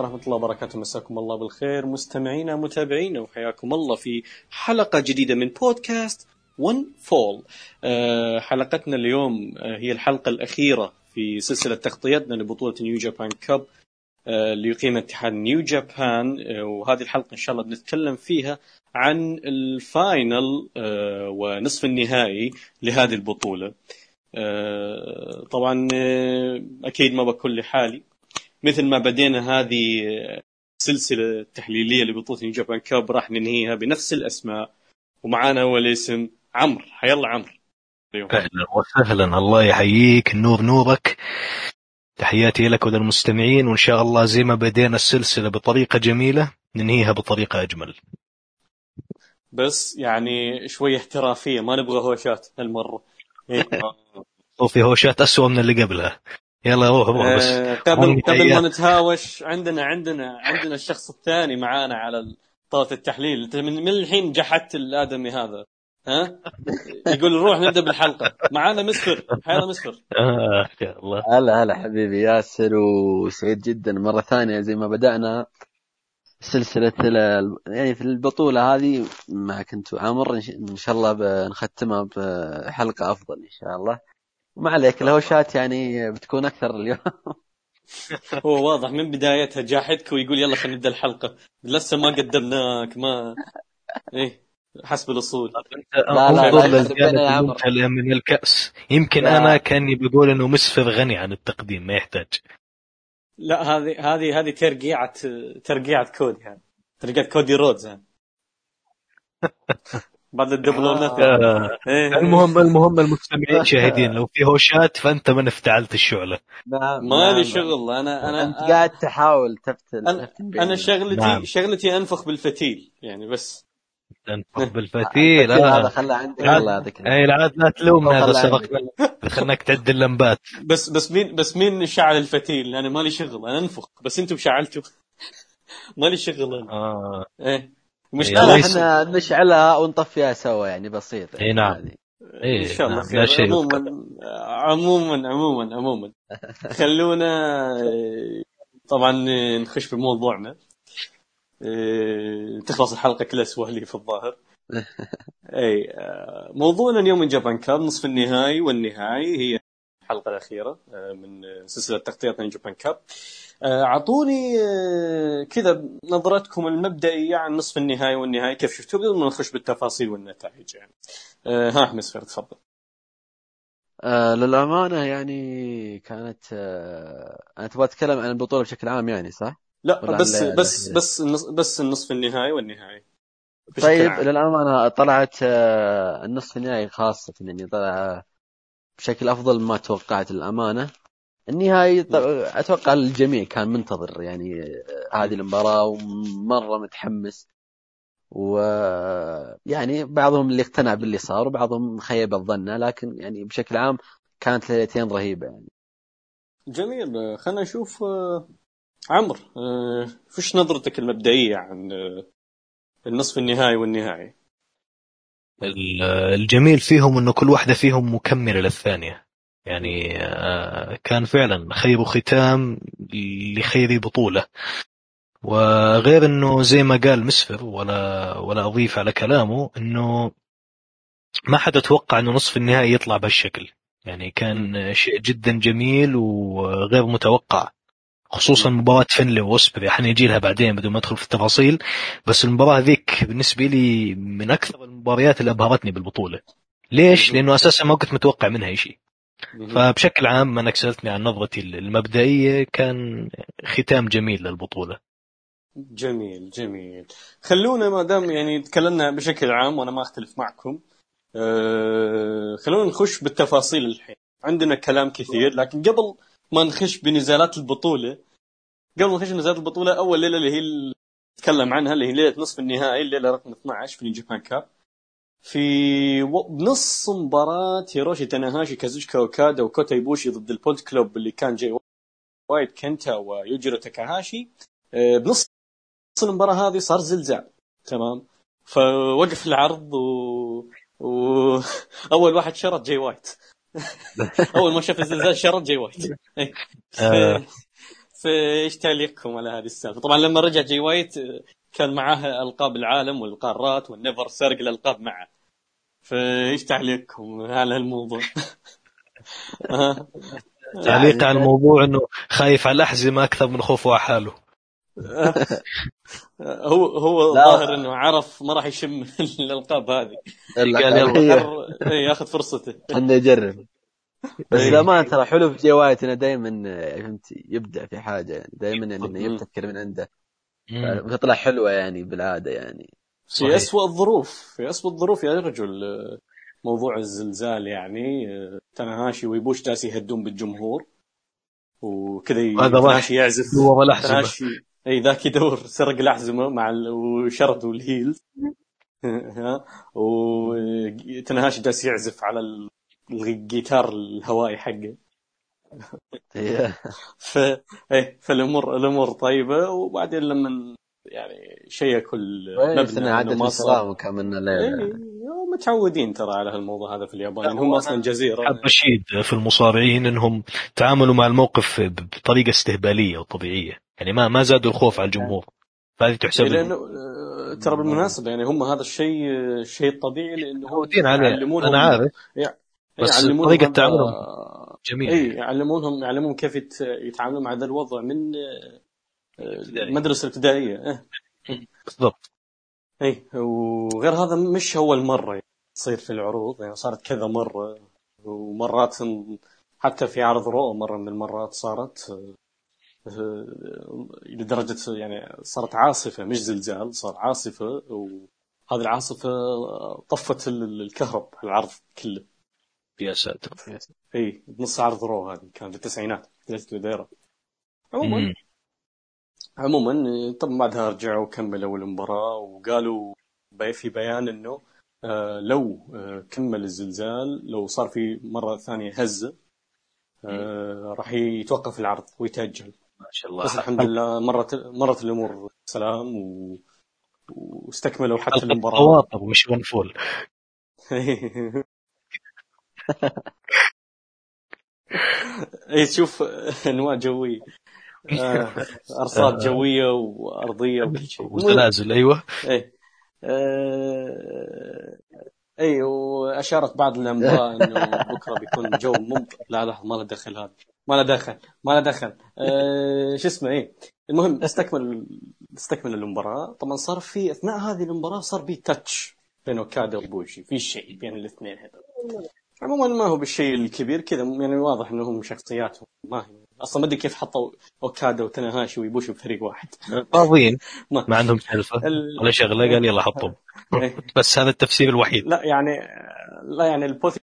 عليكم ورحمة الله وبركاته. مساكم الله بالخير. مستمعينا متابعينا وحياكم الله في حلقة جديدة من بودكاست One Fall أه حلقتنا اليوم أه هي الحلقة الأخيرة في سلسلة تغطيتنا لبطولة New Japan Cup اللي يقيم اتحاد New Japan أه وهذه الحلقة إن شاء الله بنتكلم فيها عن ال final ونصف النهائي لهذه البطولة. طبعا أكيد ما بكون لحالي. مثل ما بدينا هذه سلسلة تحليلية لبطولة نيو جابان كاب راح ننهيها بنفس الأسماء. ومعانا أول اسم عمرو. حيلا عمرو. أهلا وسهلا. الله يحييك. النور نورك. تحياتي لك وللمستمعين. وإن شاء الله زي ما بدينا السلسلة بطريقة جميلة ننهيها بطريقة أجمل. بس يعني شوي احترافية. ما نبغى هوشات هالمرة. إيه. وفي هوشات اسوء من اللي قبلها. يلا روح روح بس آه، قبل قبل ما نتهاوش عندنا عندنا عندنا الشخص الثاني معانا على طاولة التحليل. انت من, من الحين جحدت الآدمي هذا. ها؟ يقول نروح نبدأ بالحلقة. معانا مسفر. حيلا مسفر. آه يا الله. هلا هلا حبيبي ياسر وسعيد جدا. مرة ثانية زي ما بدأنا سلسلة ال- يعني في البطولة هذه معك انت ش- إن شاء الله بنختمها بحلقة أفضل إن شاء الله. وما عليك الهوشات يعني بتكون أكثر اليوم. هو واضح من بدايتها جاحدك ويقول يلا خلينا نبدأ الحلقة. لسه ما قدمناك ما إيه حسب الأصول. لا، لا، لا، من الكأس. يمكن لا. أنا كأني بقول إنه مسفر غني عن التقديم ما يحتاج. لا هذه هذه هذه ترقيعة ترقيعة كودي هذه ترقيعة كودي رودز هذه بعد الدبلونات آه. إيه. المهم المهم المستمعين شاهدين لو في هوشات فأنت من افتعلت الشعلة نعم مالي نعم. شغل أنا أنا أنت قاعد تحاول تفتل أنا. أنا شغلتي نعم. شغلتي أنفخ بالفتيل يعني بس تنفخ بالفتيل الفتيل هذا آه. خله عندك لا. الله يعطيك اي العاد لا تلومنا إذا سبقنا خلناك تعد اللمبات بس بس مين بس مين شعل الفتيل أنا مالي شغل أنا أنفخ بس أنتم شعلتوا مالي شغل أنا آه إيه المشكلة الله لا إحنا نشعلها ونطفيها سوا يعني بسيط. اي نعم. إيه، إن شاء الله. نعم، لا خير شيء عموما عموما عموما عموما. خلونا طبعا نخش بموضوعنا. آه، تخلص الحلقة كلها سواليف في الظاهر. اي موضوعنا اليوم من جابان كاب نصف النهائي والنهائي هي الحلقة الأخيرة آه، من سلسلة تغطيتنا من جابان كاب آه، اعطوني آه، كذا نظرتكم المبدئية عن نصف النهائي والنهائي كيف شفتوا بدون ما نخش بالتفاصيل والنتائج يعني آه، ها أحمد سفير تفضل آه للأمانة يعني كانت آه أنا تبغى أتكلم عن البطولة بشكل عام يعني صح؟ لا بس بس بس النص بس النصف النهائي والنهائي طيب عام. للأمانة طلعت آه النصف النهائي خاصة يعني طلع بشكل أفضل مما توقعت الامانه النهائي أتوقع الجميع كان منتظر يعني آه، هذه المباراة ومرة متحمس. ويعني بعضهم اللي اقتنع باللي صار وبعضهم خيب الظن لكن يعني بشكل عام كانت ليلتين رهيبة يعني. جميل. آه، خلينا نشوف آه، عمرو آه، وش نظرتك المبدئية عن آه، النصف النهائي والنهائي؟ ال- الجميل فيهم إنه كل واحدة فيهم مكملة للثانية. يعني آه، كان فعلا خير ختام لخير بطولة. وغير إنه زي ما قال مسفر ولا ولا أضيف على كلامه إنه ما حدا توقع إنه نصف النهائي يطلع بهالشكل. يعني كان شيء جدا جميل وغير متوقع. خصوصا مباراة فنلي ووسبري حنيجي لها بعدين بدون ما أدخل في التفاصيل. بس المباراة ذيك بالنسبة لي من أكثر المباريات اللي أبهرتني بالبطولة. ليش؟ لأنه أساسا ما كنت متوقع منها شيء. فبشكل عام انك سالتني عن نظرتي المبدئية كان ختام جميل للبطولة. جميل جميل. خلونا ما دام يعني تكلمنا بشكل عام وأنا ما أختلف معكم آه، خلونا نخش بالتفاصيل الحين. عندنا كلام كثير لكن قبل ما نخش بنزالات البطولة قبل ما نخش بنزالات البطولة أول ليلة اللي هي نتكلم عنها اللي هي ليلة نصف النهائي الليلة رقم 12 في Japan Cup. في بنص مباراة هيروشي تاناهاشي كازوتشيكا اوكادا وكوتا ايبوشي ضد ال Bullet Club اللي كان جاي وايت كنتا ويوجيرو تاكاهاشي آه، بنص المباراة هذه صار زلزال تمام فوقف العرض و... و... أول واحد شرد جاي وايت أول ما شاف الزلزال شرد جاي وايت إيه. آه. فايش تعليقكم على هذه السالفة؟ طبعا لما رجع جي وايت آه، كان معاه ألقاب العالم والقارات وال NEVER سرق الألقاب معه فايش تعليقكم على هالموضوع؟ ها؟ تعليق على الموضوع إنه خايف على الأحزمة أكثر من خوفه على حاله هو هو. ظاهر إنه عرف ما راح يشم الألقاب هذه قال يلا. إيه، ياخذ فرصته خلنا نجرب بس إيه. للأمانة ترى حلو في جي وايت إنه دائما فهمت يبدع في حاجة يعني دائما يعني انه. يبتكر من عنده مم. تطلع حلوة يعني بالعادة يعني في. أسوأ الظروف في أسوأ الظروف يا رجل. موضوع الزلزال يعني تناهاشي ويبوش جالس يهدون بالجمهور وكذا تناهاشي يعزف. دور الاحزمه تناهاشي إي ذاك يدور سرق الأحزمة مع ال... وشرد والهيلز ها؟ وتناهاشي جالس يعزف على ال- الجيتار الهوائي حقه. هي- ف إيه فالامور الأمور طيبة وبعدين لما يعني إنه ما صار. السلام وكملنا الليلة إيه متعودين ترى على هالموضوع هذا في اليابان. يعني هم أصلا جزيرة. حب رشيد في المصارعين إنهم تعاملوا مع الموقف بطريقة استهبالية وطبيعية. يعني ما ما زادوا الخوف على الجمهور. فهذه تحسب إيه. لأنه آه، ترى بالمناسبة يعني هم هذا الشيء آه، الشيء الطبيعي لأنه هم عليه. يعلمونهم. أنا عارف. بس هذا- تعاملهم جميل اي يعلمونهم يعلمون كيف يت- يتعاملون مع هذا الوضع من آه، آه،. المدرسة الابتدائيه إيه. بالضبط. اي وغير هذا مش اول مره يعني تصير في العروض يعني صارت كذا مرة ومرات حتى في عرض رو مرة من المرات صارت آه، لدرجة يعني صارت عاصفة مش زلزال صار عاصفة وهذه العاصفة طفت ال- الكهرب على العرض كله. يا ساتر. اي بنص عرض رو هذه كان في التسعينات جلست وديره عموما. عموما طبعا بعدها رجعوا وكملوا المباراة؟ وقالوا في بيان إنه آه، لو آه، كمل الزلزال لو صار في مرة ثانية هزة آه، راح يتوقف العرض ويتأجل. ما شاء الله. بس الحمد لله مرت مرت الأمور سلام و... واستكملوا حتى المباراة. تواطؤ مش ون فول اي تشوف أنواع جوية. آه، أرصاد جوية وأرضية وكل شيء. وزلازل أيوه. إيه. آه، اي وأشارت بعض الانباء إنه بكرة بيكون جو ممطر لا لا ما له دخل هذا. ما له دخل ما له دخل. آه، شو اسمه إيه. المهم استكمل استكمل المباراة. طبعا صار في أثناء هذه المباراة صار في تاتش بين أوكادا وبوشي في شيء بين الاثنين هذول. عموما ما هو بالشيء الكبير كذا يعني واضح انهم شخصياتهم. ما هي أصلا ما أدري كيف حطوا اوكادا وتناهاشي ويبوشي بفريق واحد. فاضيين. ما ما عندهم سالفه ال- ولا شغلة قال يلا حطهم. إيه. بس هذا التفسير الوحيد. لا يعني لا يعني البوث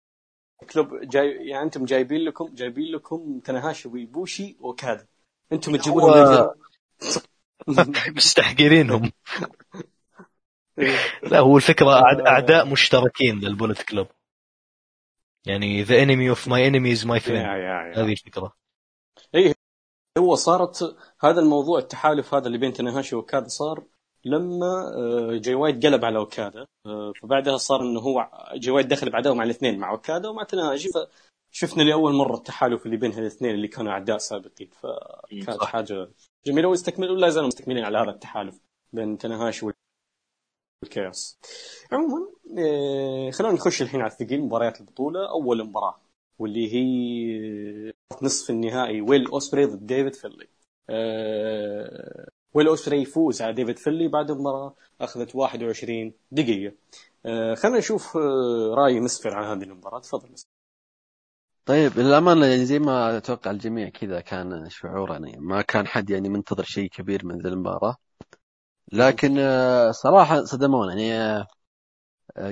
كلوب جاي يعني أنتم جايبين لكم جايبين لكم تناهاشي ويبوشي وكذا أنتم تجيبون هو- مستحقرينهم. إيه. لا هو الفكرة أعد- أعداء مشتركين للبولت كلوب. يعني my enemy is my يا friend. يا يا. هذه الفكرة. هو صارت هذا الموضوع التحالف هذا اللي بين تاناهاشي واوكادا صار لما آه، جاي وايت قلب على أوكادا. آه، فبعدها صار إنه هو جاي وايت دخل بعدها مع الاثنين مع أوكادا ومع تناهاشي فشفنا لأول مرة التحالف اللي بين الاثنين اللي كانوا أعداء سابقين. فكانت صح. حاجة جميلة واستكملوا لا زالوا مستكملين على هذا التحالف بين تناهاشي والكيأوس. عموما آه، خلينا نخش الحين على الثقيل مباريات البطولة. أول مباراة واللي هي نصف النهائي. ويل اوسبري ضد ديفيد فينلي. آه، ويل اوسبري يفوز على ديفيد فينلي بعد مباراه أخذت 21 دقيقة. آه، خلينا نشوف آه، رأي مسفر عن هذه المباراة. تفضل مسفر. طيب للأمانة يعني زي ما أتوقع الجميع كذا كان شعور يعني ما كان حد يعني منتظر شيء كبير من ذي المباراة. لكن صراحة صدمونا. يعني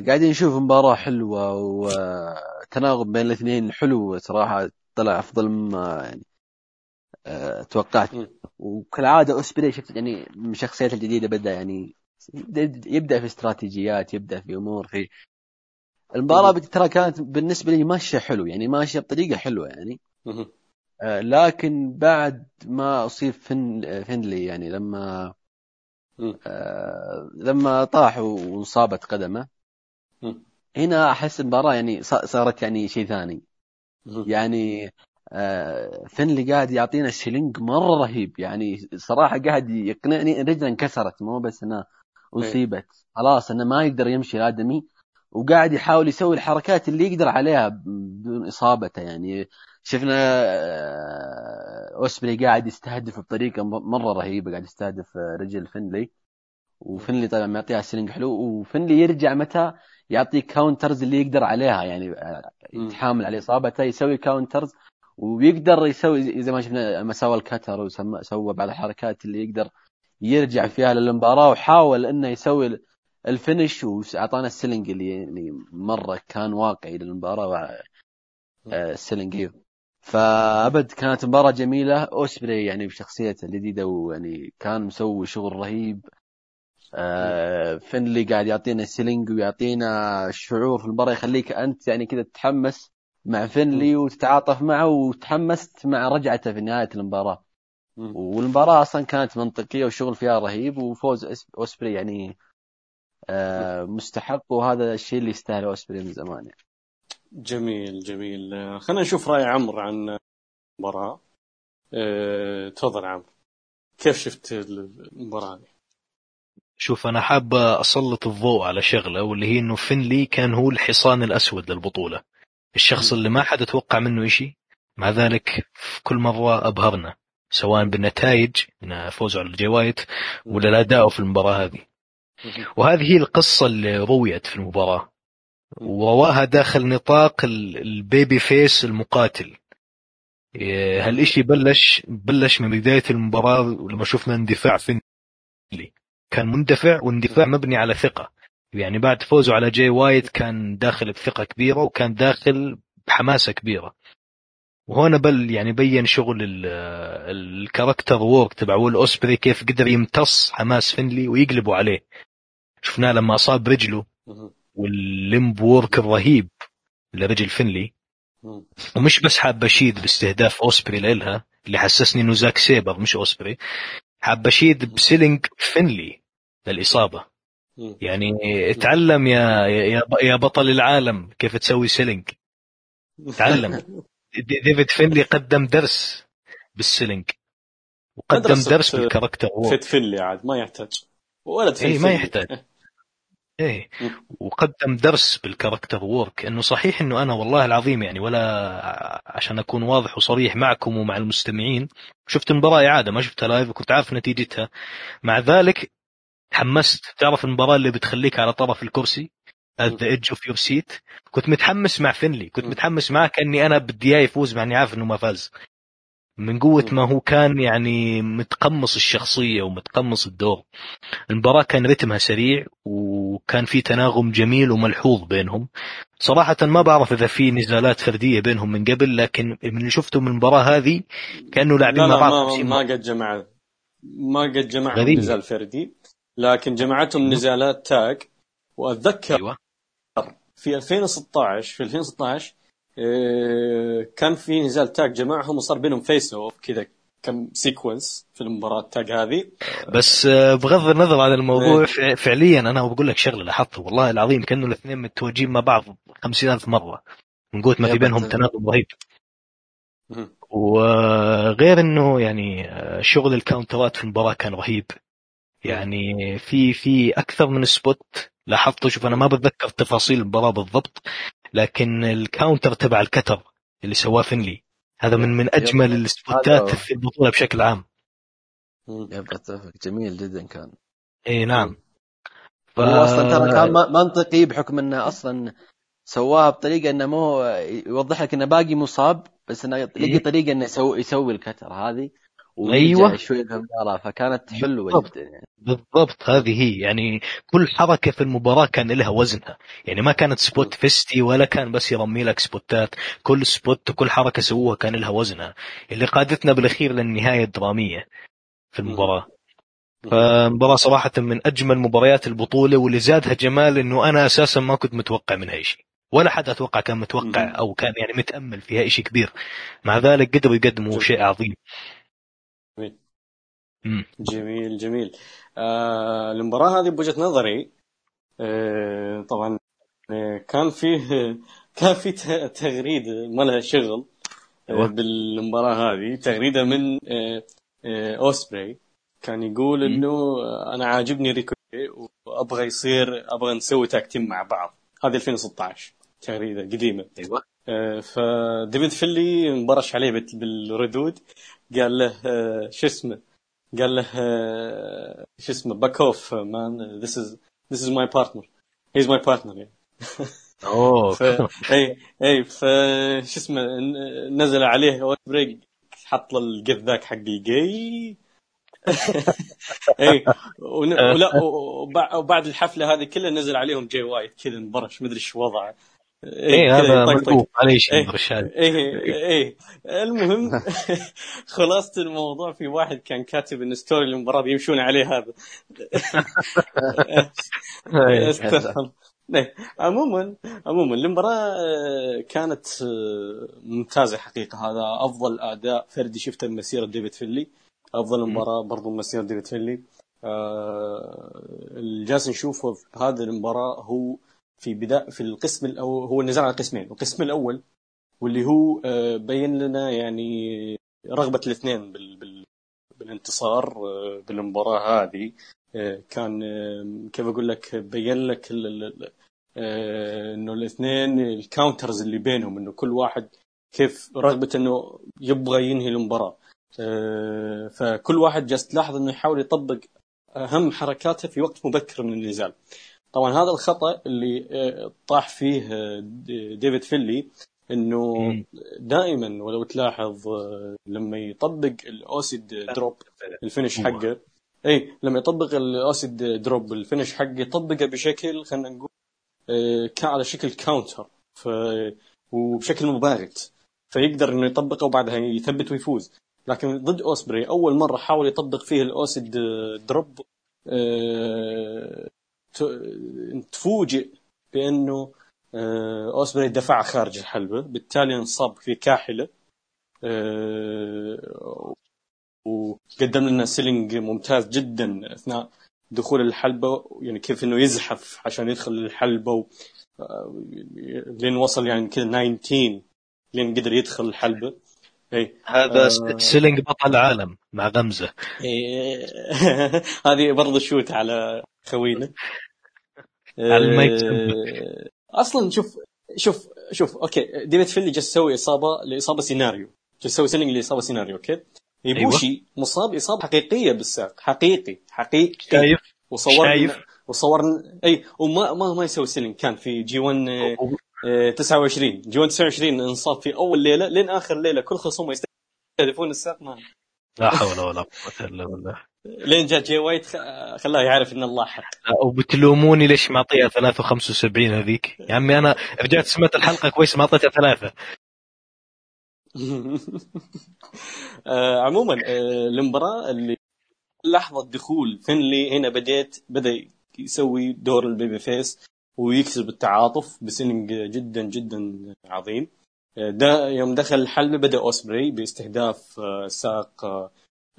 قاعدين نشوف مباراة حلوة وتناغم بين الاثنين حلو صراحة. طلع أفضل مما يعني آه، توقعت مم. وكالعادة أوسبري شفت يعني من الشخصيات الجديدة بدأ يعني يبدأ في استراتيجيات يبدأ في أمور في المباراة مم. ترى كانت بالنسبة لي ماشية حلو يعني ماشية بطريقة حلوة يعني. آه، لكن بعد ما أصيب فن فينلي يعني لما. آه، لما طاح وانصابت قدمه. هنا أحس المباراة يعني صارت يعني شيء ثاني. يعني آه، فينلي قاعد يعطينا selling مرة رهيب. يعني صراحة قاعد يقنعني رجله انكسرت مو بس إنها أصيبت. خلاص إنه ما يقدر يمشي الآدمي وقاعد يحاول يسوي الحركات اللي يقدر عليها بدون إصابته. يعني شفنا آه، اوسبري قاعد يستهدف بطريقة مرة رهيبة قاعد يستهدف آه، رجل فينلي وفينلي طبعا معطيها selling حلو. وفينلي يرجع متى؟ يعطي counters اللي يقدر عليها يعني يتحامل على إصابته يسوي counters ويقدر يسوي زي ما شفنا لما سوى ال cutter وسوى بعض الحركات اللي يقدر يرجع فيها للمباراة وحاول إنه يسوي ال finish وأعطانا ال selling اللي, اللي مرة كان واقعي للمباراة ال selling آه، فأبد كانت مباراة جميلة. أوسبري يعني بشخصيته الجديده ويعني كان مسوي شغل رهيب. آه فينلي قاعد يعطينا selling ويعطينا شعور في المباراة يخليك أنت يعني كذا تتحمس مع فينلي وتتعاطف معه وتحمست مع رجعته في نهاية المباراة. والمباراة أصلا كانت منطقية والشغل فيها رهيب وفوز أوسبري يعني آه مستحق وهذا الشيء اللي يستاهل أوسبري من زمان يعني. جميل جميل. خلينا نشوف رأي عمرو عن المباراة. أه، تفضل عمرو. كيف شفت المباراة؟ هذه؟ شوف أنا حاب أسلط الضوء على شغلة واللي هي إنه فينلي كان هو الحصان الأسود للبطولة. الشخص اللي ما حد توقع منه شيء مع ذلك في كل مره أبهرنا سواء بالنتائج من فوزه على الجاي وايت ولا الأداء في المباراة هذه. وهذه هي القصة اللي رويت في المباراة. ورواها داخل نطاق ال babyface المقاتل. إيه، هالشيء بلش بلش من بداية المباراة لما شفنا اندفاع فينلي. كان مندفع واندفاع مبني على ثقة. يعني بعد فوزه على جاي وايت كان داخل بثقة كبيرة وكان داخل بحماسة كبيرة. وهنا بل يعني بين شغل ال character work تبع ويل أوسبري كيف قدر يمتص حماس فينلي ويقلبوا عليه. شفناه لما أصاب رجله وال limb work الرهيب لرجل فينلي. ومش بس حاب اشيد باستهداف أوسبري لإلها اللي حسسني إنه زاك سيبر مش أوسبري. حاب اشيد ب selling فينلي. للاصابه يعني اتعلم يا يا يا بطل العالم كيف تسوي selling. تعلم ديفيد فينلي قدم درس بال selling. وقدم درس بال character work فينلي عاد ما يحتاج. ولد اي ما يحتاج. إيه. وقدم درس بال character work انه صحيح إنه أنا والله العظيم يعني ولا عشان أكون واضح وصريح معكم ومع المستمعين شفت المباراه إعادة ما شفتها live وكنت عارف نتيجتها. مع ذلك تحمست. تعرف المباراة اللي بتخليك على طرف الكرسي at the edge of your seat كنت متحمس مع فينلي. كنت متحمس معه كأني أنا بدي إياه يفوز مع إني عارف إنه ما فاز. من قوة ما هو كان يعني متقمص الشخصية ومتقمص الدور. المباراة كان رتمها سريع وكان في تناغم جميل وملحوظ بينهم. صراحة ما بعرف إذا في نزالات فردية بينهم من قبل لكن من اللي شفته من المباراة هذه كأنه لاعبين مع بعض ما, ما قد جمع ما قد جمع نزال فردي. لكن جمعتهم نزالات tag. وأتذكر أيوة. في 2016 في 2016 آه، كان في نزال tag جمعهم وصار بينهم face off كذا كم sequence في المباراة tag هذه. بس آه، بغض النظر عن الموضوع إيه. فعليا أنا بقول لك شغلة لاحظته والله العظيم كأنه الاثنين متواجهين مع بعض 50000 مرة. من قوة ما في بينهم تناغم رهيب. وغير إنه يعني آه، شغل ال counterات في المباراة كان رهيب. يعني في في أكثر من spot لاحظته. شوف أنا ما بتذكر تفاصيل المباراه بالضبط لكن ال counter تبع ال cutter اللي سواه فينلي هذا من من أجمل ال spotات في البطولة بشكل عام. يبقى اتفق. جميل جدا كان. إي نعم. ف... هو أصلا ترى كان منطقي بحكم إنه أصلا سواها بطريقة إنه مو يوضح لك إنه باقي مصاب بس إنه لقي؟ طريقة إنه يسوي يسوي ال cutter هذه. أيوه. شوي المباراه فكانت حلوة جدا يعني. بالضبط هذه هي. يعني كل حركة في المباراة كان لها وزنها. يعني ما كانت spot festy ولا كان بس يرمي لك سبوتات. كل spot وكل حركة سووها كان لها وزنها. اللي قادتنا بالأخير للنهاية الدرامية في المباراة. فمباراة صراحة من أجمل مباريات البطولة واللي زادها جمال إنه أنا أساسا ما كنت متوقع منها شيء ولا حد أتوقع كان متوقع أو كان يعني متأمل فيها شيء كبير. مع ذلك قدروا يقدموا شيء عظيم. جميل جميل. آه المباراة هذه بوجهة نظري آه طبعا آه كان فيه كان في تغريد ما لها شغل أيوة. بالمباراة هذه. تغريدة من آه، آه، أوسبري. كان يقول. إنه آه، أنا عاجبني ريكوشي وأبغى يصير أبغى نسوي tag team مع بعض. هذه 2016 تغريدة قديمة. أيوه. آه، فديفيد فينلي انبرش عليه بال- بالردود قال له آه، شو اسمه؟ قال له آه، شو اسمه باك اوف مان ذيس از ذيس از ماي بارتنر هيز ماي بارتنر يعني. أوه. ف... اي اي ف شو اسمه نزل عليه اوتبريك حط له القذ ذاك حق الجاي. اي ون... ولا وبع- وبعد الحفلة هذه كلها نزل عليهم جاي وايت كذا انبرش مدري إيش وضعه. إيه كذا هذا. مكتوب إيه. رشاد. إيه إيه. المهم خلاصة الموضوع في واحد كان كاتب إن story المباراة بيمشون عليه هذا. إيه. استغفر إيه، عموما عموما المباراة آه، كانت آه، ممتازة حقيقة. هذا أفضل أداء فردي شفته من مسيرة ديفيد فينلي. أفضل مباراة برضو من مسيرة ديفيد فينلي. آه، اللي جالس نشوفه في هذه المباراة هو في بداية في القسم الأول هو النزاع على قسمين القسم الأول واللي هو آه، بين لنا يعني رغبة الاثنين بال بال بالانتصار آه، بالمباراة هذه. آه، كان كيف أقول لك بين لك ال- إنه الاثنين الكاونترز اللي بينهم إنه كل واحد كيف رغبة إنه يبغى ينهي المباراة. فكل واحد جالس تلاحظ إنه يحاول يطبق أهم حركاته في وقت مبكر من النزال. طبعا هذا الخطأ اللي آه، طاح فيه آه، ديفيد فينلي إنه. دائما ولو تلاحظ آه، لما يطبق ال acid drop ال finish. حقه اي لما يطبق ال acid drop ال finish حقه يطبقه بشكل خلينا نقول كان على شكل counter ف وبشكل مباغت فيقدر إنه يطبقه وبعدها يثبت ويفوز لكن ضد أوسبري أول مرة حاول يطبق فيه ال acid drop تفوجئ بأنه آه، أوسبري دفع خارج الحلبة بالتالي انصاب في كاحلة آه، وقدم لنا selling ممتاز جدا أثناء دخول الحلبة يعني كيف إنه يزحف عشان يدخل الحلبة و... آه، لين وصل يعني كذا 19 لين قدر يدخل الحلبة. اي هذا آه. selling بطل العالم مع غمزة. إيه، هذه برضه shoot على خوينا. على المايك إيه، أصلا شوف شوف شوف okay. ديفيد فينلي جالس يسوي إصابة لإصابة سيناريو. جالس يسوي selling لإصابة سيناريو okay؟ إيبوشي مصاب إصابة حقيقية بالساق. حقيقي حقيقي. شايف وصورنا شايف؟ وصورنا أي وما ما ما يسوي selling. كان في G1 آه، آه، 29 G1 29 انصاب في أول ليلة. لين آخر ليلة كل خصومه يستهدفون الساق. ما لا حول ولا قوة إلا بالله. لين جاء جاي وايت خلاه يعرف إن الله حق وبتلوموني ليش معطيها 3.75 هذيك؟ يا عمي أنا رجعت سمعت الحلقة كويس ما أعطيتها ثلاثة. آه، عموما آه، المباراة اللي لحظة دخول فينلي هنا بديت بدأ يسوي دور ال babyface. ويكسب التعاطف ب selling جدا جدا عظيم. آه، ده يوم دخل الحلبة بدأ أوسبري باستهداف آه، ساق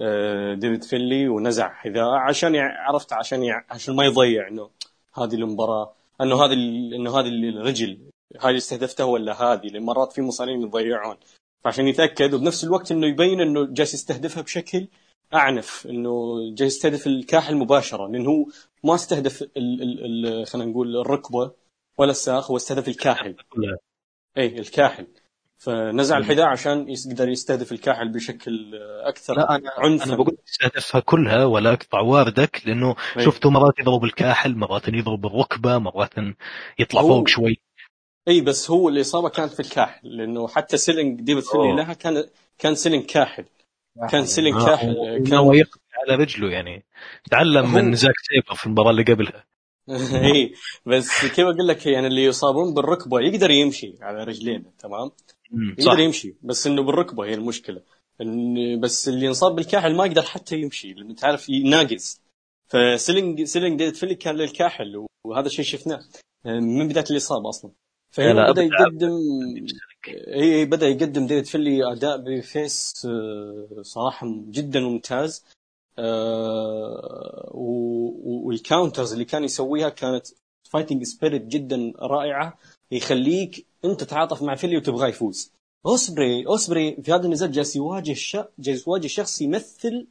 آه، ديفيد فينلي ونزع حذاءه عشان عرفت؟ عشان عشان ما يضيع إنه هذه المباراة إنه هذه إنه هذه الرجل هذه اللي استهدفته ولا هذه؟ لأن مرات في مصارعين يضيعون. فعشان يتأكد وبنفس الوقت إنه يبين إنه جالس يستهدفها بشكل أعنف إنه جالس يستهدف الكاحل مباشرة لأنه هو ما استهدف ال ال ال خلينا نقول الركبة ولا الساق هو استهدف الكاحل. اي الكاحل. فنزع الحذاء عشان يقدر يستهدف الكاحل بشكل أكثر لا أنا عنفا. أنا بقول استهدفها كلها ولا أقطع واردك لأنه إيه. شفته مرات يضرب الكاحل مرات يضرب الركبة مرات يطلع هو- فوق شوي. اي بس هو الإصابة كانت في الكاحل لأنه حتى selling ديفيد فينلي. لها كان كان selling كاحل. كان selling آه، كاحل هو كان يقضي على رجله يعني. تعلم هو- من زاك سيبر في المباراة اللي قبلها. اي بس كيف أقول لك يعني اللي يصابون بالركبة يقدر يمشي على رجلينه تمام؟ يقدر يمشي بس إنه بالركبة هي المشكلة. إن بس اللي ينصاب بالكاحل ما يقدر حتى يمشي لأنه تعرف ناقص. ف selling selling ديفيد فينلي كان للكاحل وهذا الشيء شفناه من بداية الإصابة أصلا. لا، بدأ. يقدم إي بدأ يقدم ديفيد فينلي أداء babyface آه، صراحة جدا ممتاز آه، وال counters اللي كان يسويها كانت fighting spirit جدا رائعة يخليك أنت تتعاطف مع فينلي وتبغاه يفوز أوسبري أوسبري في هذا النزال جالس يواجه ش... جالس يواجه شخص يمثل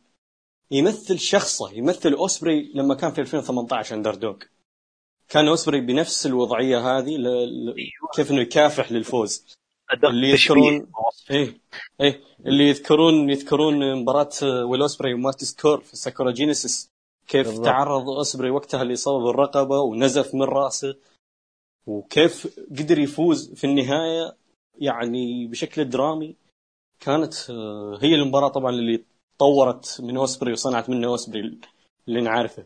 يمثل شخصه يمثل أوسبري لما كان في 2018 underdog كان اوسبري بنفس الوضعية هذه ل... ل... كيف إنه يكافح للفوز. اللي يذكرون إيه إيه. اللي يذكرون يذكرون مباراة ويل اوسبري ومات سكرل في ساكورا جينيسيس كيف بالضبط. تعرض اوسبري وقتها لاصابه بالرقبه ونزف من رأسه. وكيف قدر يفوز في النهاية. يعني بشكل درامي. كانت آه، هي المباراة طبعا اللي طورت من اوسبري وصنعت منه اوسبري اللي نعرفه.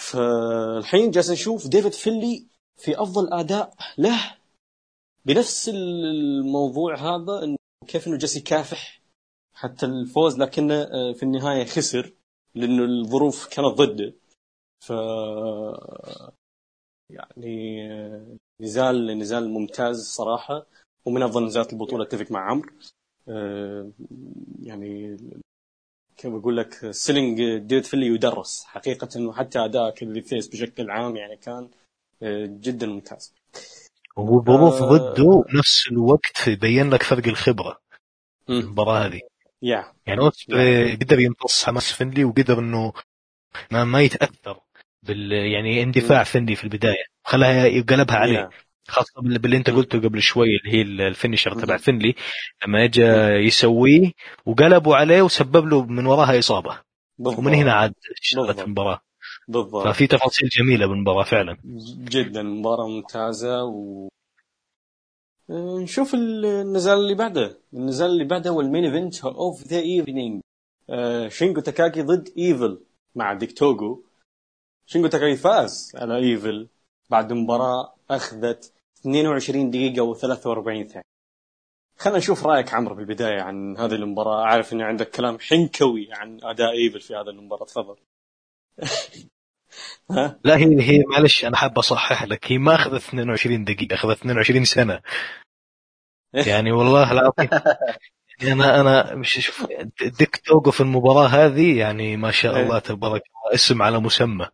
فالحين جالس نشوف ديفيد فيلي في أفضل أداء له بنفس الموضوع هذا انه كيف إنه جالس يكافح حتى الفوز لكنه آه، في النهاية خسر لأنه الظروف كانت ضده. ف يعني آه، نزال نزال ممتاز صراحة ومن أفضل نزالات البطولة أتفق مع عمرو. آه، يعني كيف بقول لك selling ديفيد فنلي يدرس. حقيقة إنه حتى أداء كيفي فيبي بشكل عام يعني كان آه، جدا ممتاز. والظروف آه. ضده نفس الوقت يبين لك فرق الخبرة. المباراة هذه. يا يعني اوسبري قدر يمتص حماس فنلي وقدر إنه ما, ما يتأثر بال يعني اندفاع فنلي في البداية. خلاها يقلبها عليه. يا. بال- باللي انت. قلته قبل شوي اللي هي ال finisher تبع مم. فنلي لما اجى يسويه وقلبوا عليه وسبب له من وراها إصابة. بالضبط ومن هنا عاد اشتغلت بالضبط. المباراة. بالضبط. ففي تفاصيل جميلة بالمباراة فعلا. جدا. مباراة ممتازة و نشوف النزال اللي بعده. النزال اللي بعده هو ال main event of the evening شينجو تاكاجي ضد إيفل مع ديك توغو شينجو تاكاجي فاز على إيفل. بعد مباراة أخذت 22 دقيقة و43 ثانية. خلينا نشوف رأيك عمرو بالبداية عن هذه المباراة. أعرف ان عندك كلام حنكوي عن أداء إيفل في هذه المباراة. تفضل. لا هي هي معلش أنا حاب أصحح لك. هي ما أخذت 22 دقيقة أخذت 22 سنة. يعني والله العظيم. أنا أنا مش شوف ديك توغو في المباراة هذه يعني ما شاء إيه. الله تبارك الله اسم على مسمى.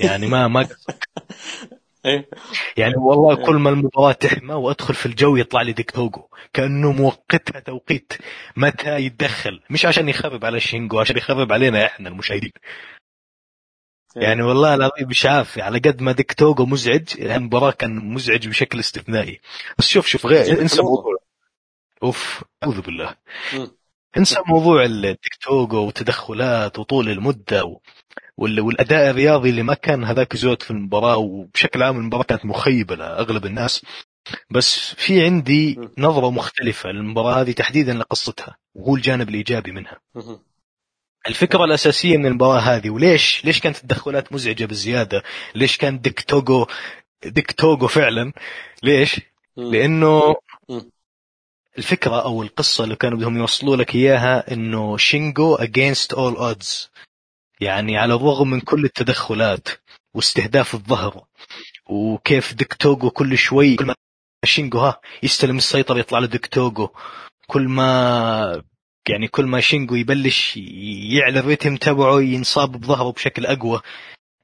يعني ما ما إيه. يعني والله كل ما المباراة تحمى وأدخل في الجو يطلع لي ديك توغو كأنه موقتها توقيت متى يتدخل. مش عشان يخرب على شينجو عشان يخرب علينا إحنا المشاهدين. يعني والله العظيم مش عارف على قد ما ديك توغو مزعج المباراة كان مزعج بشكل استثنائي. بس شوف شوف غير انسى حلوة. موضوع أوف أعوذ بالله. انسى موضوع الديك توغو وتدخلات وطول المدة و... وال- والأداء الرياضي اللي ما كان هذاك زود في المباراة وبشكل عام المباراة كانت مخيبة لأغلب الناس بس في عندي. نظرة مختلفة للمباراة هذه تحديدا لقصتها وهو الجانب الإيجابي منها. الفكرة الأساسية من المباراة هذه وليش ليش كانت التدخلات مزعجة بزيادة ليش كان ديك توغو ديك توغو فعلا ليش. لأنه. الفكرة أو القصة اللي كانوا بدهم يوصلوا لك إياها إنه شينجو against all odds. يعني على الرغم من كل التدخلات واستهداف الظهر وكيف ديك توغو كل شوي كل ما شينجو ها يستلم السيطرة يطلع له ديك توغو. كل ما يعني كل ما شينجو يبلش يعلى الريتم تبعه ينصاب بظهره بشكل أقوى.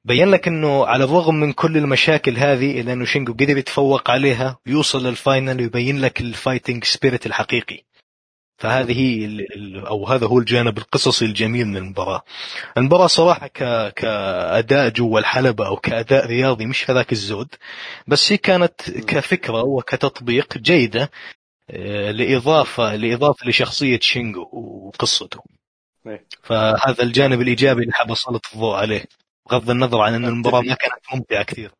بين لك إنه على الرغم من كل المشاكل هذه الا انه شينجو قدر يتفوق عليها ويوصل لل final ويبين لك ال fighting spirit الحقيقي فهذه هي ال- أو هذا هو الجانب القصصي الجميل من المباراة. المباراة صراحة ك... كاداء جوا الحلبة أو كأداء رياضي مش هذاك الزود بس هي كانت كفكرة وكتطبيق جيدة آه، لإضافة لإضافة لشخصية شينجو وقصته. إيه. فهذا الجانب الإيجابي اللي حاب أسلط الضوء عليه بغض النظر عن ان المباراة. ما كانت ممتعة كثير.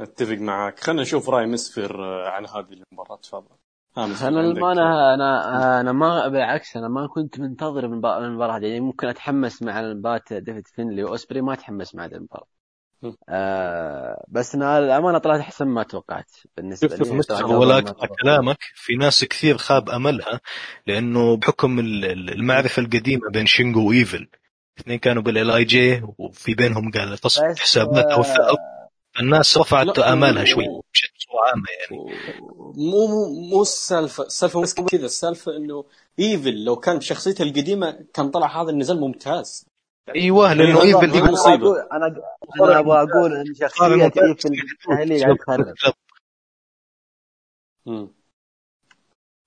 أتفق معك خلينا نشوف رأي مسفر آه، عن هذه المباراة تفضل مسفر أنا للامانه أنا أنا ما بالعكس أنا ما كنت منتظر المباراة هذه يعني ممكن أتحمس مع مباراه ديفيد فينلي وأوسبري ما أتحمس مع هذه المباراة. آه بس أنا الأمانة طلعت أحسن ما توقعت بالنسبة شوف شوف لي توقعت. كلامك في ناس كثير خاب أملها لأنه بحكم ال- ال- المعرفة القديمة بين شينجو وإيفل الاثنين كانوا بال LIJ وفي بينهم قال تصفية حسابات أو آه الناس رفعت آمالها شوي بشكل بصوره عامه يعني. مو مو مو السالفه السالفة مو كذا. السالفة إنه إيفل لو كان بشخصيته القديمة كان طلع هذا النظام ممتاز. أيوه لأنه هذا- إيفل مصيبة. أقول- أنا أنا أبغى أقول إن شخصية إيفل هي اللي قاعد تخرب مم.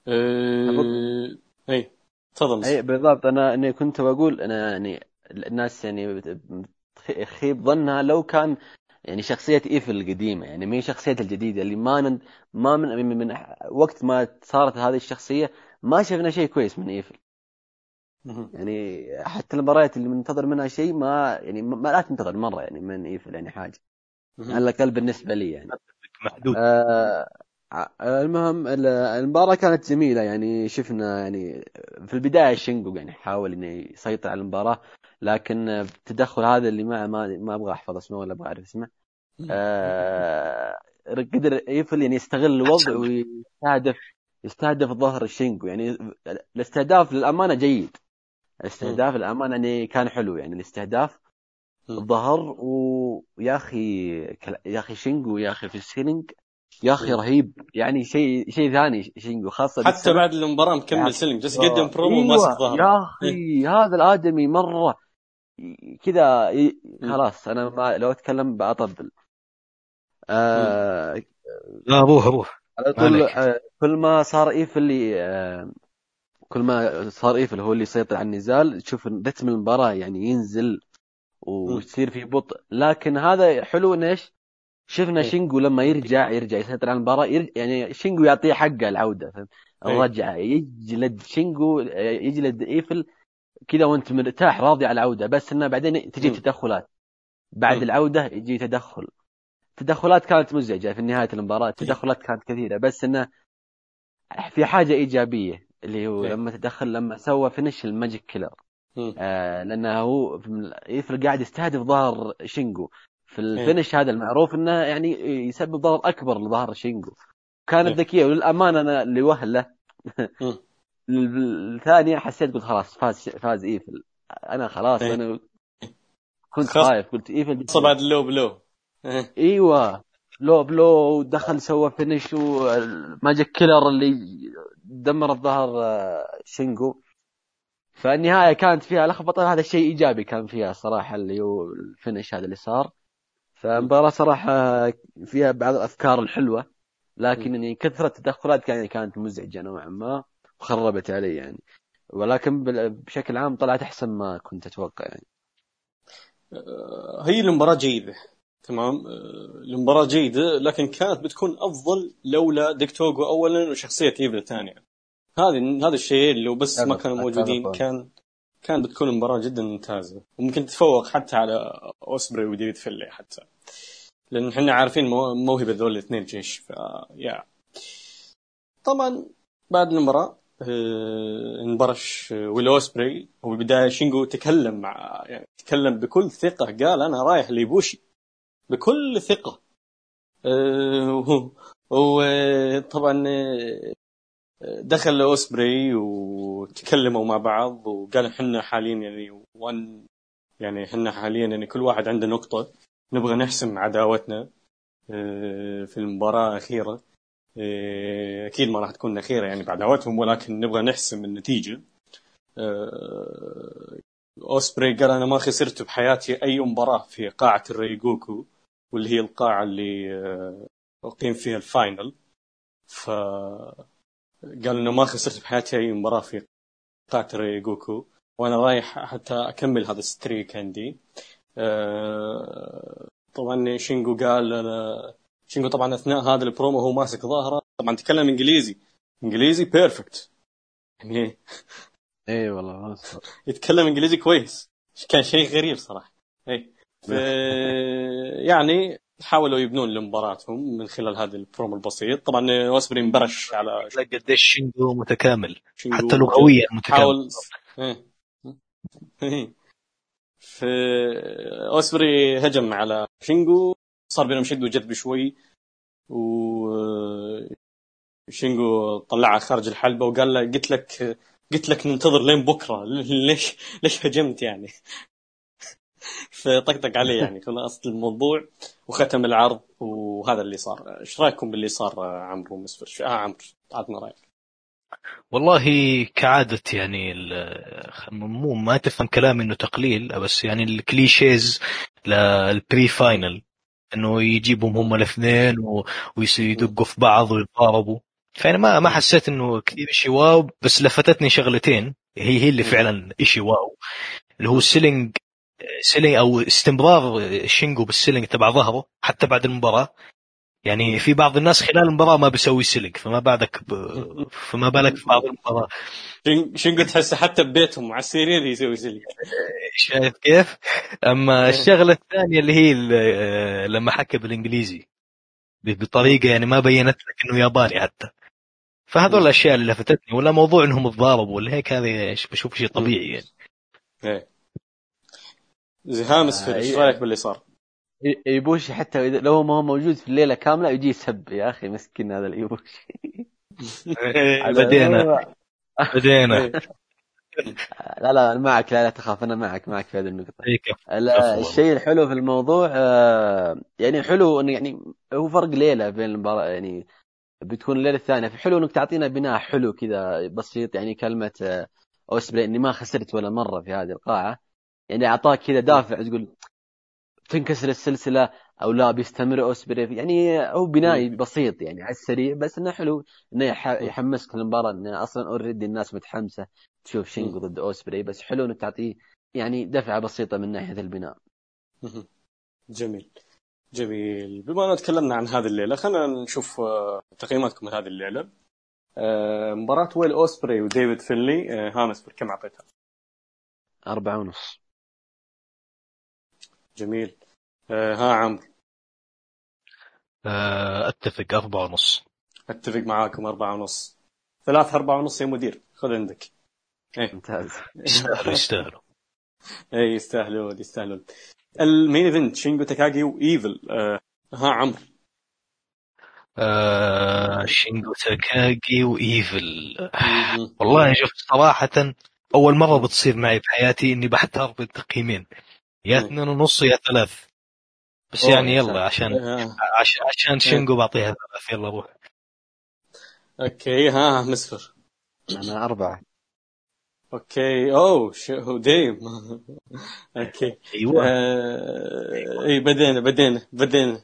أه... أي تفضل. أي بالضبط. أنا إني كنت بقول أنا يعني الناس يعني يخيب ظنها لو كان يعني شخصية إيفل القديمة. يعني مين شخصية الجديدة اللي ما ن... ما من... من... من وقت ما صارت هذه الشخصية ما شفنا شيء كويس من إيفل. يعني حتى المباريات اللي منتظر منها شيء ما يعني ما لا تنتظر مرة يعني من إيفل يعني حاجة. على الأقل بالنسبة لي يعني. محدود. آه المهم ال- المباراة كانت جميلة يعني. شفنا يعني في البداية شينجو يعني حاول إنه يسيطر على المباراة. لكن التدخل هذا اللي ما ما, ما أبغى أحفظ اسمه ولا أبغى أعرف اسمه. آه قدر يفل يعني يستغل الوضع ويستهدف يستهدف ظهر شينجو يعني الاستهداف للأمانة جيد. الاستهداف للأمانة يعني كان حلو. يعني الاستهداف. الظهر ويا أخي يا أخي شينجو يا أخي في ال selling يا أخي. رهيب. يعني شيء شيء ثاني شينجو خاصة حتى بعد المباراة مكمل جالس آه، يقدم برومو أيوة، وماسك ظهره. يا أخي هذا الآدمي مرة كذا. خلاص أنا ما لو أتكلم بطبل آه لا روح روح على طول. آه كل ما صار إيفل آه كل ما صار إيفل هو اللي يسيطر على النزال تشوف رتم المباراة يعني ينزل ويصير في بطء لكن هذا حلو إن إيش شفنا. شينجو لما يرجع يرجع يسيطر على المباراة يرجع يعني شينجو يعطيه حقه العودة إيه. الرجعة يجلد شينجو يجلد إيفل كذا وانت مرتاح راضي على العودة بس إنه بعدين تجي. تدخلات بعد مم. العودة يجي تدخل تدخلات كانت مزعجة في نهاية المباراة التدخلات كانت كثيرة بس إنه في حاجة إيجابية اللي هو إيه. لما تدخل لما سوى finish ال magic killer. آه لأنه هو ايفل قاعد يستهدف ظهر شينجو في إيه. ال finish هذا المعروف إنه يعني يسبب ضرر أكبر لظهر شينجو كانت إيه. ذكية وللأمانة أنا لوهله مم. الثانية حسيت قلت خلاص فاز فاز إيفل. أنا خلاص إيه. أنا كنت. خايف قلت إيفل بعد ال low blow. إيه. إيوه. low blow ودخل سوى finish و magic killer اللي دمر الظهر آه، شينجو. فالنهاية كانت فيها لخبطة هذا الشيء إيجابي كان فيها صراحة اللي هو ال finish هذا اللي صار. فمباراة صراحة فيها بعض الأفكار الحلوة لكن يعني كثرة التدخلات كان- كانت مزعجة نوعا ما. وخربت علي يعني. ولكن بال- بشكل عام طلعت أحسن ما كنت أتوقع يعني. آه، هي المباراة جيدة تمام؟ آه، المباراة جيدة لكن كانت بتكون أفضل لولا ديك توغو أولا وشخصية إيفل ثانيا هذه هذا الشيء اللي لو بس ما كانوا موجودين. كان كان بتكون المباراة جدا ممتازة. وممكن تتفوق حتى على أوسبري وديفيد فينلي حتى. لأن إحنا عارفين مو- موهبة ذول الاثنين جيش ف يا طبعا بعد المباراة آه، انبرش آه، ويل اوسبري. وبالبداية شينجو تكلم مع يعني تكلم بكل ثقة. قال أنا رايح ليبوشي. بكل ثقة. آه، وطبعا آه، دخل اوسبري وتكلموا مع بعض. وقال إحنا حاليا يعني one يعني إحنا حاليا يعني كل واحد عنده نقطة. نبغى نحسم عداوتنا آه، في المباراة الأخيرة. آه، أكيد ما راح تكون الأخيرة يعني بعداوتهم ولكن نبغى نحسم النتيجة. آه، أوسبري قال أنا ما خسرت بحياتي أي مباراة في قاعة الريجوكو واللي هي القاعة اللي آه، أقيم فيها ال final. ف قال انه ما خسرت بحياتي أي مباراة في قاعة ريجوكو وأنا رايح حتى أكمل هذا ال streak عندي. طبعا شينجو قال أنا شينجو طبعا أثناء هذا البرومو هو ماسك ظهره. طبعا تكلم إنجليزي. إنجليزي perfect يعني اي والله. يتكلم إنجليزي كويس. كان شيء غريب صراحة. اي ف- يعني حاولوا يبنون لمباراتهم من خلال هذا البرومو البسيط. طبعا واسبري انبرش على تلاقي قديش شينجو متكامل. شينجو حتى لغويا متكامل. حاول إيه. إيه. في اوسبري هجم على شينجو. صار بينهم شد وجذب شوي و شينجو طلعها خارج الحلبة وقال له قلت لك قلت لك ننتظر لين بكرة ليش ليش هجمت يعني؟ فطقطق عليه يعني خلاص الموضوع وختم العرض وهذا اللي صار. إيش رأيكم باللي صار عمرو مسفر آه عمرو عطنا رأيك. والله كعادة يعني ال- مو ما تفهم كلامي إنه تقليل بس يعني ال clichés لل pre final. إنه يجيبهم هم الاثنين و- ويدقوا في بعض ويتضاربوا. فأنا ما ما حسيت إنه كثير شيء wow بس لفتتني شغلتين. هي هي اللي فعلا شيء wow. اللي هو ال selling selling أو استمرار شينجو بال selling تبع ظهره حتى بعد المباراة. يعني في بعض الناس خلال المباراة ما بيسوي selling فما بالك ب... فما بالك في بعض المباراة. شين- شينجو تحسه حتى ببيتهم على السرير يسوي sell شايف كيف؟ أما الشغلة الثانية اللي هي ال- لما حكى بالإنجليزي. بطريقة يعني ما بينت لك إنه ياباني حتى. فهذول الأشياء اللي لفتتني ولا موضوع إنهم تضاربوا ولا هيك هذه بشوف شيء طبيعي يعني. إيه. زي هامس في آه، إيش إيه. رأيك باللي صار؟ ايبوشي حتى لو ما هو موجود في الليلة كاملة يجي يسب يا أخي مسكين هذا الايبوشي بدينا. بدينا. إيه. لا لا معك لا لا تخاف أنا معك معك في هذه النقطة. عفواً. الشيء الحلو في الموضوع آه، يعني حلو إنه يعني هو فرق ليلة بين المباراة يعني بتكون الليلة الثانية. فحلو إنك تعطينا بناء حلو كذا بسيط يعني كلمة آه، اوسبري اني ما خسرت ولا مرة في هذه القاعة. يعني أعطاك كذا دافع تقول تنكسر السلسلة أو لا بيستمر اوسبري في- يعني هو بنائي بسيط يعني على السريع بس إنه حلو. يح- يحمسك للمباراه إنه أصلا already الناس متحمسة تشوف شينجو ضد اوسبري بس حلو انك تعطيه يعني دفعة بسيطة من ناحية البناء. جميل. جميل. بما أننا تكلمنا عن هذه الليلة خلينا نشوف آه، تقييماتكم لهذه الليلة. آه، مباراة ويل أوسبري وديفيد فينلي آه، هامس كم أعطيتها؟ أربعة ونص. جميل. آه، ها عمرو. آه، أتفق أربعة ونص. أتفق معاكم أربعة ونص. ثلاث أربعة ونص يا مدير. خذ عندك. ممتاز. يستاهلوا يستاهلوا. اي يستاهلون. يستاهلون ال main event شينجو تاكاجي وايفل آه، ها عمرو. آه، شينجو تاكاجي وايفل. والله شوف صراحة أول مرة بتصير معي بحياتي إني بحتار بين تقييمين. يا. اثنين ونص يا ثلاث. بس يعني يلا ساتر. عشان آه، عشان, عشان شينجو بعطيها ثلاث. يلا روح. okay ها مسفر أنا أربعة. okay أوه شو damn. okay. أيوه. آه، إي بدينا بدينا بدينا.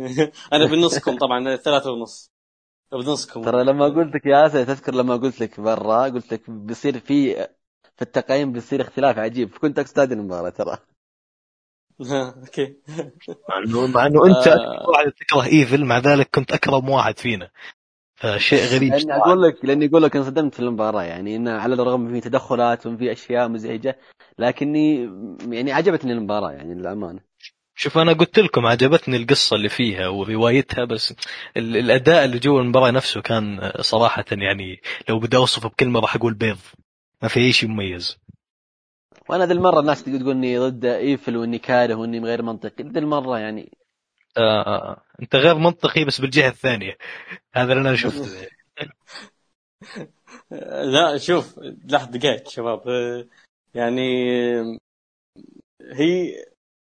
أنا بنصكم طبعا ثلاثة ونص. بنصكم. ترى لما قلت لك يا اسف تذكر لما قلت لك برا قلت لك بيصير في في التقييم بيصير اختلاف عجيب. كنت أقصد هذه المباراة ترى. Okay. مع انه مع إنه أنت آه. واحد تكره ايفل مع ذلك كنت أكرم واحد فينا. فشيء غريب. لأني. أقول لك لأني أقول لك انصدمت في المباراة. يعني إنه على الرغم في تدخلات وفي أشياء مزعجة لكني يعني عجبتني المباراة يعني للأمانة. شوف أنا قلت لكم عجبتني القصة اللي فيها وروايتها بس ال- الأداء اللي جوا المباراة نفسه كان صراحة يعني لو بدي أوصفه بكلمة راح أقول بيض. ما في أي شيء مميز. وأنا ذي المرة الناس تقول إني ضد إيفل وإني كاره وإني غير منطقي. ذي المرة يعني. آه أنت غير منطقي بس بالجهة الثانية. هذا اللي أنا شفته. لا شوف لحظة دقائق شباب. آه، يعني آه، هي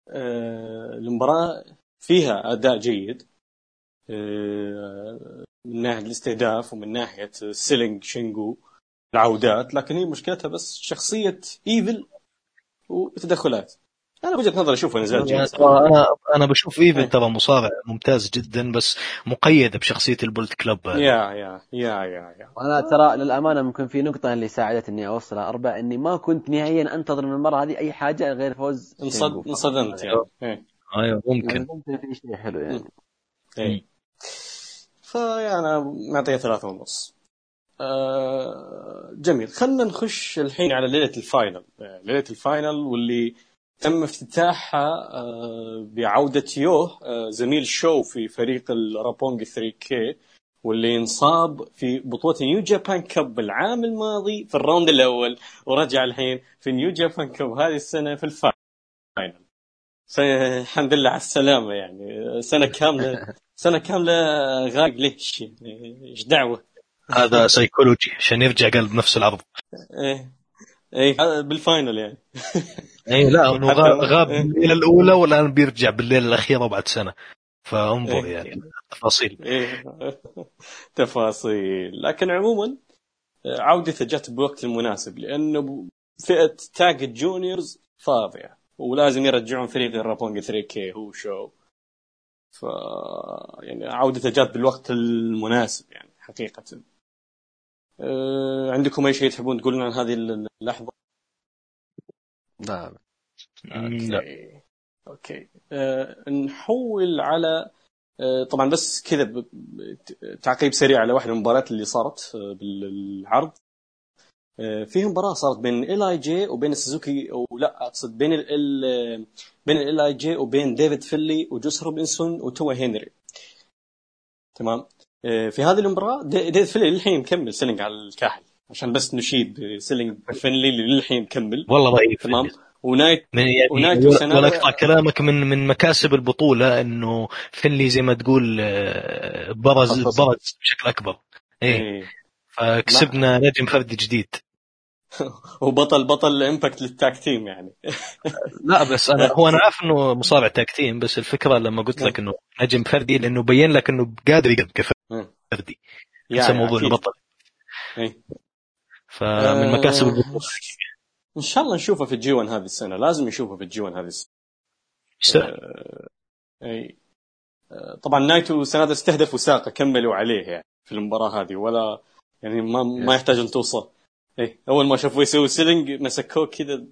آه، المباراة فيها أداء جيد. آه، من ناحية الاستهداف ومن ناحية selling شينجو العودات لكن هي مشكلتها بس شخصية إيفل وتدخلات. أنا وجهة نظري أشوفه نزال يعني. ترى أنا أنا بشوف إيفل إيه. ترى مصارع ممتاز جدا بس مقيد بشخصية ال Bullet Club. Yeah yeah yeah yeah yeah. وأنا ترى للأمانة ممكن في نقطة اللي ساعدتني أوصلها. أربع إني ما كنت نهائيا أنتظر من المرة هذه أي حاجة غير فوز انصدمت يعني. إيه. أيوه ممكن. ممكن في شيء حلو يعني. إيه. فيعني أنا معطية ثلاثة ونص. آه جميل. خلينا نخش الحين على ليلة ال final. آه، ليلة ال final واللي تم افتتاحها آه بعودة يوه آه زميل شو في فريق ال Roppongi 3K واللي انصاب في بطولة New Japan Cup العام الماضي في ال round الأول ورجع الحين في New Japan Cup هذه السنة في ال final. فالحمد لله على السلامة يعني. سنة كاملة سنة كاملة غايب ليش؟ يعني إيش دعوة؟ هذا سيكولوجي عشان يرجع قلب نفس العرض. إيه. إيه. بال final يعني. اي لا انه غاب, إيه. بالليلة الأولى والآن بيرجع بالليلة الأخيرة بعد سنة. فانظر إيه. يعني التفاصيل إيه. تفاصيل. لكن عموما عودته جت بوقت المناسب لأنه فئة tag juniors فاضية ولازم يرجعون فريق ال Roppongi 3K هو شو ف يعني عودته جت بالوقت المناسب يعني حقيقة. عندكم أي شيء تحبون تقولون عن هذه اللحظة؟ لا لا. Okay. Okay. أه نحول على أه طبعا بس كذا تعقيب سريع على واحدة من المباريات اللي صارت بالعرض. أه، في مباراة صارت بين LIJ وبين السوزوكي أو لا أقصد بين ال بين LIJ وبين ديفيد فينلي وجوس روبنسون وتوا هناري. تمام؟ في هذه المباراة دي- ديفيد فينلي للحين مكمل selling على الكاحل عشان بس نشيد selling فينلي للحين مكمل والله رهيب تمام. ونايتو من يعني ونايت ولا- أقطع كلامك من من مكاسب البطولة إنه فنلي زي ما تقول آه، برز. برز بشكل أكبر. إيه. إيه. فكسبنا نجم فردي جديد. وبطل بطل Impact لل tag team يعني. لا بس أنا هو أنا عارف إنه مصارع tag team بس الفكرة لما قلت لك إنه نجم فردي لأنه بين لك إنه قادر يقدم انسى يا موضوع أكيد. البطل إيه. فمن مكاسب البطولة. إن شاء الله نشوفه في ال G1 هذه السنة. لازم نشوفه في الجي 1 هذه السنة. يستاهل. إي. آه، طبعا نايتو سنادا استهدفوا ساقه كملوا عليه يعني في المباراة هذه. ولا يعني ما ما يحتاج أن توصل. إي. أول ما شافوه يسوي selling مسكوه كذا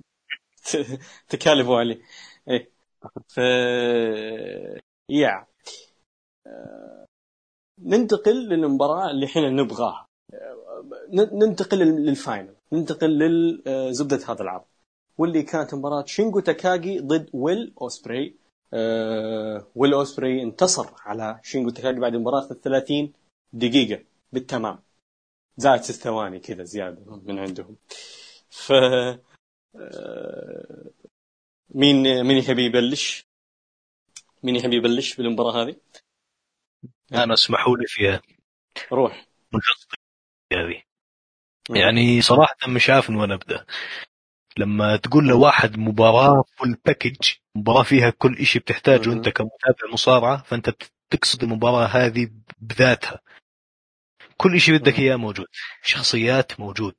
تكالبوا عليه. إي. ف yeah. آه، ننتقل للمباراة اللي إحنا نبغاها. آه، ننتقل لل- لل final. ننتقل لزبده هذا العرض. واللي كانت مباراة شينجو تاكاجي ضد ويل أوسبري. آه ويل أوسبري انتصر على شينجو تاكاجي بعد مباراة 30 دقيقة. بالتمام. زائد ست ثواني كذا زيادة من عندهم. ف آه مين مين يحب يبلش؟ مين يحب يبلش بالمباراة هذه؟ أنا اسمحوا لي فيها. روح. منحط هذه. يعني صراحة مش عارف من وين أبدأ. لما تقول لواحد مباراة full package مباراة فيها كل شيء بتحتاجه. أنت كمتابع مصارعة فأنت تقصد المباراة هذه بذاتها. كل شيء بدك. إياه موجود. شخصيات موجود.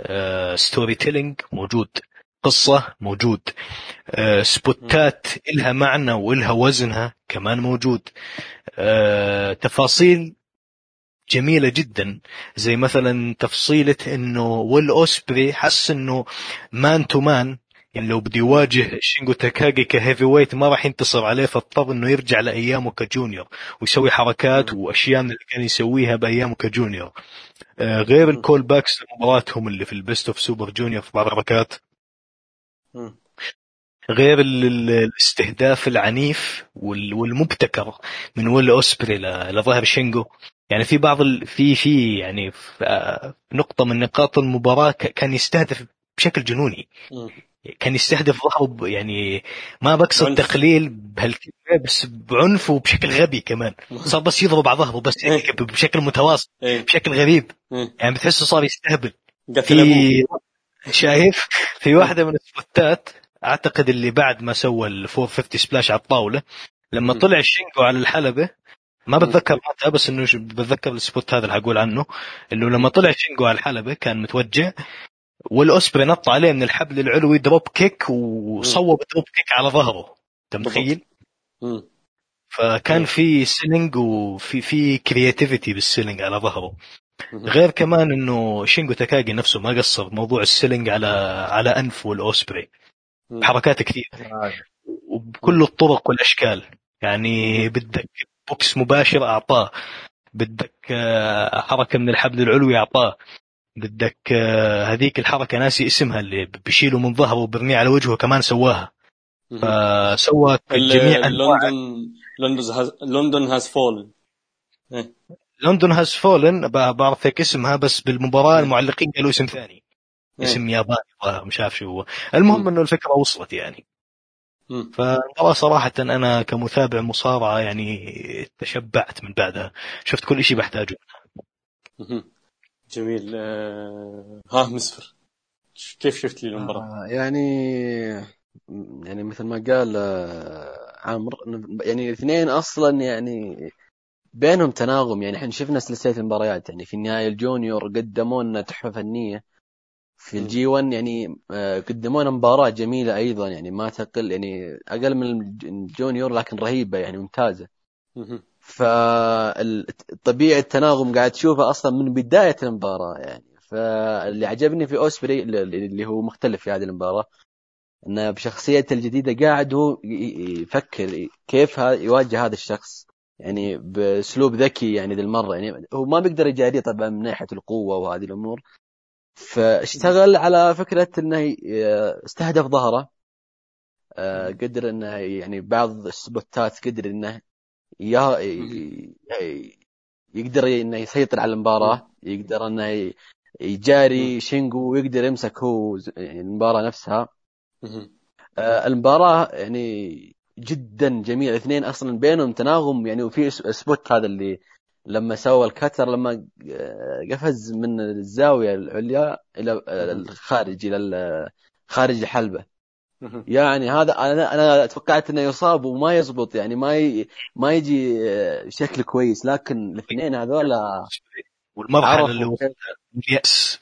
آه، storytelling موجود. قصة موجود آه، spot ات إلها معنى وإلها وزنها كمان موجود آه، تفاصيل جميلة جدا زي مثلا تفصيلة إنه ويل أوسبري حس إنه man to man يعني لو بده يواجه شينجو تاكاجي ك heavyweight ما راح ينتصر عليه فاضطر إنه يرجع لأيامه ك junior ويسوي حركات. وأشياء من اللي كان يسويها بأيامه ك junior آه، غير. ال callbacks لمباراتهم اللي في ال Best of Super Junior في بعض الحركات. غير ال- ال- الاستهداف العنيف وال- والمبتكر من ويل أوسبري لظهر شينجو يعني في بعض ال... في في يعني في آه، نقطة من نقاط المباراة كان يستهدف بشكل جنوني. كان يستهدف ظهره يعني ما بقصد عنف. تقليل بهالكلمة بس بعنف وبشكل غبي كمان. صار بس يضرب على ظهره بس هيك بشكل متواصل إيه. بشكل غريب. إيه. يعني بتحسه صار يستهبل. في شايف في واحدة من السبوتات أعتقد اللي بعد ما سوى ال 450 splash على الطاولة لما. طلع الشينجو على الحلبة ما. بتذكر متى بس إنه بتذكر ال spot هذا اللي حقول عنه إنه لما طلع شينجو على الحلبة كان متوجع ويل أوسبري نط عليه من الحبل العلوي dropkick وصوب dropkick على ظهره أنت متخيل؟ فكان. في selling وفي في creativity بال selling على ظهره. غير كمان إنه شينجو تاكاجي نفسه ما قصر بموضوع ال selling على على أنف ويل أوسبري. حركات كثير. وبكل الطرق والأشكال. يعني بدك بوكس مباشر أعطاه. بدك آه، حركة من الحبل العلوي أعطاه. بدك آه، هذيك الحركة ناسي اسمها اللي بشيله من ظهره وبرميه على وجهه كمان سواها. فسوى جميع أنواع لندن لندن هاز لندن هاز فولن لندن هاز فولن بعرف هيك اسمها بس بالمباراة مم. المعلقين قالوا اسم ثاني إيه. اسم ياباني مش عارف شو هو المهم. إنه الفكرة وصلت يعني. فالمباراة صراحة أنا كمتابع مصارعة يعني تشبعت من بعدها شفت كل شيء بحتاجه مهم. جميل آه... ها مسفر كيف شفت لي المباراة؟ آه، يعني يعني مثل ما قال آه، عامر إنه يعني الاثنين أصلا يعني بينهم تناغم. يعني إحنا شفنا سلسلة المباريات يعني في النهايه ال junior قدموا لنا تحفة فنية. في. ال G 1 يعني آه، قدموا لنا مباراة جميلة أيضا يعني ما تقل يعني أقل من ال junior لكن رهيبة يعني ممتازة. مهم. فطبيعة التناغم قاعد تشوفه أصلا من بداية المباراة يعني. فاللي عجبني في أوسبري اللي هو مختلف في هذه المباراة إنه بشخصيته الجديدة قاعد هو يفكر كيف يواجه هذا الشخص. يعني بأسلوب ذكي يعني ذي المره يعني هو ما بيقدر يجاريه طبعا من ناحية القوة وهذه الأمور. فاشتغل على فكرة إنه استهدف ظهره. آه، قدر إنه يعني بعض السبوتات قدر إنه يقدر إنه يسيطر على المباراة يقدر إنه يجاري شينجو ويقدر يمسك هو يعني المباراة نفسها. آه، المباراة يعني جدا جميل. الاثنين أصلا بينهم تناغم. يعني وفي spot هذا اللي لما سوى ال cutter لما قفز من الزاوية العليا إلى الخارج إلى خارج الحلبة. يعني هذا أنا أنا توقعت إنه يصاب وما يزبط. يعني ما ي... ما يجي شكل كويس. لكن الاثنين هذول والمرحلة اللي هو اليأس.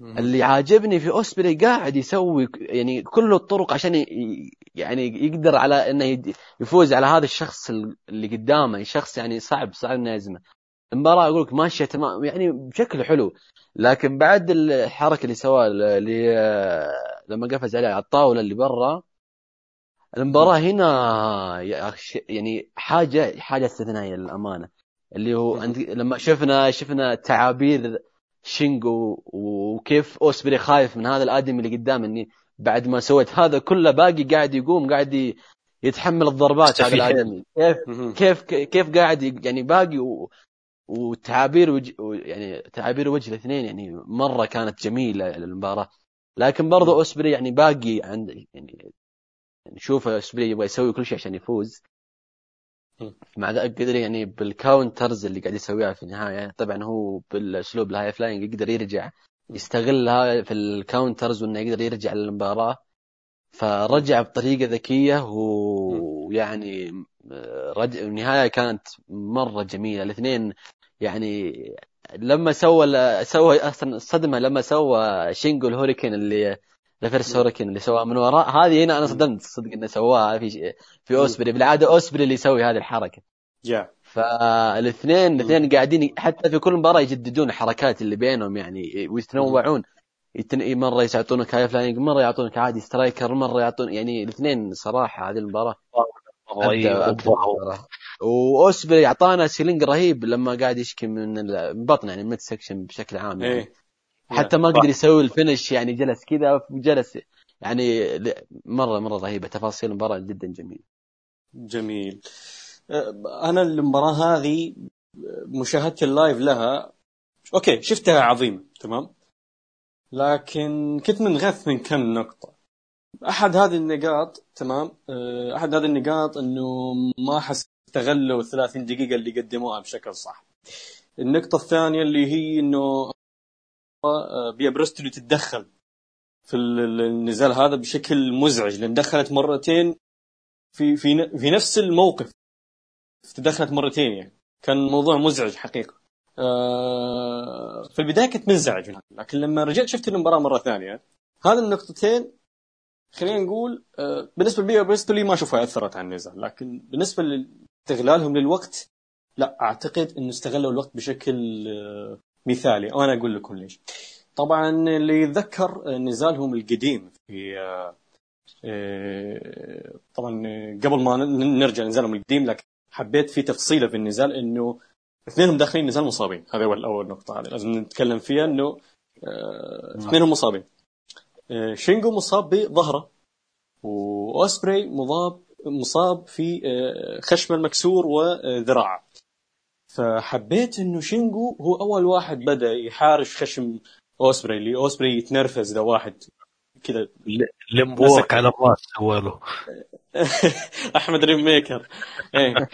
اللي عاجبني في أوسبري قاعد يسوي يعني كل الطرق عشان يعني يقدر على إنه يفوز على هذا الشخص اللي قدامه شخص يعني صعب صعب إنه يهزمه المباراه أقول لك ماشية تمام يعني بشكل حلو. لكن بعد الحركة اللي سواها اللي لما قفز عليه على الطاولة اللي برا المباراة هنا يعني حاجة حاجة استثنائية للأمانة. اللي هو لما شفنا شفنا تعابير شينجو وكيف أوسبري خايف من هذا الآدمي اللي قدام إني بعد ما سويت هذا كله باقي قاعد يقوم قاعد يتحمل الضربات هذا الادمي كيف كيف كيف قاعد يعني باقي و... وتعابير وجه يعني تعابير وجه الاثنين يعني مرة كانت جميلة المباراه لكن برضو أوسبري يعني باقي عند يعني نشوف أوسبري يبغى يسوي كل شيء عشان يفوز. مع ذلك قدر يعني بال counters اللي قاعد يسويها في النهاية. طبعا هو بالأسلوب ال high flying يقدر يرجع. يستغلها في ال counters وإنه يقدر يرجع للمباراة. فرجع بطريقة ذكية ويعني رجع النهاية كانت مرة جميلة. الاثنين يعني لما سوى سوى أصلا الصدمه لما سوى شينجو ال hurricane اللي reverse hurricane اللي سواها من وراء. هذه هنا أنا صدمت صدق إنه سواها في في أوسبري. بالعادة أوسبري اللي يسوي هذه الحركة. yeah. فالاثنين الاثنين قاعدين حتى في كل مباراة يجددون الحركات اللي بينهم يعني ويتنوعون يتن... مرة يعطونك high flying مرة يعطونك عادي striker مرة يعطون يعني الاثنين صراحة هذه المباراة وأوسبري أعطانا selling رهيب لما قاعد يشكي من بطنه يعني ال mid section بشكل عام يعني. إيه. حتى ما قدر يسوي ال finish يعني جلس كذا وجلس يعني مره مرة رهيبة. تفاصيل المباراة جدا جميله جميل. أنا المباراة هذه مشاهدتي ال live لها. okay شفتها عظيمه تمام؟ لكن كنت منغث من كم نقطة. أحد هذه النقاط تمام؟ أحد هذه النقاط إنه ما حس استغلوا ال 30 دقيقة اللي قدموها بشكل صح. النقطة الثانية اللي هي إنه بيا بريستولي تتدخل في النزال هذا بشكل مزعج لأن دخلت مرتين في في في نفس الموقف. تدخلت مرتين يعني. كان موضوع مزعج حقيقة. آه، في البداية كنت منزعج لكن لما رجعت شفت المباراه مرة ثانية. هذه النقطتين خلينا نقول آه، بالنسبة لبيا بريستولي ما أشوفها أثرت على النزال لكن بالنسبة لاستغلالهم للوقت لا أعتقد إنه استغلوا الوقت بشكل آه، مثالي وأنا أقول لكم ليش. طبعا اللي يتذكر نزالهم القديم في طبعا قبل ما نرجع نزالهم القديم لكن حبيت في تفصيله في النزال إنه اثنينهم داخلين نزال مصابين. هذا اول اول نقطه هذه لازم نتكلم فيها إنه آه، اثنينهم مصابين. آه، شينجو مصاب بظهره وأوسبري مصاب مصاب في آه، خشمة المكسور وذراعه. فحبيت إنه شينجو هو أول واحد بدأ يحارش خشم أوسبري اللي أوسبري يتنرفز إذا واحد كذا. لمبوك. على الراس سوى له أحمد rainmaker. إيه.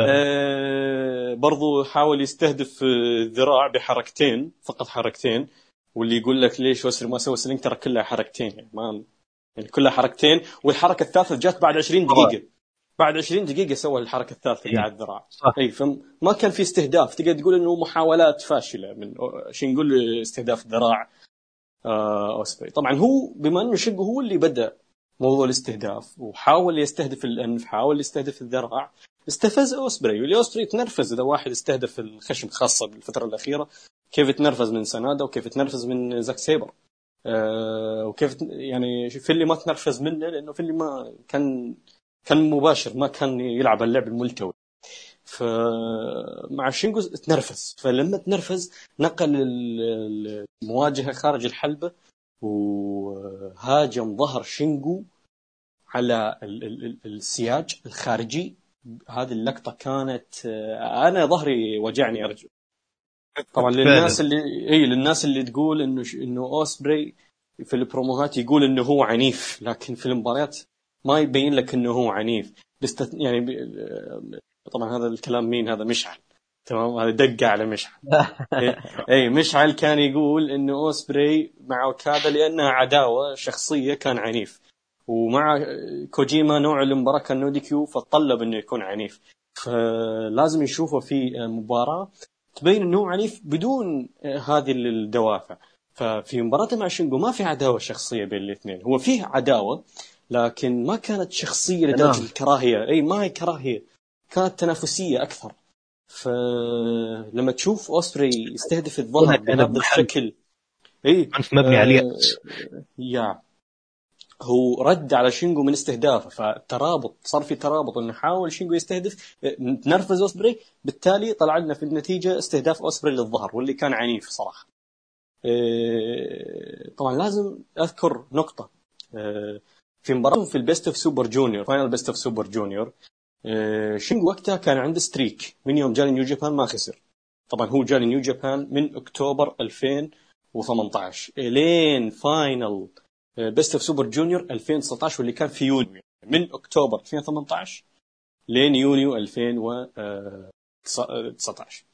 آه برضو حاول يستهدف الذراع بحركتين فقط حركتين واللي يقول لك ليش أوسبري ما سوى selling ترى كلها حركتين يعني ما يعني كلها حركتين. والحركة الثالثة جات بعد 20 دقيقة. بعد 20 دقيقة سوى الحركة الثالثة اللي على الذراع. اي فما كان في استهداف. تقدر تقول إنه محاولات فاشلة من شو نقول استهداف الذراع اوسبري طبعا هو بما إنه شينجو هو اللي بدأ موضوع الاستهداف وحاول يستهدف الأنف حاول يستهدف الذراع استفز أوسبري والاوسبري تنرفز إذا واحد استهدف الخشم خاصة بالفترة الأخيرة كيف تنرفز من سنادا وكيف تنرفز من زاك سيبر. أه وكيف يعني في اللي ما تنرفز منه لأنه في اللي ما كان كان مباشر ما كان يلعب اللعب الملتوي. فمع شينجو تنرفز. فلما تنرفز نقل المواجهة خارج الحلبة وهاجم ظهر شينجو على السياج الخارجي. هذه اللقطة كانت أنا ظهري وجعني أرجو. طبعا للناس اللي إي للناس اللي تقول إنه ش... إنه أوسبري في البروموهات يقول إنه هو عنيف لكن في المباريات ما يبين لك إنه هو عنيف. بست... يعني. طبعا هذا الكلام مين؟ هذا مشعل. تمام؟ هذا دقة على مشعل. اي مشعل كان يقول إنه أوسبري مع أوكادا لأنها عداوة شخصية كان عنيف. ومع كوجيما نوع المباراة كان no DQ فطلب إنه يكون عنيف. فلازم يشوفه في مباراة تبين إنه عنيف بدون هذه الدوافع. ففي مباراته مع شينجو ما في عداوة شخصية بين الاثنين. هو فيه عداوة لكن ما كانت شخصية لدرجة الكراهية. إي ما هي كراهية. كانت تنافسية أكثر. فلما تشوف اوسبري يستهدف الظهر بهذا الشكل. اي مبني على اليأس يا. هو رد على شينجو من استهدافه فالترابط صار في ترابط إنه حاول شينجو يستهدف نرفز أوسبري بالتالي طلع لنا في النتيجة استهداف اوسبري للظهر واللي كان عنيف صراحة. طبعا لازم أذكر نقطة. في مباراة في ال best of super junior final best of super junior شينجو وقتها كان عنده streak من يوم جاني نيو جابان ما خسر. طبعا هو جاني نيو جابان من أكتوبر 2018 لين فاينل best of super junior 2019 واللي كان في يونيو. من أكتوبر 2018 لين يونيو 2019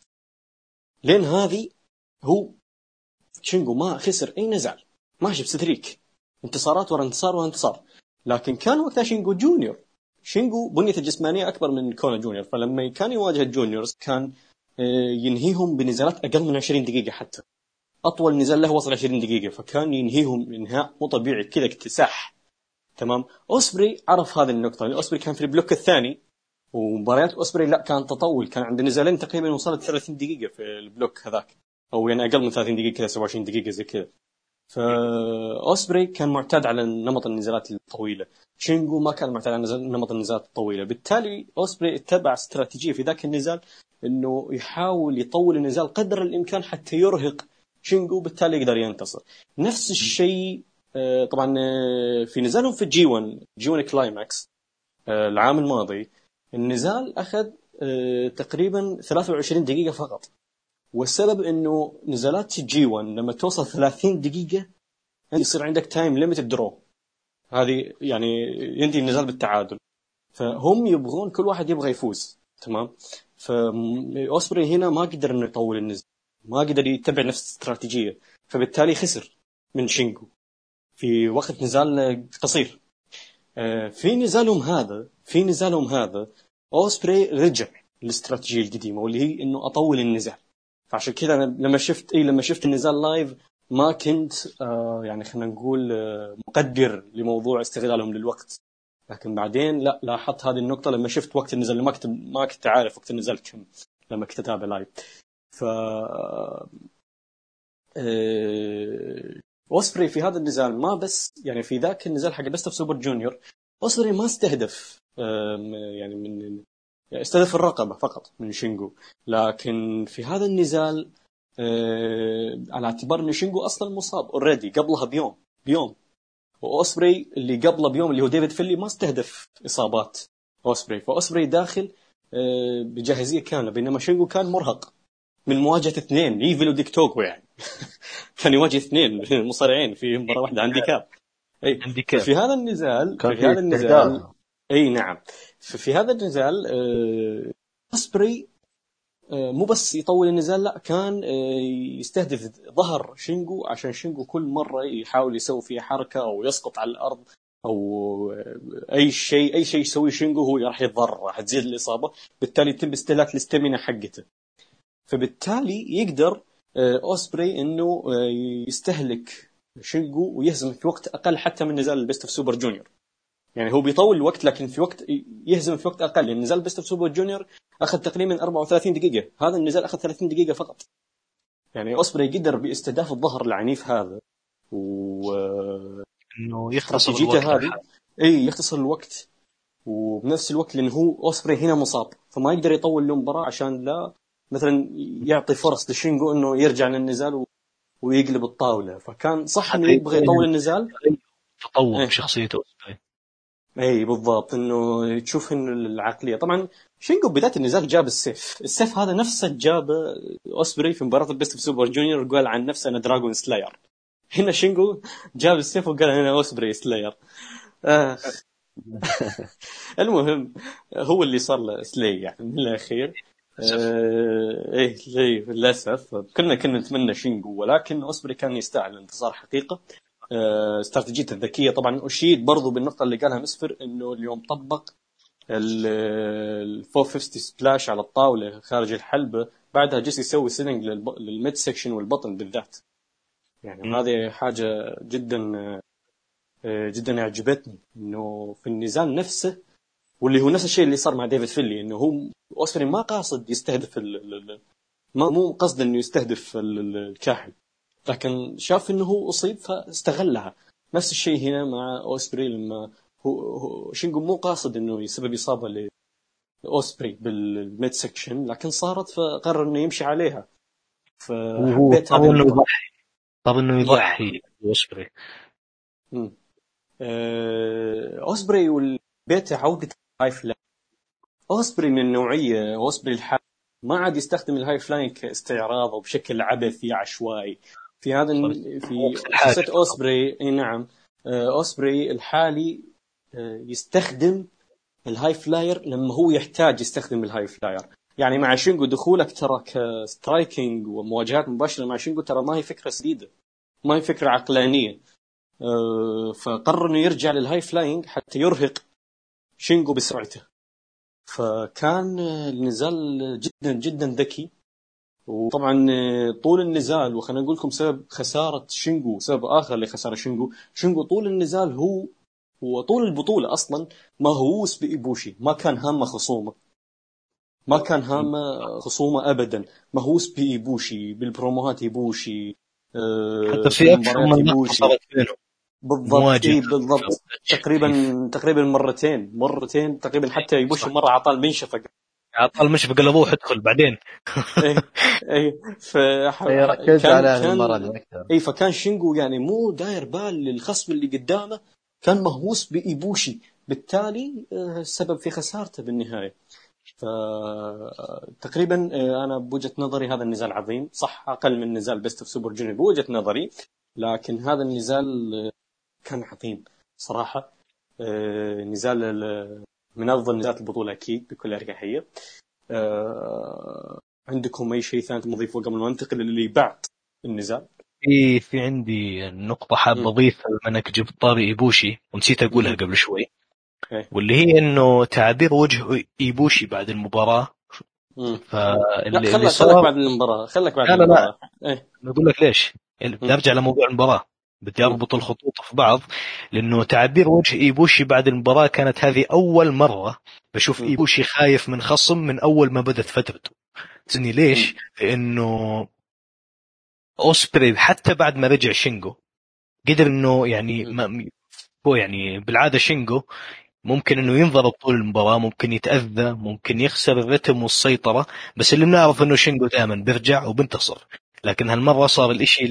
لين هذه هو شينجو ما خسر أي نزال ماشي ب streak. انتصارات ورا انتصار ورا انتصار. لكن كان وقتها شينجو junior. شينجو بنيته الجسمانية أكبر من كونه junior فلما كان يواجه ال juniors كان ينهيهم بنزالات أقل من 20 دقيقة حتى. أطول نزال له وصل 20 دقيقة فكان ينهيهم إنهاء مو طبيعي كذا اكتساح. تمام؟ أوسبري عرف هذه النقطة لأن أوسبري كان في ال block الثاني ومباريات أوسبري لا كان تطول كان عنده نزالين تقريبا وصلت 30 دقيقة في ال block هذاك أو يعني أقل من 30 دقيقة كذا 27 دقيقة زي كذا. فأوسبري كان معتاد على نمط النزالات الطويلة. شينجو ما كان معتاد على نمط النزالات الطويلة. بالتالي أوسبري اتبع استراتيجية في ذاك النزال إنه يحاول يطول النزال قدر الإمكان حتى يرهق شينجو بالتالي يقدر ينتصر. نفس الشيء طبعا في نزالهم في G1 G1 Climax العام الماضي النزال أخذ تقريبا 23 دقيقة فقط. والسبب إنه نزالات G1 لما توصل 30 دقيقة يصير عندك time limit draw هذه يعني ينتهي النزال بالتعادل. فهم يبغون كل واحد يبغى يفوز تمام؟ فأوسبري هنا ما قدر إنه يطول النزال ما قدر يتبع نفس الاستراتيجيه فبالتالي خسر من شينجو في وقت نزال قصير. في نزالهم هذا في نزالهم هذا أوسبري رجع للاستراتيجية القديمة واللي هي إنه أطول النزال. فعشان كذا أنا لما شفت اي لما شفت النزال live ما كنت آه يعني خلينا نقول آه مقدر لموضوع استغلالهم للوقت. لكن بعدين لا لاحظت هذه النقطة لما شفت وقت النزال ما كنت ما كنت عارف وقت النزال كم لما كنت أتابع live ف اوسبري في هذا النزال ما بس يعني في ذاك النزال حق best of super junior اوسبري ما استهدف يعني من يعني استهدف الرقبة فقط من شينجو. لكن في هذا النزال على اعتبار إن شينجو أصلا مصاب already قبلها بيوم بيوم. وأوسبري اللي قبله بيوم اللي هو ديفيد فيلي ما استهدف إصابات أوسبري. فأوسبري داخل بجاهزية كاملة بينما شينجو كان مرهق. من مواجهة اثنين ايفل وديك توكو يعني. كان يواجه اثنين مصارعين في مباراة واحدة عندي كاب. أي عندي كاب. في هذا النزال كان في هذا النزال. إي نعم. في, هذا النزال آه، اسبري آه، مو بس يطول النزال لا كان آه، يستهدف ظهر شينجو عشان شينجو كل مرة يحاول يسوي فيها حركة أو يسقط على الأرض أو أي شيء أي شيء يسويه شينجو هو راح يتضرر راح تزيد الإصابة. بالتالي يتم استهلاك ال stamina حقته. فبالتالي يقدر اوسبري إنه يستهلك شينجو ويهزم في وقت أقل حتى من نزال ال best of super junior. يعني هو بيطول الوقت لكن في وقت يهزم في وقت أقل. يعني نزال best of super junior أخذ تقريبا 34 دقيقة. هذا النزال أخذ 30 دقيقة فقط. يعني أوسبري قدر باستهداف الظهر العنيف هذا. و إنه يختصر الوقت هذه. إي يختصر الوقت. وبنفس الوقت لأنه هو أوسبري هنا مصاب. فما يقدر يطول له مباراه عشان لا مثلا يعطي فرص لشينجو إنه يرجع للنزال و... ويقلب الطاولة. فكان صح إنه يبغى يطول النزال. تطور إيه. بشخصيته أوسبري. إي بالضبط إنه تشوف إنه العقلية. طبعا شينجو بدايه النزال جاب السيف. السيف هذا نفسه جابه أوسبري في مباراة ال best of super junior وقال عن نفسه أنا dragon slayer هنا شينجو جاب السيف وقال أنا أوسبري slayer آه. المهم هو اللي صار له slay يعني من الأخير. آه إيه للأسف. كنا كنا نتمنى شينجو ولكن أوسبري كان يستاهل الانتصار حقيقة. استراتيجيته الذكية. طبعا أشيد برضو بالنقطة اللي قالها مسفر إنه اليوم طبق ال 450 splash على الطاولة خارج الحلبه بعدها جلس يسوي selling لل mid section والبطن بالذات. يعني هذه حاجة جدا آه، جدا أعجبتني. إنه في النزال نفسه واللي هو نفس الشيء اللي صار مع ديفيد فينلي إنه هو اوسبري ما قاصد يستهدف ال ما مو قصد إنه يستهدف ال- ال- الكاحل. لكن شاف إنه هو أصيب فاستغلها. نفس الشيء هنا مع أوسبري لما هو, هو شينجو مو قاصد إنه يسبب إصابة لأوسبري بالميد سكشن لكن صارت فقرر إنه يمشي عليها. فحبيت طب إنه. يضحي. طب إنه يضحي. أوسبري. آه، أوسبري والبيت عودة الهاي فلاي أوسبري من النوعية أوسبري الحالي ما عاد يستخدم ال high flying كاستعراض أو بشكل عبثي عشوائي. في هذا في. شخصية أوسبري إي نعم. آه، أوسبري الحالي آه، يستخدم ال high flyer لما هو يحتاج يستخدم ال high flyer. يعني مع شينجو دخولك ترى ك striking ومواجهات مباشرة مع شينجو ترى ما هي فكرة سديدة ما هي فكرة عقلانية. آه، فقرر إنه يرجع لل high flying حتى يرهق شينجو بسرعته. فكان النزال جدا جدا ذكي. وطبعا آه، طول النزال وخلينا نقول لكم سبب خسارة شينجو سبب آخر لخسارة شينجو شينجو طول النزال هو هو طول البطولة أصلا مهووس بإيبوشي. ما كان هامة خصومة. ما كان هامة خصومة ابدا. مهووس بإيبوشي بالبروموهات إيبوشي آه، حتى في إيبوشي. صارت بينهم بالضبط. إيه بالضبط. تقريبا تقريبا مرتين مرتين تقريبا حتى يبوشي مرة اعطاه المنشفه عطال مش بقلبوه ادخل بعدين. اي اي ف إيه، كان- عليها كان- المرة أكثر اي فكان شينجو يعني مو داير بال للخصم اللي قدامه كان مهووس بإيبوشي. بالتالي آه، السبب في خسارته بالنهاية. ف تقريبا آه، أنا بوجهة نظري هذا النزال عظيم. صح أقل من نزال بيست اوف سوبر جونيور بوجهة نظري لكن هذا النزال آه، كان عظيم صراحة. نزال ال- من افضل نزالات البطولة أكيد بكل أريحية آه، عندكم أي شيء ثاني تضيفه قبل ما ننتقل للي بعد النزال في في عندي نقطة حاب مم. أضيفها بما إنك جبت طاري إيبوشي ونسيت أقولها مم. قبل شوي إيه. واللي هي إنه تعابير وجه إيبوشي بعد المباراة. فاللي لا اللي خلك خلك صار بعد المباراة خلك بعد لا، لا، لا. المباراة إيه بقول لك ليش ارجع لموضوع المباراة بدي أربط الخطوط في بعض لأنه تعبير وجه إيبوشي بعد المباراة كانت هذه أول مرة بشوف. إيبوشي خايف من خصم من أول ما بدأت فترته تسني ليش؟ لأنه أوسبري حتى بعد ما رجع شينجو قدر إنه يعني. ما هو يعني بالعادة شينجو ممكن إنه ينضرب طول المباراة ممكن يتأذى ممكن يخسر الرتم والسيطرة بس اللي بنعرف إنه شينجو دائما بيرجع وبنتصر لكن هالمرة صار الإشي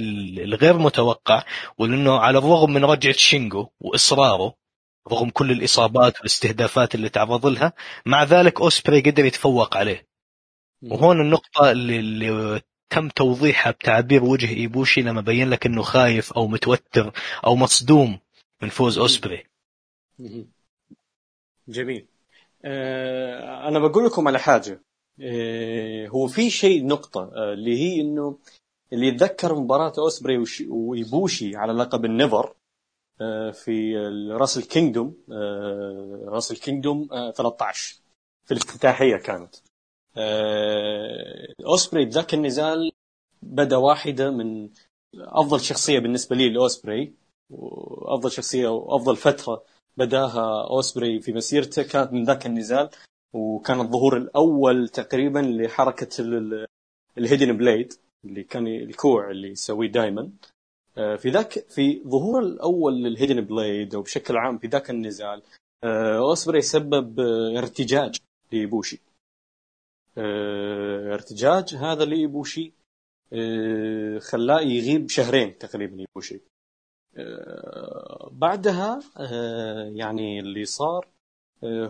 الغير متوقع ولأنه على الرغم من رجعة شينجو وإصراره رغم كل الإصابات والاستهدافات اللي تعرض لها مع ذلك أوسبري قدر يتفوق عليه. وهون النقطة اللي, اللي تم توضيحها بتعبير وجه إيبوشي لما بين لك إنه خايف أو متوتر أو مصدوم من فوز أوسبري. جميل. آه أنا بقول لكم على حاجة. آه هو في شيء نقطة آه اللي هي إنه اللي يتذكر مباراة أوسبري وش- وايبوشي على لقب ال NEVER آه في Wrestle Kingdom آه Wrestle Kingdom آه 13 في الافتتاحية كانت. آه أوسبري ذاك النزال بدا واحدة من أفضل شخصية بالنسبة لي لأوسبري وأفضل شخصية وأفضل فترة بداها أوسبري في مسيرته كانت من ذاك النزال. وكان الظهور الأول تقريبا لحركة ال Hidden Blade اللي كان الكوع اللي يسويه دائما في ذاك في ظهور الأول لل Hidden Blade وبشكل عام في ذاك النزال اوسبري سبب ارتجاج لإيبوشي ارتجاج هذا لإيبوشي خلاه يغيب شهرين تقريبا يبوشي بعدها يعني اللي صار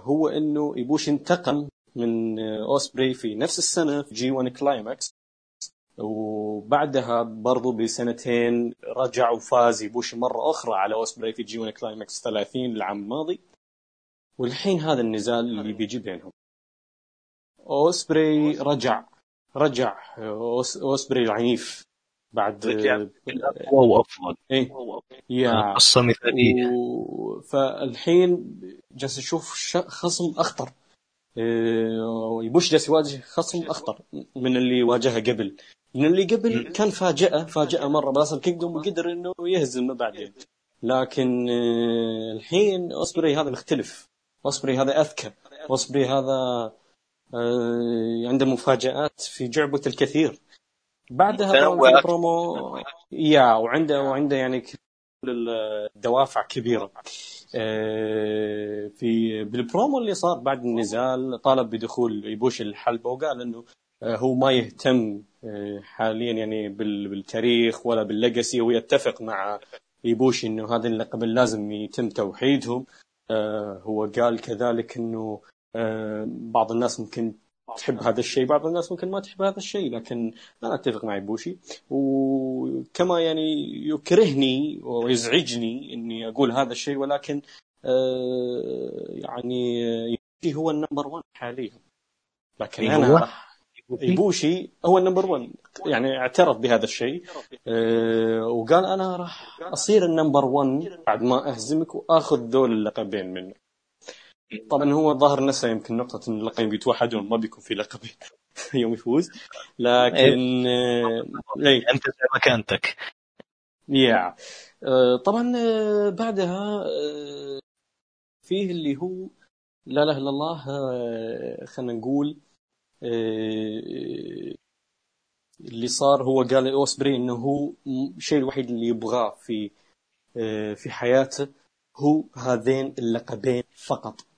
هو إنه ايبوشي انتقم من اوسبري في نفس السنة في G 1 Climax وبعدها برضو بسنتين رجع وفاز يبوشي مرة أخرى على اوسبري في G 1 Climax 30 العام الماضي. والحين هذا النزال اللي بيجي بينهم. اوسبري رجع رجع اوسبري العنيف بعد هو أفضل. إيه. Yeah. قصة مثالية. و... فالحين جالس أشوف ش... خصم أخطر. إيه... يبوشي جالس يواجه خصم أخطر من اللي واجهه قبل. من اللي قبل كان فاجأة فاجأة مرة. ب Wrestle Kingdom قدر إنه يهزمه بعدين. لكن الحين اوسبري هذا مختلف. اوسبري هذا أذكى. اوسبري هذا عنده مفاجآت في جعبة الكثير. بعدها promo yeah وعنده وعنده يعني الدوافع كبيرة. في بالبرومو اللي صار بعد النزال طالب بدخول يبوشي الحلبه وقال إنه هو ما يهتم حاليا يعني بالتاريخ ولا بال legacy ويتفق مع يبوشي إنه هذه اللقبين لازم يتم توحيدهم. هو قال كذلك إنه بعض الناس ممكن تحب هذا الشيء بعض الناس ممكن ما تحب هذا الشيء لكن أنا أتفق مع إيبوشي. وكما يعني يكرهني ويزعجني إني أقول هذا الشيء ولكن يعني يبوشي هو ال number 1 حاليا. لكن أنا راح يبوشي هو ال number 1 يعني اعترف بهذا الشيء. وقال أنا راح أصير النمبر 1 بعد ما أهزمك وأخذ ذول اللقبين منه طبعا هو ظاهر نسى يمكن نقطة إن اللقبين بيتوحدون ما بيكون في لقبين يوم يفوز. لكن إيه. أنت زي مكانتك يا. طبعا بعدها فيه اللي هو لا إله إلا الله خلينا نقول اللي صار هو قال أوسبري إنه هو الشيء الوحيد اللي يبغاه في في حياته هو هذين اللقبين فقط.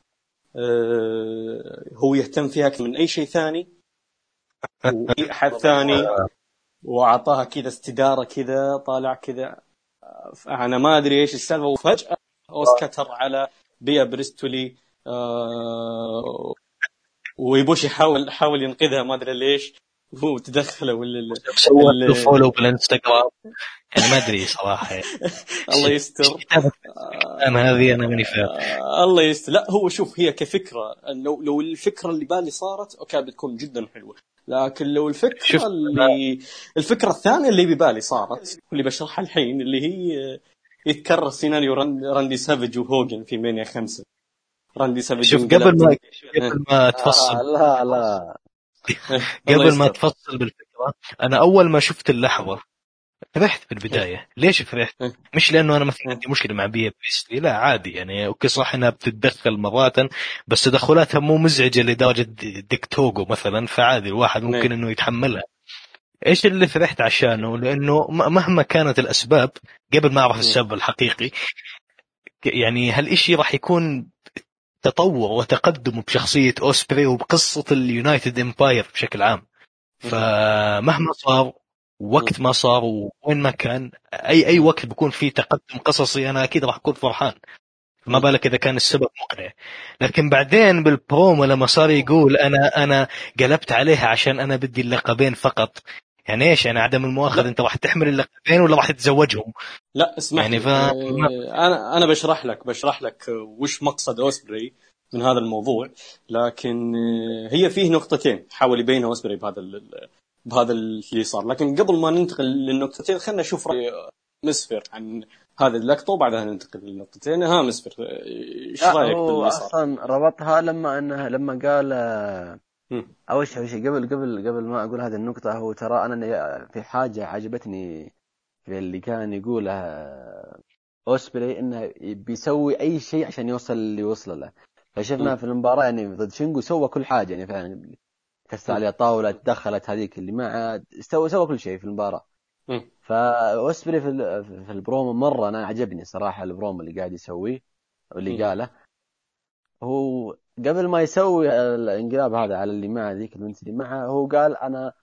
هو يهتم فيها من أي شيء ثاني؟ واي احد ثاني؟ وأعطاها كذا استدارة كذا طالع كذا. أنا ما أدري إيش السالفة. وفجأة OsCutter على بيا بريستلي آه ويبوشي يحاول حاول ينقذها. ما أدري ليش. هو تدخل ولا سوى؟ follow بالانستغرام يعني ما أدري صراحة يعني. الله يستر. أنا هذه أنا ماني فاهم. الله يستر. لا هو شوف هي كفكرة. لو لو الفكرة اللي بالي صارت okay بتكون جدا حلوة. لكن لو الفكرة اللي الفكرة الثانية اللي ببالي صارت واللي بشرحها الحين اللي هي يتكرر سيناريو راندي سافج وهوجن في مانيا خمسة. راندي سافج شوف قبل ما قبل ما تفصل. آه لا لا. قبل ما تفصل بالفكرة أنا أول ما شفت اللحظة فرحت في البداية. ليش فرحت؟ مش لأنه أنا مثلا عندي مشكلة مع بيا بريستلي لا عادي يعني. okay صح إنها بتتدخل مرات بس تدخلاتها مو مزعجة لدرجة ديك توغو مثلا فعادي الواحد ممكن إنه يتحملها. إيش اللي فرحت عشانه؟ لأنه مهما كانت الأسباب قبل ما أعرف السبب الحقيقي يعني هالشيء راح يكون تطور وتقدم بشخصية أوسبري وبقصة ال United Empire بشكل عام. فمهما صار وقت ما صار وين ما كان أي أي وقت بيكون في تقدم قصصي أنا أكيد راح أكون فرحان. ما بالك إذا كان السبب مقنع. لكن بعدين بالبرومو لما صار يقول أنا أنا قلبت عليها عشان أنا بدي اللقبين فقط يعني إيش؟ يعني عدم المؤاخذة أنت راح تحمل اللقبين ولا راح تتزوجهم؟ لا اسمح يعني ف... أنا أنا بشرح لك بشرح لك وش مقصد أوسبري من هذا الموضوع. لكن هي فيه نقطتين حاول يبينها أوسبري بهذا بهذا اللي صار. لكن قبل ما ننتقل للنقطتين خلينا نشوف رأي مسفر عن هذه اللقطة وبعدها ننتقل للنقطتين. ها مسفر إيش رأيك باللي صار؟ أصلا ربطها لما انه لما قال أول شيء شيء قبل قبل قبل ما أقول هذه النقطة هو ترى أنا في حاجة عجبتني في اللي كان يقوله أوسبري إنه بيسوي أي شيء عشان يوصل اللي وصل له فشفنا. في المباراة يعني ضد شينجو سوى كل حاجة يعني فعلا كسر عليه طاولة تدخلت هذيك اللي معه سوى سوى كل شيء في المباراة. فأوسبري في في البرومو مرة أنا عجبني صراحة البرومو اللي قاعد يسويه واللي. قاله هو قبل ما يسوي الانقلاب هذا على اللي معه ذيك البنت اللي معه هو قال أنا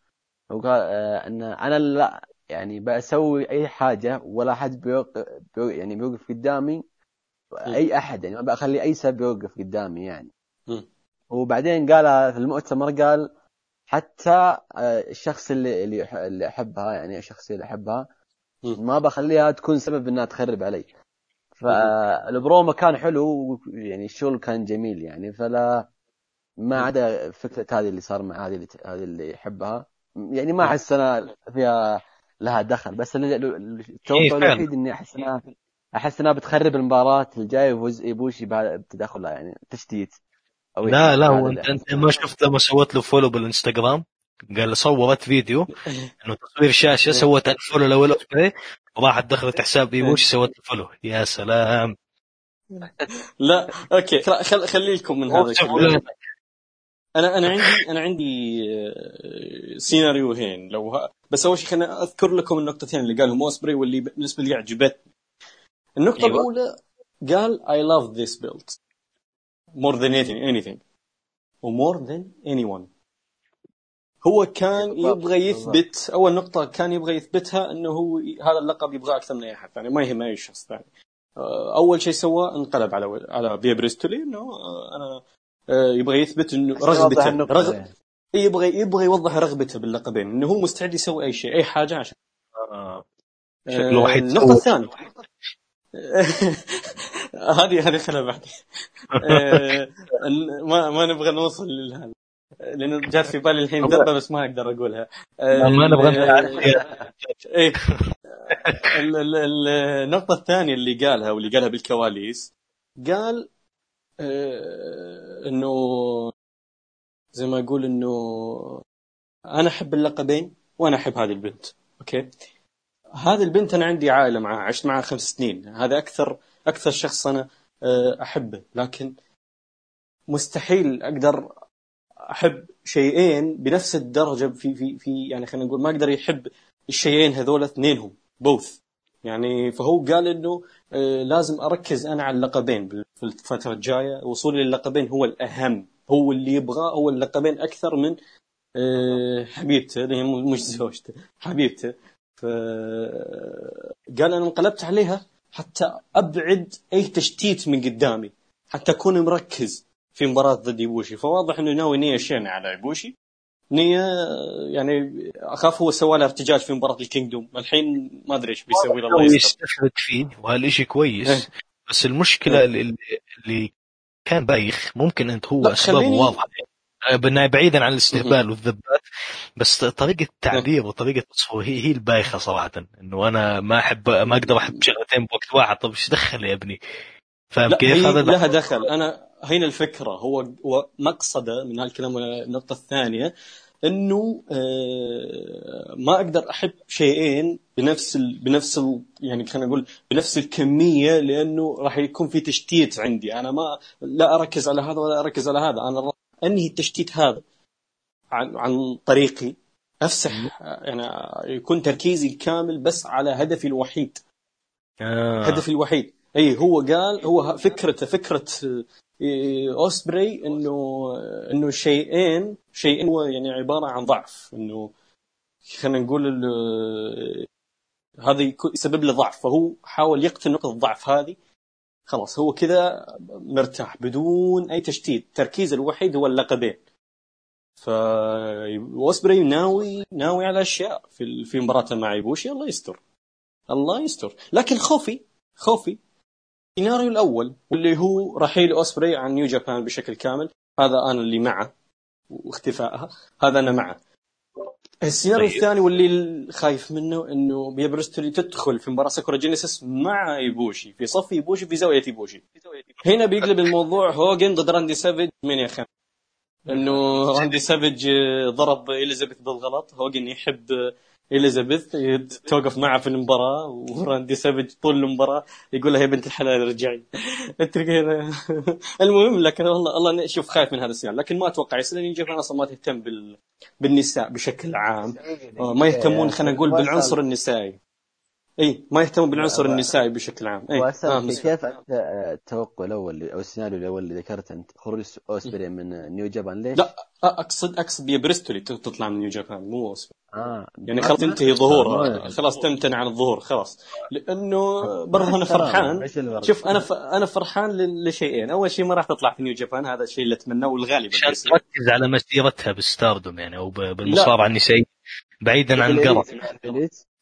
هو قال آه، إن أنا لا يعني بسوي أي حاجة ولا أحد بيوقف يعني بيوقف قدامي أي أحد يعني ما بخلي أي سبب يوقف قدامي يعني. وبعدين قال في المؤتمر قال حتى آه، الشخص اللي اللي أحبها يعني الشخصيه اللي أحبها. ما بخليها تكون سبب إنها تخرب علي فالبرومو كان حلو يعني الشغل كان جميل يعني فلا ما عدا فكره هذه اللي صار مع هذه اللي هذه اللي يحبها يعني ما أحس أنا فيها لها دخل بس التوقع إيه،. الوحيد إني أحس إنها أحس إنها بتخرب المباراة الجاية بهذا- بتدخلها يعني تشتيت لا لا هو أنت. ما شفت لما سويت له follow بالإنستغرام قال صورت فيديو إنه تصوير شاشة سوت follow لأول اوسبري وراحت دخلت حساب ايبوشي سوت له follow يا سلام. لا أوكي خل- لكم من هذا أنا أنا عندي أنا عندي آه، سيناريوهين لو ه... بس أول شيء خليني أذكر لكم النقطتين اللي قالهم اوسبري واللي بالنسبة لي عجبتني. النقطة أيوة. الأولى قال I love this belt more than anything anything. و more than anyone. هو كان يبغى. يثبت أول نقطة كان يبغى يثبتها إنه هو هذا اللقب يبغاه أكثر من أي احد ثاني ما يهم أي شخص ثاني آه، أول شيء سواه انقلب على على بيا بريستولي إنه آه، أنا آه، يبغى يثبت إنه رغبته رغب يعني. يبغى يبغى يوضح رغبته باللقبين إنه هو مستعد يسوي أي شيء أي حاجة عشان آه، شكله واحد النقطة. الثانية هذه هذه خلها بعد ما ما نبغى نوصل لهذا لأنه جات في بالي الحين ذبه بس ما أقدر أقولها. ما نبغى ال- النقطة الثانية اللي قالها واللي قالها بالكواليس قال آه، إنه زي ما يقول إنه أنا أحب اللقبين وأنا أحب هذه البنت. أوكي؟ هذه البنت أنا عندي عائلة معها عشت معها خمس سنين. هذا أكثر أكثر شخص أنا آه، أحبه. لكن مستحيل أقدر أحب شيئين بنفس الدرجة في في في يعني خلينا نقول ما أقدر يحب الشيئين هذول اثنينهم بوث يعني فهو قال إنه آه، لازم أركز أنا على اللقبين في الفترة الجاية. وصولي للقبين هو الأهم. هو اللي يبغاه هو اللقبين أكثر من آه، حبيبته. اللي هي مش زوجته حبيبته. ف قال أنا انقلبت عليها حتى أبعد أي تشتيت من قدامي حتى أكون مركز. في مباراة ضد يبوشي فواضح إنه ناوي نية شينة على يبوشي نية يعني أخاف هو سوى له ارتجاج في مباراة الكينجدوم. الحين ما أدري إيش بيسوي له الله يستفرد فيه وهالشيء كويس. إيه. بس المشكلة إيه. اللي, اللي كان بايخ ممكن أنت هو أسبابه خليني- يعني بنا- بعيدا عن الاستهبال والذبات بس طريقة التعبير وطريقه التصوير هي هي البايخة صراحة. إنه أنا ما احب ما أقدر أحب شغلتين بوقت واحد. طب إيش دخل يا ابني؟ فاهم كيف؟ هذا لها دخل. أنا هنا الفكرة. هو مقصده من هالكلام النقطه الثانية إنه آه، ما أقدر أحب شيئين بنفس ال... بنفس ال... يعني خلينا نقول بنفس الكمية لأنه راح يكون في تشتيت عندي. أنا ما لا أركز على هذا ولا أركز على هذا. أنا أنهي التشتيت هذا عن عن طريقي. أفسح يعني يكون تركيزي الكامل بس على هدفي الوحيد. آه. هدفي الوحيد. اي هو قال هو فكرته فكرة إيه، اوسبري إنه إنه شيئين شيئين هو يعني عبارة عن ضعف إنه خلينا نقول هذا يسبب له ضعف فهو حاول يقتل نقطة الضعف هذه. خلاص هو كذا مرتاح بدون أي تشتيت تركيزه الوحيد هو اللقبين. ف اوسبري ناوي ناوي على أشياء في في مباراته مع إيبوشي الله يستر الله يستر. لكن خوفي خوفي السيناريو الأول واللي هو رحيل أوسبري عن New Japan بشكل كامل. هذا أنا اللي معه واختفائها. هذا أنا معه. السيناريو طيب. الثاني واللي خايف منه إنه بيا بريستلي تدخل في مباراة Sakura Genesis مع إيبوشي في صف إيبوشي في زاوية إيبوشي. هنا بيقلب الموضوع هوجن ضد راندي سافيج من يوم كان إنه راندي سافيج ضرب إليزابيث بالغلط. هوجن يحب إليزابيث توقف معه في المباراة وراندي سافج طول المباراة يقول لها يا بنت الحلال رجعي المهم لكن والله الله شوف خايف من هذا السؤال لكن ما أتوقع. يصير لأن Japan أصلا ما تهتم بال... بالنساء بشكل عام. آه، ما يهتمون خلينا نقول بالعنصر النسائي. اي ما يهتمون بالعنصر النسائي بشكل عام. اي آه كيف انت التوقع الأول أو السيناريو الأول اللي ذكرته أنت؟ خروج أوسبري من New Japan ليش؟ لا أقصد أقصد بيا بريستلي تطلع من New Japan مو أوسبري. آه. يعني خلاص تنتهي ظهورها خلاص تمتنع عن الظهور خلاص. لأنه برضه أنا فرحان. شوف أنا ف... أنا فرحان لشيئين. أول شيء ما راح تطلع في New Japan هذا الشيء اللي اتمناه والغالب عشان تركز على مسيرتها بالستاردوم يعني أو بالمصارعة النسائية بعيدا عن القرف.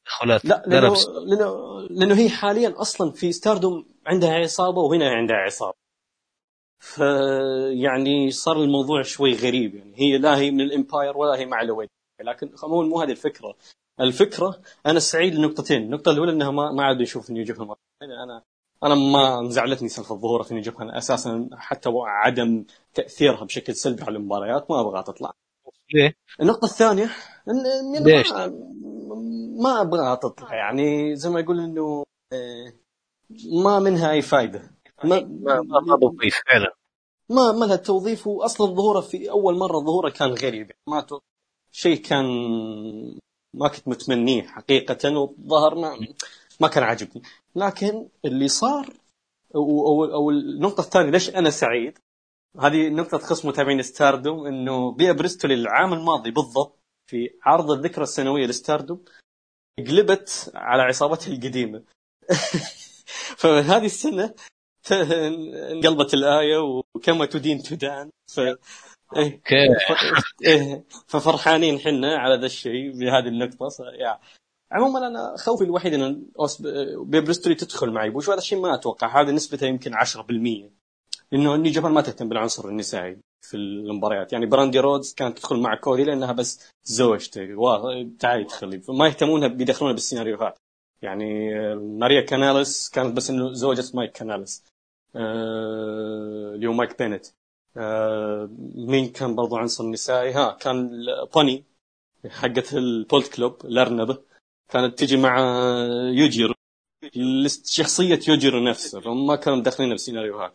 خلات لا لأنه لأنه لأنه هي حاليا أصلا في ستاردوم عندها عصابة وهنا عندها عصابة. فيعني صار الموضوع شوي غريب يعني. هي لا هي من الإمباير ولا هي مع الويد لكن عموما مو هذه الفكرة. الفكرة أنا سعيد لنقطتين. النقطة الأولى انها ما ما عاد نشوف New Japan أنا أنا ما زعلتني سالفه ظهورها في New Japan أساسا حتى عدم تأثيرها بشكل سلبي على المباريات ما ابغاها تطلع. ليه؟ النقطة الثانية ان ليش؟ ما, ابغاها تطلع يعني زي ما يقول إنه آه، ما منها أي فائده ما ما, ما توظيف فعلا. ما ما لها توظيف. واصلا ظهوره في أول مرة ظهوره كان غريب. ما شيء كان ما كنت متمنيه حقيقة والظهر ما ما كان عاجبني. لكن اللي صار أو, أو, أو النقطة الثانية ليش أنا سعيد؟ هذه نقطة تخص متابعين ستاردوم إنه بيا بريستلي العام الماضي بالضبط. في عرض الذكرى السنوية لستاردوم قلبت على عصابتها القديمة. فهذه السنة انقلبت الآية وكما تدين تدان. ف إيه. إيه. ففرحانين حنا على ذا الشيء بهذه النقطة. يعني عموما أنا خوفي الوحيد إن بيا بريستلي تدخل مع إيبوشي وهذا الشيء ما أتوقع. هذا نسبته يمكن 10% لأنه New Japan ما تهتم بالعنصر النسائي. في المباريات. يعني براندي رودز كانت تدخل مع كودي لأنها بس زوجته. تعالي ادخلي ما يهتمون بيدخلونها بالسيناريوهات يعني ماريا كاناليس كانت بس إنه زوجة مايك كاناليس. آه اللي هو مايك بينت. آه، مين كان برضو عنصر نسائي ها كان بوني حقت ال Bullet Club الارنبه كانت تجي مع يوجيرو. شخصية يوجيرو نفسه. فما كانوا داخلين بسيناريوهات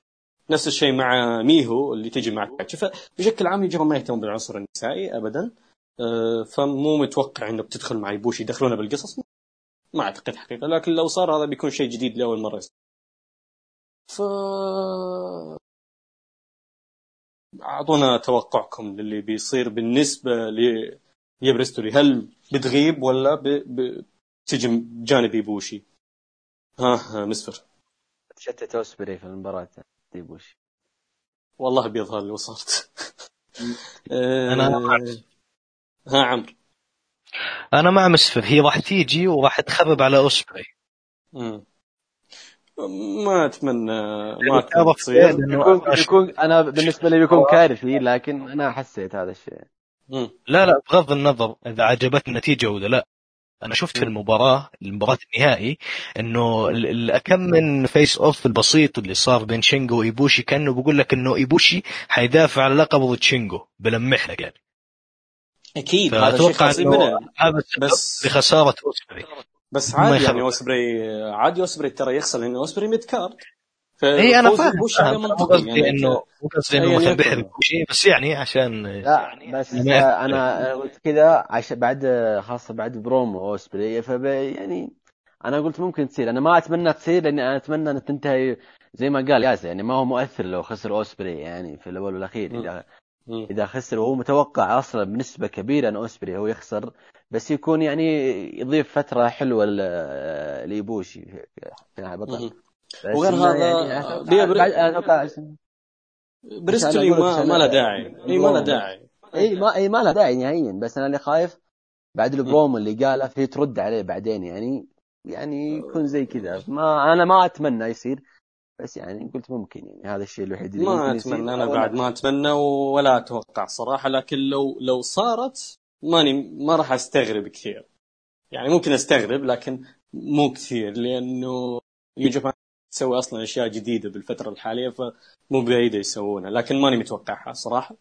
نفس الشيء مع ميهو اللي تجي مع شوف بشكل عام يجي ما يهتمون بالعنصر النسائي ابدا. آه، فمو متوقع إنه بتدخل مع يبوشي يدخلونه بالقصص. ما أعتقد حقيقة. لكن لو صار هذا بيكون شيء جديد لأول مرة ف أعطونا توقعكم للي بيصير بالنسبة ليبرستوري هل بتغيب ولا بتجي بجانب يبوشي؟ ها مسفر تشتت أوسبري في المباراة. يبوشي والله بيظهر لي وصلت. أنا آه، ها عمرو. أنا مع مسفر هي راح تيجي وراح تخرب على اوسبري ما أتمنى ما أتمنى تصير. بيكون, بيكون أنا بالنسبة لي بيكون كارثي لكن أنا حسيت هذا الشيء. لا لا بغض النظر إذا عجبتني النتيجه ولا لا. أنا شفت في المباراة المباراة النهائي إنه كم من face off البسيط اللي صار بين شينجو وإيبوشي كأنه بيقول لك إنه إيبوشي حيدافع على لقب ضد شينجو بلمح لك يعني أكيد هذا شيء هذا بس لخسارة أوسبري. بس عادي يعني أوسبري عادي أوسبري ترى يخسر لأنه أوسبري mid card. اي أنا فاهم. مو قصدي يعني. انه مو قصدي إنه مثلا بيحرق شيء بس يعني عشان لا يعني بس أنا قلت كذا عشان بعد خاصة بعد برومو اوسبري فبي يعني أنا قلت ممكن تصير. أنا ما أتمنى تصير لأني أنا أتمنى ان تنتهي زي ما قال ياسر. يعني ما هو مؤثر لو خسر أوسبري يعني في الأول والأخير. اذا إذا خسر وهو متوقع أصلا بنسبة كبيرة إن أوسبري هو يخسر بس يكون يعني يضيف فترة حلوة لإيبوشي في بطل وغير هذا يعني بريستلي ما ما له داعي. إي ما له داعي. إي ما إي ما له داعي نهائيا. بس أنا اللي خايف بعد البروم اللي قاله في ترد عليه بعدين يعني. يعني يكون زي كذا. ما أنا ما أتمنى يصير بس يعني قلت ممكن يعني. هذا الشيء الوحيد اللي ما أتمنى أنا بعد ما أتمنى ولا أتوقع صراحة. لكن لو لو صارت ماني ما راح أستغرب كثير. يعني ممكن أستغرب لكن مو كثير لأنه يجب تسوي أصلا أشياء جديدة بالفترة الحالية فمو بعيده يسوونها لكن ماني متوقعها صراحة.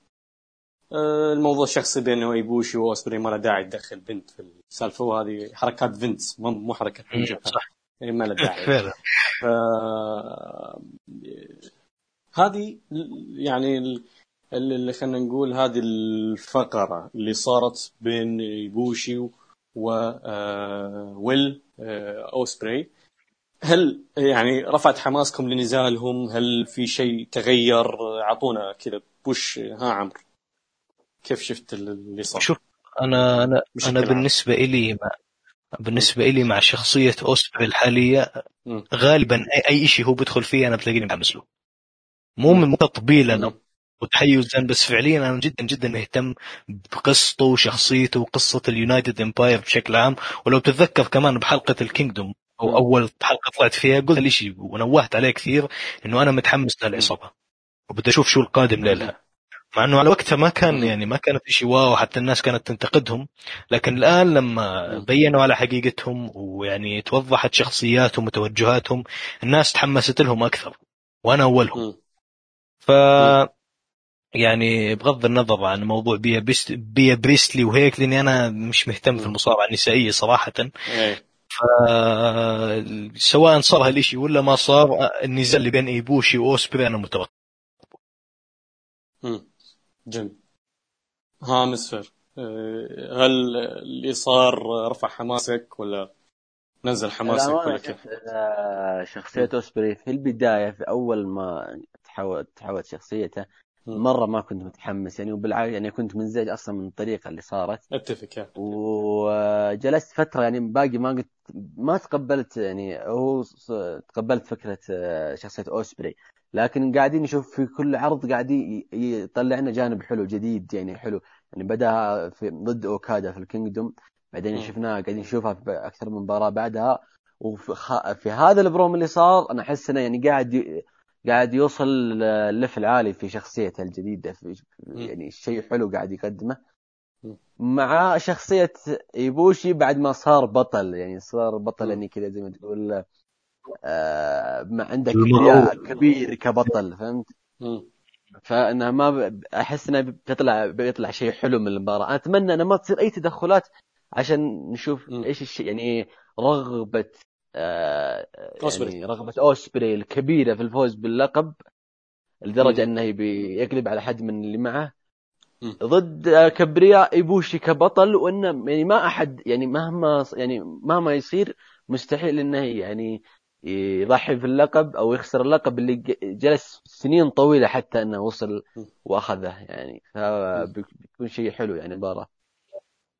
آه، الموضوع الشخصي بينه ايبوشي وأوسبري ما له داعي تدخل بنت في السالفة وهذه حركات فينس مو حركه صح. يعني ما له داعي. فعلا. ف هذه يعني ال- اللي خلينا نقول هذه الفقرة اللي صارت بين بوشي و آه، ويل آه، أوسبري. هل يعني رفعت حماسكم لنزالهم؟ هل في شيء تغير؟ أعطونا كذا بوش ها عمرو كيف شفت اللي صار؟ شوف أنا أنا أنا. بالنسبة لي مع بالنسبة لي مع شخصية أوسبري الحالية. غالبا اي شيء هو بيدخل فيه أنا بتلاقيني متحمس له مو من تطبيلا. وتحيزا بس فعليا أنا جدا جدا مهتم بقصته وشخصيته وقصة ال United Empire بشكل عام ولو تتذكر كمان بحلقة ال Kingdom أو. أول حلقة طلعت فيها قلت لي شيء ونوهت عليه كثير إنه أنا متحمس للعصابة وبدي أشوف شو القادم لها مع إنه على وقتها ما كان. يعني ما كانت شيء wow حتى الناس كانت تنتقدهم لكن الآن لما. بينوا على حقيقتهم ويعني توضحت شخصياتهم وتوجهاتهم الناس تحمست لهم أكثر وأنا أولهم. ف يعني بغض النظر عن موضوع بيا بيست بيا بريستلي وهيك لأني أنا مش مهتم في. المصارعة النسائية صراحة إيه آه، سواء صار هالشيء ولا ما صار النزال اللي بين إيبوشي وأوسبري أنا متوقع. جميل ها مسفر هل اللي صار رفع حماسك ولا نزل حماسك ولا كيف؟ شخصية أوسبري في البداية في أول ما تحول تحولت شخصيته. مرة ما كنت متحمس يعني وبالعكس يعني كنت منزعج أصلا من الطريقة اللي صارت أتفق يا وجلست فترة يعني باقي ما قلت ما تقبلت يعني هو تقبلت فكرة آه، شخصية أوسبري لكن قاعدين نشوف في كل عرض قاعد ي- يطلع لنا جانب حلو جديد يعني حلو يعني بدأ في ضد أوكادا في ال Kingdom بعدين. شفناها قاعدين نشوفها في أكثر من مباراة بعدها وفي هذا البروم اللي صار أنا أحس إنه يعني قاعد. قاعد يوصل level عالي في شخصيته الجديدة في يعني شيء حلو قاعد يقدمه. مع شخصية إيبوشي بعد ما صار بطل يعني صار بطل. يعني كذا زي ما تقول آه ما. كبرياء كبير كبطل فهمت. فانها ما. أحس انها بتطلع بيطلع شيء حلو من المباراة أنا أتمنى انها ما تصير أي تدخلات عشان نشوف. إيش الشيء يعني رغبة آه أوسبري. يعني رغبة اوسبري الكبيره في الفوز باللقب لدرجة مم. إنه يقلب على حد من اللي معه مم. ضد آه، كبرياء إيبوشي كبطل وإنه يعني ما أحد يعني مهما يعني مهما يصير مستحيل إنه يعني يضحي في اللقب أو يخسر اللقب اللي جلس سنين طويلة حتى إنه وصل. وأخذه يعني فبيكون شيء حلو يعني المباراه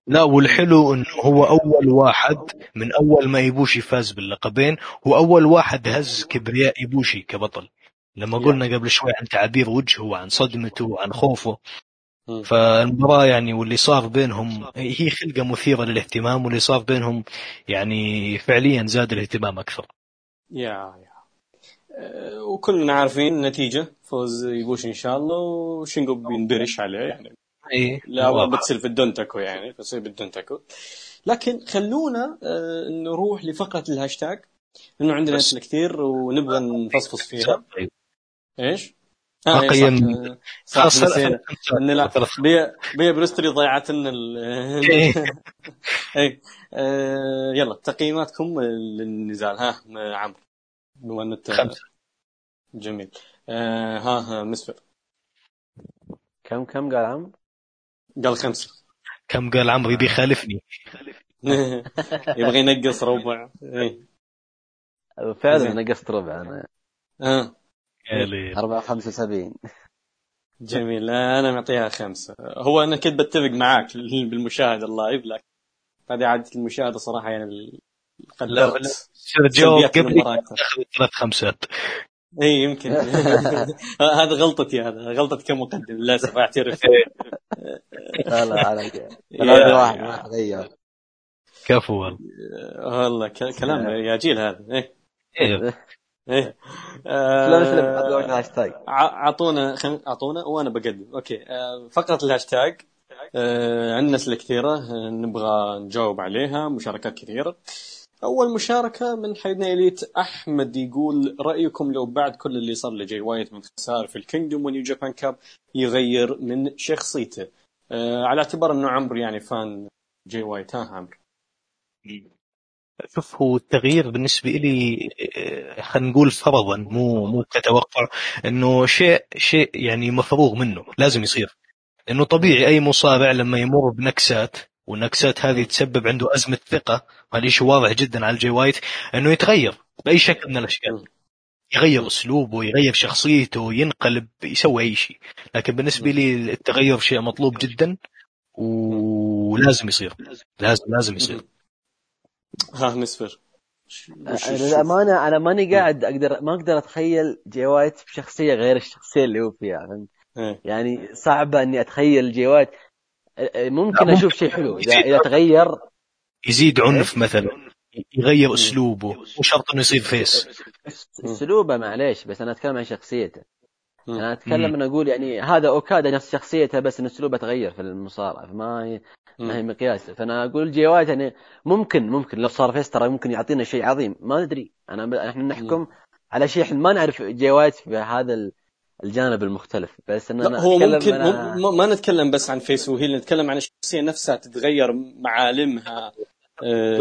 لا والحلو انه هو أول واحد من أول ما ايبوشي فاز باللقبين هو اول واحد هز كبرياء ايبوشي كبطل لما يا. قلنا قبل شوي عن تعابير وجهه وعن صدمته وعن خوفه. فالمباراة يعني واللي صار بينهم هي خلقة مثيرة للاهتمام واللي صار بينهم يعني فعليا زاد الاهتمام أكثر يا يا آه، وكلنا عارفين النتيجة فوز إيبوشي إن شاء الله وشينجو بينبرش عليه يعني إيه لا. بتصير في الدونتاكو يعني بتصير بالدونتاكو لكن خلونا آه، نروح لفقرة الهاشتاج لأنه عندنا. أسئلة كثير ونبغى نفصفص فيها طيب. إيش؟ ما إيه، قيمنا. صح صح خلاص نسينا إن لا بيا بيا بريستلي ضيعت لنا ال إيه. اي آه، يلا تقييماتكم للنزال ها عمرو بما إن. جميل آه، ها ها مسفر كم كم قال عم قال خمسة. كم قال عمرو؟ يبي يخالفني. يبغى ينقص ربع. إيه. فعلا. نقصت ربع أنا. آه. يا ليل. 475 جميل. أنا معطيها خمسة. هو أنا كنت بتفق معاك بالمشاهدة ال live لكن هذه عادة المشاهدة صراحة يعني لا، لا. قدرت سيرجيو قبل ثلاث خمسات. اي يمكن. هذا غلطتي هذا غلطتي كمقدم للأسف أعترف. لا لا ثلاثة واحد ما تغير كفو والله. والله ك- كلام يا جيل هذا. إيه. إيه. إيه. شلون شلون آه، هاشتاج ع- أعطونا. أعطونا وأنا بقدم. أوكي. آه، فقره الهاشتاج. آه، عندنا أسئلة كثيرة آه، نبغى نجاوب عليها مشاركات كثيرة. أول مشاركة من حيدنا إليت أحمد يقول رأيكم لو بعد كل اللي صار لجاي وايت من خساره في ال Kingdom و New Japan Cup يغير من شخصيته. آه على اعتبار إنه عمرو يعني fan جاي وايت ها عمرو. شوف هو التغيير بالنسبة لي آه، خلينا نقول فرضا مو مو كتوقع إنه شيء شيء يعني مفروغ منه لازم يصير. لأنه طبيعي أي مصارع لما يمر بنكسات والنكسات هذه تسبب عنده أزمة ثقة هذا شيء واضح جدا على الجي وايت إنه يتغير بأي شكل من الأشكال. يغير أسلوبه يغير شخصيته ينقلب يسوي أي شيء. لكن بالنسبة لي التغير شيء مطلوب جدا ولازم يصير. لازم لازم يصير. ها مسفر للامانه أنا ماني قاعد أقدر ما أقدر أتخيل جي وايت بشخصية غير الشخصية اللي هو فيها فهمت؟ إيه. يعني صعبة إني أتخيل جي وايت. ممكن أشوف شيء حلو. اذا إذا تغير يزيد عنف مثلا يغير أسلوبه مو شرط إنه يصير face أسلوبه معليش بس أنا أتكلم عن شخصيته. أنا أتكلم ان أقول يعني هذا اوكادا نفس شخصيته بس إن أسلوبه تغير في المصارعة فما هي ما هي مقياس. فأنا أقول جي وايت يعني ممكن ممكن لو صار face ترى ممكن يعطينا شيء عظيم. ما ندري أنا إحنا نحكم على شيء إحنا ما نعرف جي وايت في هذا الجانب المختلف بس ان لا هو ممكن أنا... ما نتكلم بس عن face و heel نتكلم عن الشخصية نفسها تتغير معالمها آه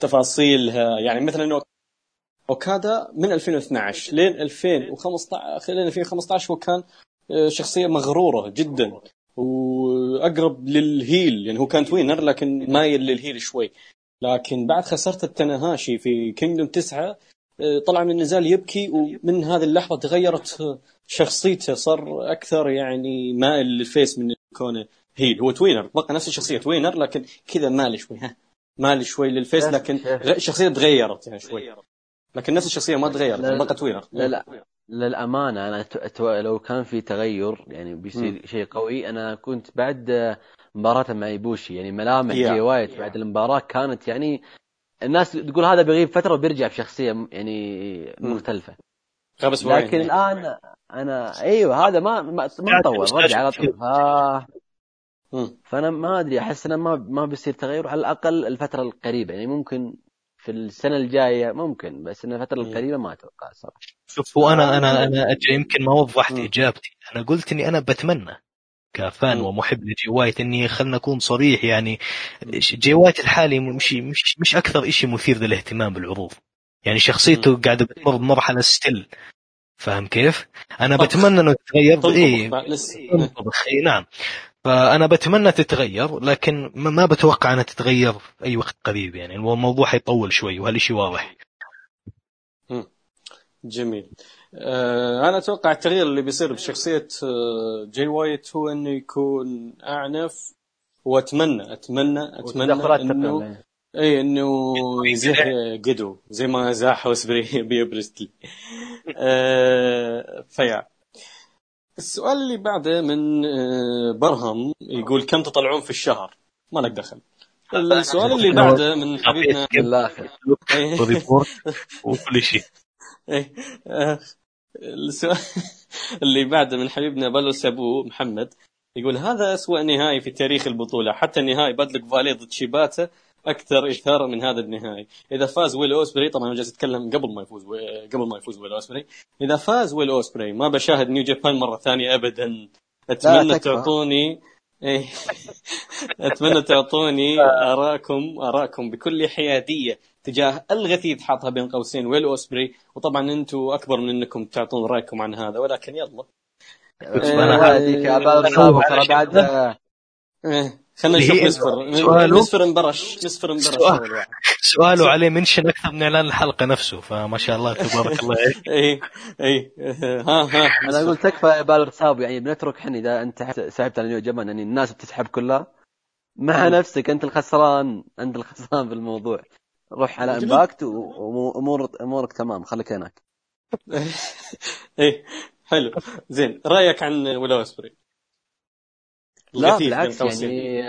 تفاصيلها. يعني مثلا أوكادا من 2012 لين 2015 لين 2015 هو كان آه، شخصية مغرورة جدا وأقرب لل heel. يعني هو كان tweener لكن مايل لل heel شوي. لكن بعد خسرت التناهاشي في كينجدوم 9 آه، طلع من النزال يبكي ومن هذه اللحظة تغيرت شخصيته صار أكثر يعني مائل لل face من كونه heel. هو tweener بقى نفس الشخصية tweener لكن كذا مال شوي ها. مال شوي لل face لكن الشخصيه تغيرت يعني شوي. لكن نفس الشخصية ما تغيرت بقى tweener لا لا. للأمانة أنا لو كان في تغير يعني بيصير شيء قوي. أنا كنت بعد مباراة مع إيبوشي يعني ملامح yeah. جي وايت بعد المباراة كانت يعني الناس تقول هذا بيغيب فترة وبيرجع بشخصية يعني مختلفة. بس لكن الآن أنا أيوه هذا ما ما, ما طول رجع على طول. ها فأنا ما أدري أحس إنه ما ما بيصير تغير على الأقل الفترة القريبة. يعني ممكن في السنة الجاية ممكن بس إن الفترة القريبة ما أتوقع صراحة. شوف هو أنا أنا أنا يمكن ما وضحت إجابتي. أنا قلت إني أنا بتمنى ك fan ومحب لجي وايت إني خلنا اكون صريح يعني جي وايت الحالي مش مش مش أكثر شيء مثير للاهتمام بالعروض. يعني شخصيته قاعدة بتمر بمرحله stale. فاهم كيف؟ أنا بتمنى إنه تتغير اي اي نعم. فأنا بتمنى تتغير لكن ما بتوقع أنها تتغير في أي وقت قريب يعني. الموضوع حيطول شوي وهذا شيء واضح جميل. أنا أتوقع التغيير اللي بيصير بشخصية آه، جاي وايت هو إنه يكون أعنف وأتمنى أتمنى أتمنى إنه اي إنه يزيح قدو زي ما زاح وسبري بيبرستلي آه فيا. السؤال اللي بعده من آه برهم يقول كم تطلعون في الشهر؟ ما لك دخل. السؤال اللي بعده من حبيبنا وكل شيء. إيه. آه، السؤال اللي بعده من حبيبنا بلو سابو محمد يقول هذا أسوأ نهائي في تاريخ البطولة. حتى النهائي بدلك فالي ضد شيباتا أكثر اثاره من هذا النهائي. إذا فاز ويل اوسبري طبعا أنا جالس أتكلم قبل ما يفوز قبل ما يفوز ويل أوسبري. إذا فاز ويل أوسبري ما بشاهد نيو جابان مرة ثانية ابدا. أتمنى تعطوني إيه. أتمنى تعطوني اراكم اراكم بكل حيادية. تجاه الغثيث حاطها بين قوسين ويل أوسبري. وطبعا أنتم أكبر من انكم تعطون رأيكم عن هذا ولكن يلا. ترى بعد إيه. خلينا نشوف مسفر مسفر انبرش مسفر انبرش. سؤال. سؤاله عليه منشن أكثر من إعلان الحلقة نفسه فما شاء الله تبارك الله. اي اي ها ها. أنا أقول تكفى بالغ صاب يعني بنترك حين إذا أنت سحبت على نيو جمان يعني الناس بتسحب كلها. مع نفسك أنت الخسران أنت الخسران بالموضوع روح على امباكت وامور امورك تمام خليك هناك. إيه حلو. زين رأيك عن ويل اوسبري لا بالعكس يعني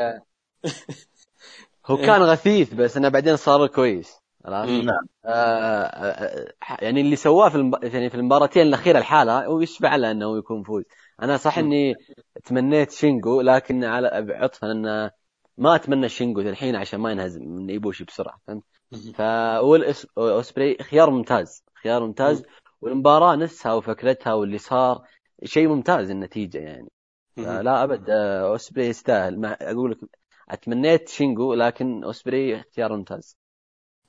هو كان غثيث بس إنه بعدين صار كويس. نعم. آه،, آه يعني اللي سواه في المب... يعني في المباراتين الأخيرة الحالة هو يشبع له إنه يكون فوز؟ أنا صح إني تمنيت شينجو لكن على عطفا إنه ما أتمنى شينجو الحين عشان ما ينهزم من ايبوشي بسرعة فهمت؟ فأول أوسبري خيار ممتاز خيار ممتاز. والمباراة نفسها وفكرتها واللي صار شيء ممتاز النتيجة يعني. لا أبد آه، أوسبري يستاهل. ما أقول لك أتمنيت شينجو لكن أوسبري اختيار ممتاز.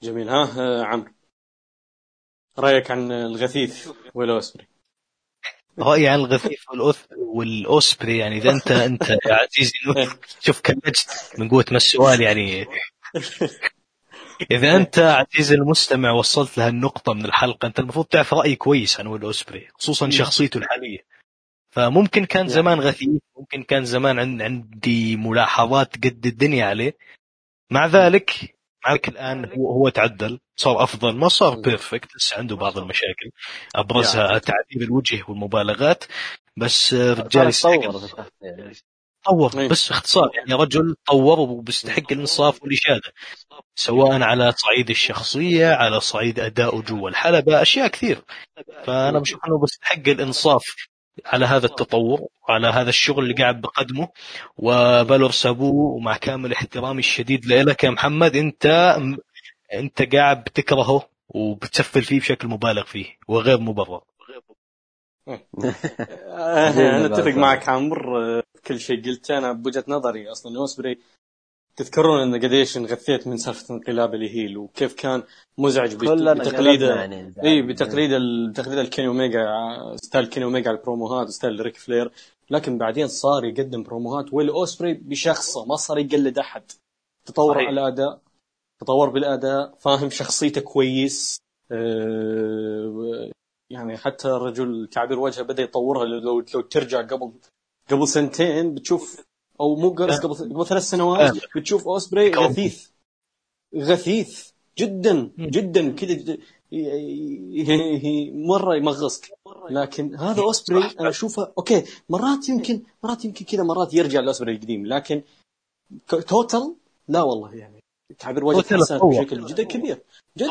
جميل. ها آه، عمرو. رأيك عن الغثيث والأوسبري؟ رأيي عن الغثيث والأوسبري يعني إذا انت أنت يا عزيزي شوف كلجت من قوة ما السؤال يعني. إذا أنت عزيزي المستمع وصلت لهالنقطه من الحلقة أنت المفروض تعرف رأي كويس عن ويل أوسبري خصوصا شخصيته الحالية. فممكن كان زمان غثيث ممكن كان زمان عندي ملاحظات قد الدنيا عليه. مع ذلك مع ذلك الآن هو هو تعدل صار أفضل ما صار بيرفكت لسه عنده بعض المشاكل. أبرزها تعذيب الوجه والمبالغات. بس رجال يستحق طور إيه. بس باختصار يعني رجل طور وبيستحق الانصاف والإشادة سواء على صعيد الشخصية على صعيد ادائه جوا الحلبة أشياء كثير. فأنا بشوف إنه بيستحق الإنصاف على هذا التطور وعلى هذا الشغل اللي قاعد بقدمه. وبالور سابو ومع كامل احترامي الشديد لك يا محمد أنت أنت قاعد بتكرهه وبتسفل فيه بشكل مبالغ فيه وغير مبرر. أنا أتفق معك عمر كل شيء قلته أنا بوجهة نظري أصلا. اوسبري تذكرون إن قديش انغثيت من سالفه انقلاب ال heel وكيف كان مزعج بتقليده يعني إي بتقليد تقليد الكيني أوميجا style كيني أوميجا على البروموهات style ريك فلير. لكن بعدين صار يقدم بروموهات ويل اوسبري بشخصه ما صار يقلد أحد. تطور على الاداء تطور بالأداء فاهم شخصيته كويس. أه يعني حتى الرجل تعبير وجهه بدأ يطورها لو لو ترجع قبل قبل سنتين بتشوف أو مو قبل قبل قبل ثلاث سنوات بتشوف اوسبري غثيث. غثيث. جدا جدا كذا مرة يمغصك. لكن هذا اوسبري أنا أشوفه okay مرات يمكن مرات يمكن كذا مرات يرجع لاوسبري القديم. لكن total لا والله يعني. تعبير وجه بشكل جدا كبير. جدا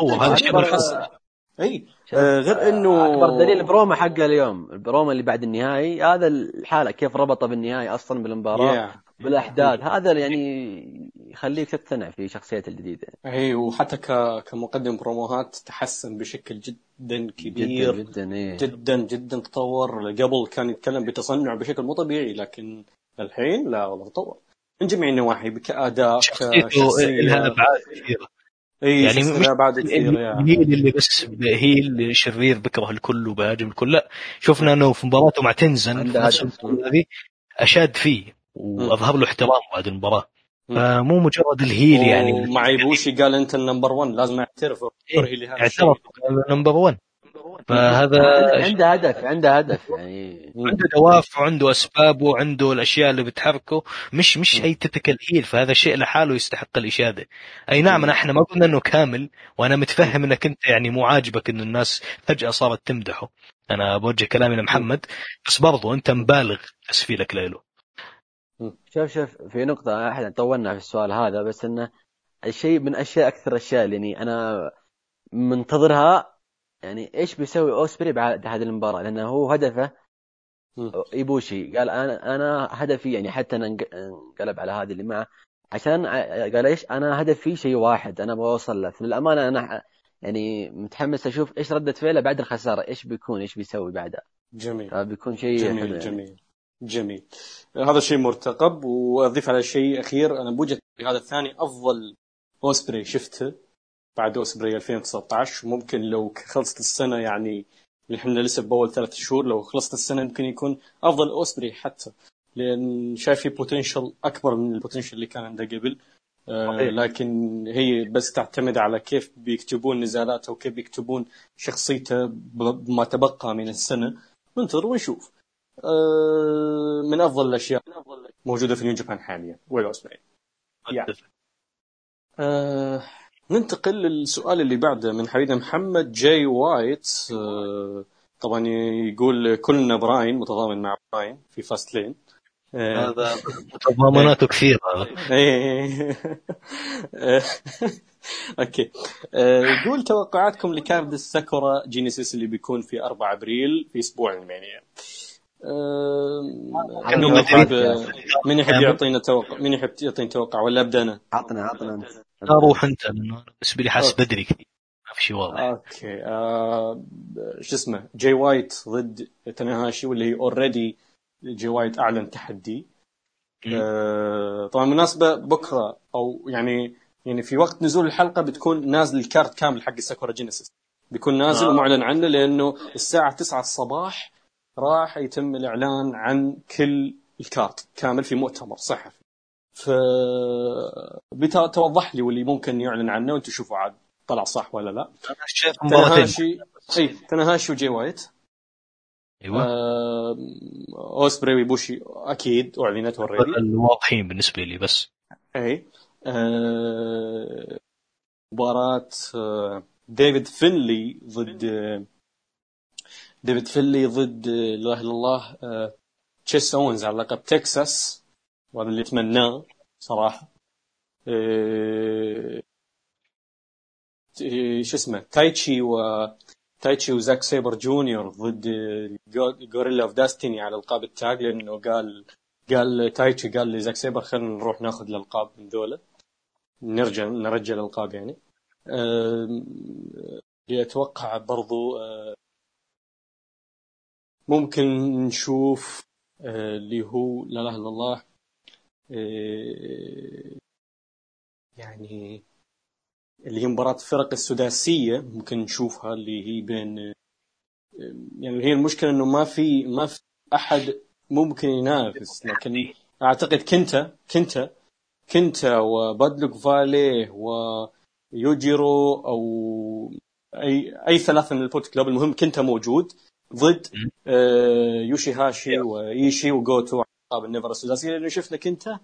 إي آه غير إنه أكبر دليل البروما حقه اليوم البروما اللي بعد النهائي هذا الحالة كيف ربطه بالنهائي أصلا بالمباراة yeah. بالأحداث هذا يعني يخليك تقتنع في شخصيته الجديدة. إي وحتى ك... كمقدم بروموهات تحسن بشكل جدا كبير. جدا جدا, إيه. جدا جدا تطور. قبل كان يتكلم بتصنع بشكل مو طبيعي لكن الحين لا والله تطور. من جميع النواحي كاداء كشخصية. لها أبعاد كثيرة. اي يعني مش بعد كثير يعني. هي اللي بس هي اللي شرير بكره الكل وبهاجم الكل. لا شفنا إنه في مباراته مع تنزن هذه أشاد فيه وأظهر له احترام بعد المباراة. فمو مجرد ال heel يعني. مع ايبوشي قال أنت ال number 1 لازم إيه اعترف number 1 فهذا عنده هدف عنده هدف يعني. عنده دوافع وعنده أسباب وعنده الأشياء اللي بتحركه. مش مش أي تتكل هيل فهذا شيء لحاله يستحق الإشادة. أي نعم إحنا ما قلنا إنه كامل وأنا متفهم إنك أنت يعني مو عاجبك انه الناس فجأة صارت تمدحه. أنا بوجه كلامي لمحمد بس برضو أنت مبالغ تسفيلك له شوف شوف في نقطة إحنا طولنا في السؤال هذا بس إنه الشيء من أشياء أكثر اشياء اللي يعني أنا منتظرها يعني إيش بيسوي أوسبري بعد هذه المباراة؟ لأنه هو هدفه إيبوشي. قال أنا أنا هدفي يعني حتى أنا انقلب على هذه اللي معه. عشان قال إيش؟ أنا هدفي شيء واحد. أنا بوصل له. للامانه أنا يعني متحمس أشوف إيش ردة فعله بعد الخسارة. إيش بيكون؟ إيش بيسوي بعدها؟ جميل. بيكون شيء جميل حلو جميل يعني. جميل هذا شيء مرتقب. وأضيف على شيء أخير. أنا بوجهة هذا الثاني أفضل أوسبري شفته. بعد اوسبري 2019 ممكن لو خلصت السنة يعني إحنا لسه بأول ثلاث شهور لو خلصت السنة ممكن يكون أفضل اوسبري حتى لأن شايف في potential أكبر من ال potential اللي كان عنده قبل. آه لكن هي بس تعتمد على كيف بيكتبون نزالاته وكيف بيكتبون شخصيته بما تبقى من السنة. ننتظر ونشوف. آه من أفضل الأشياء موجودة في نيو جابان حاليا. يعني. آه ننتقل للسؤال اللي بعده من حبيبنا محمد جاي وايت آه، طبعا يقول كلنا براين متضامن مع براين في فاست لين آه، هذا تضامناته كثيرة. إيه. okay. آه، يقول توقعاتكم ل card الساكورا جينيسيس اللي بيكون في 4 أبريل في أسبوع ال Mania مين يحب كامل. يعطينا توقع مين يحب يعطيني توقع ولا ابدا أنا؟ عطنا عطنا لا روح انت أنا بالنسبة لي حاسس. بدري كثير. ما في شيء واضح. okay. آه شو اسمه؟ جاي وايت ضد تناهاشي واللي هي already جاي وايت أعلن تحدي. آه طبعا بالمناسبة بكرة أو يعني يعني في وقت نزول الحلقة بتكون نازل ال card كامل حق ساكورا جينيسيس بيكون نازل آه. ومعلن عنه لأنه الساعة 9 الصباح راح يتم الإعلان عن كل ال card كامل في مؤتمر صحفي. ف بتوضح لي واللي ممكن يعلن عنه وأنتم شوفوا عاد طلع صح ولا لا. أنا شايف مباراتين تناهاشي إي تناهاشي وجي وايت. أيوه. آه، اوسبري وايبوشي أكيد أعلنت already الواضحين بالنسبة لي بس. إي. آه، مباراة آه، ديفيد فينلي ضد آه، ديفيد فينلي ضد لا إله إلا الله آه، تشيس اونز على لقب تكساس. وهذا اللي اتمناه صراحة. آه، آه، شو اسمه تايتشي و تايتشي وزاك سيبر جونيور ضد Guerrillas of Destiny على ألقاب التاج لأنه قال قال تايتشي قال لزاك سيبر خلينا نروح ناخذ الألقاب من ذولا. نرجع نرجع الألقاب يعني. اللي أتوقع برضو أه، ممكن نشوف أه، اللي هو لا إله إلا الله أه، يعني اللي هي مباراة الفرق السداسية ممكن نشوفها اللي هي بين أه، يعني هي المشكلة إنه ما في ما في أحد ممكن ينافس لكن أعتقد كنتا كنتا كنتا وبادلوك فالي ويوجيرو أو أي أي ثلاثة من البولت كلوب المهم كنتا موجود ضد. آه، يوشي هاشي وإيشي وجوتو القاب ال NEVER السداسيه لأنه شفنا كنتا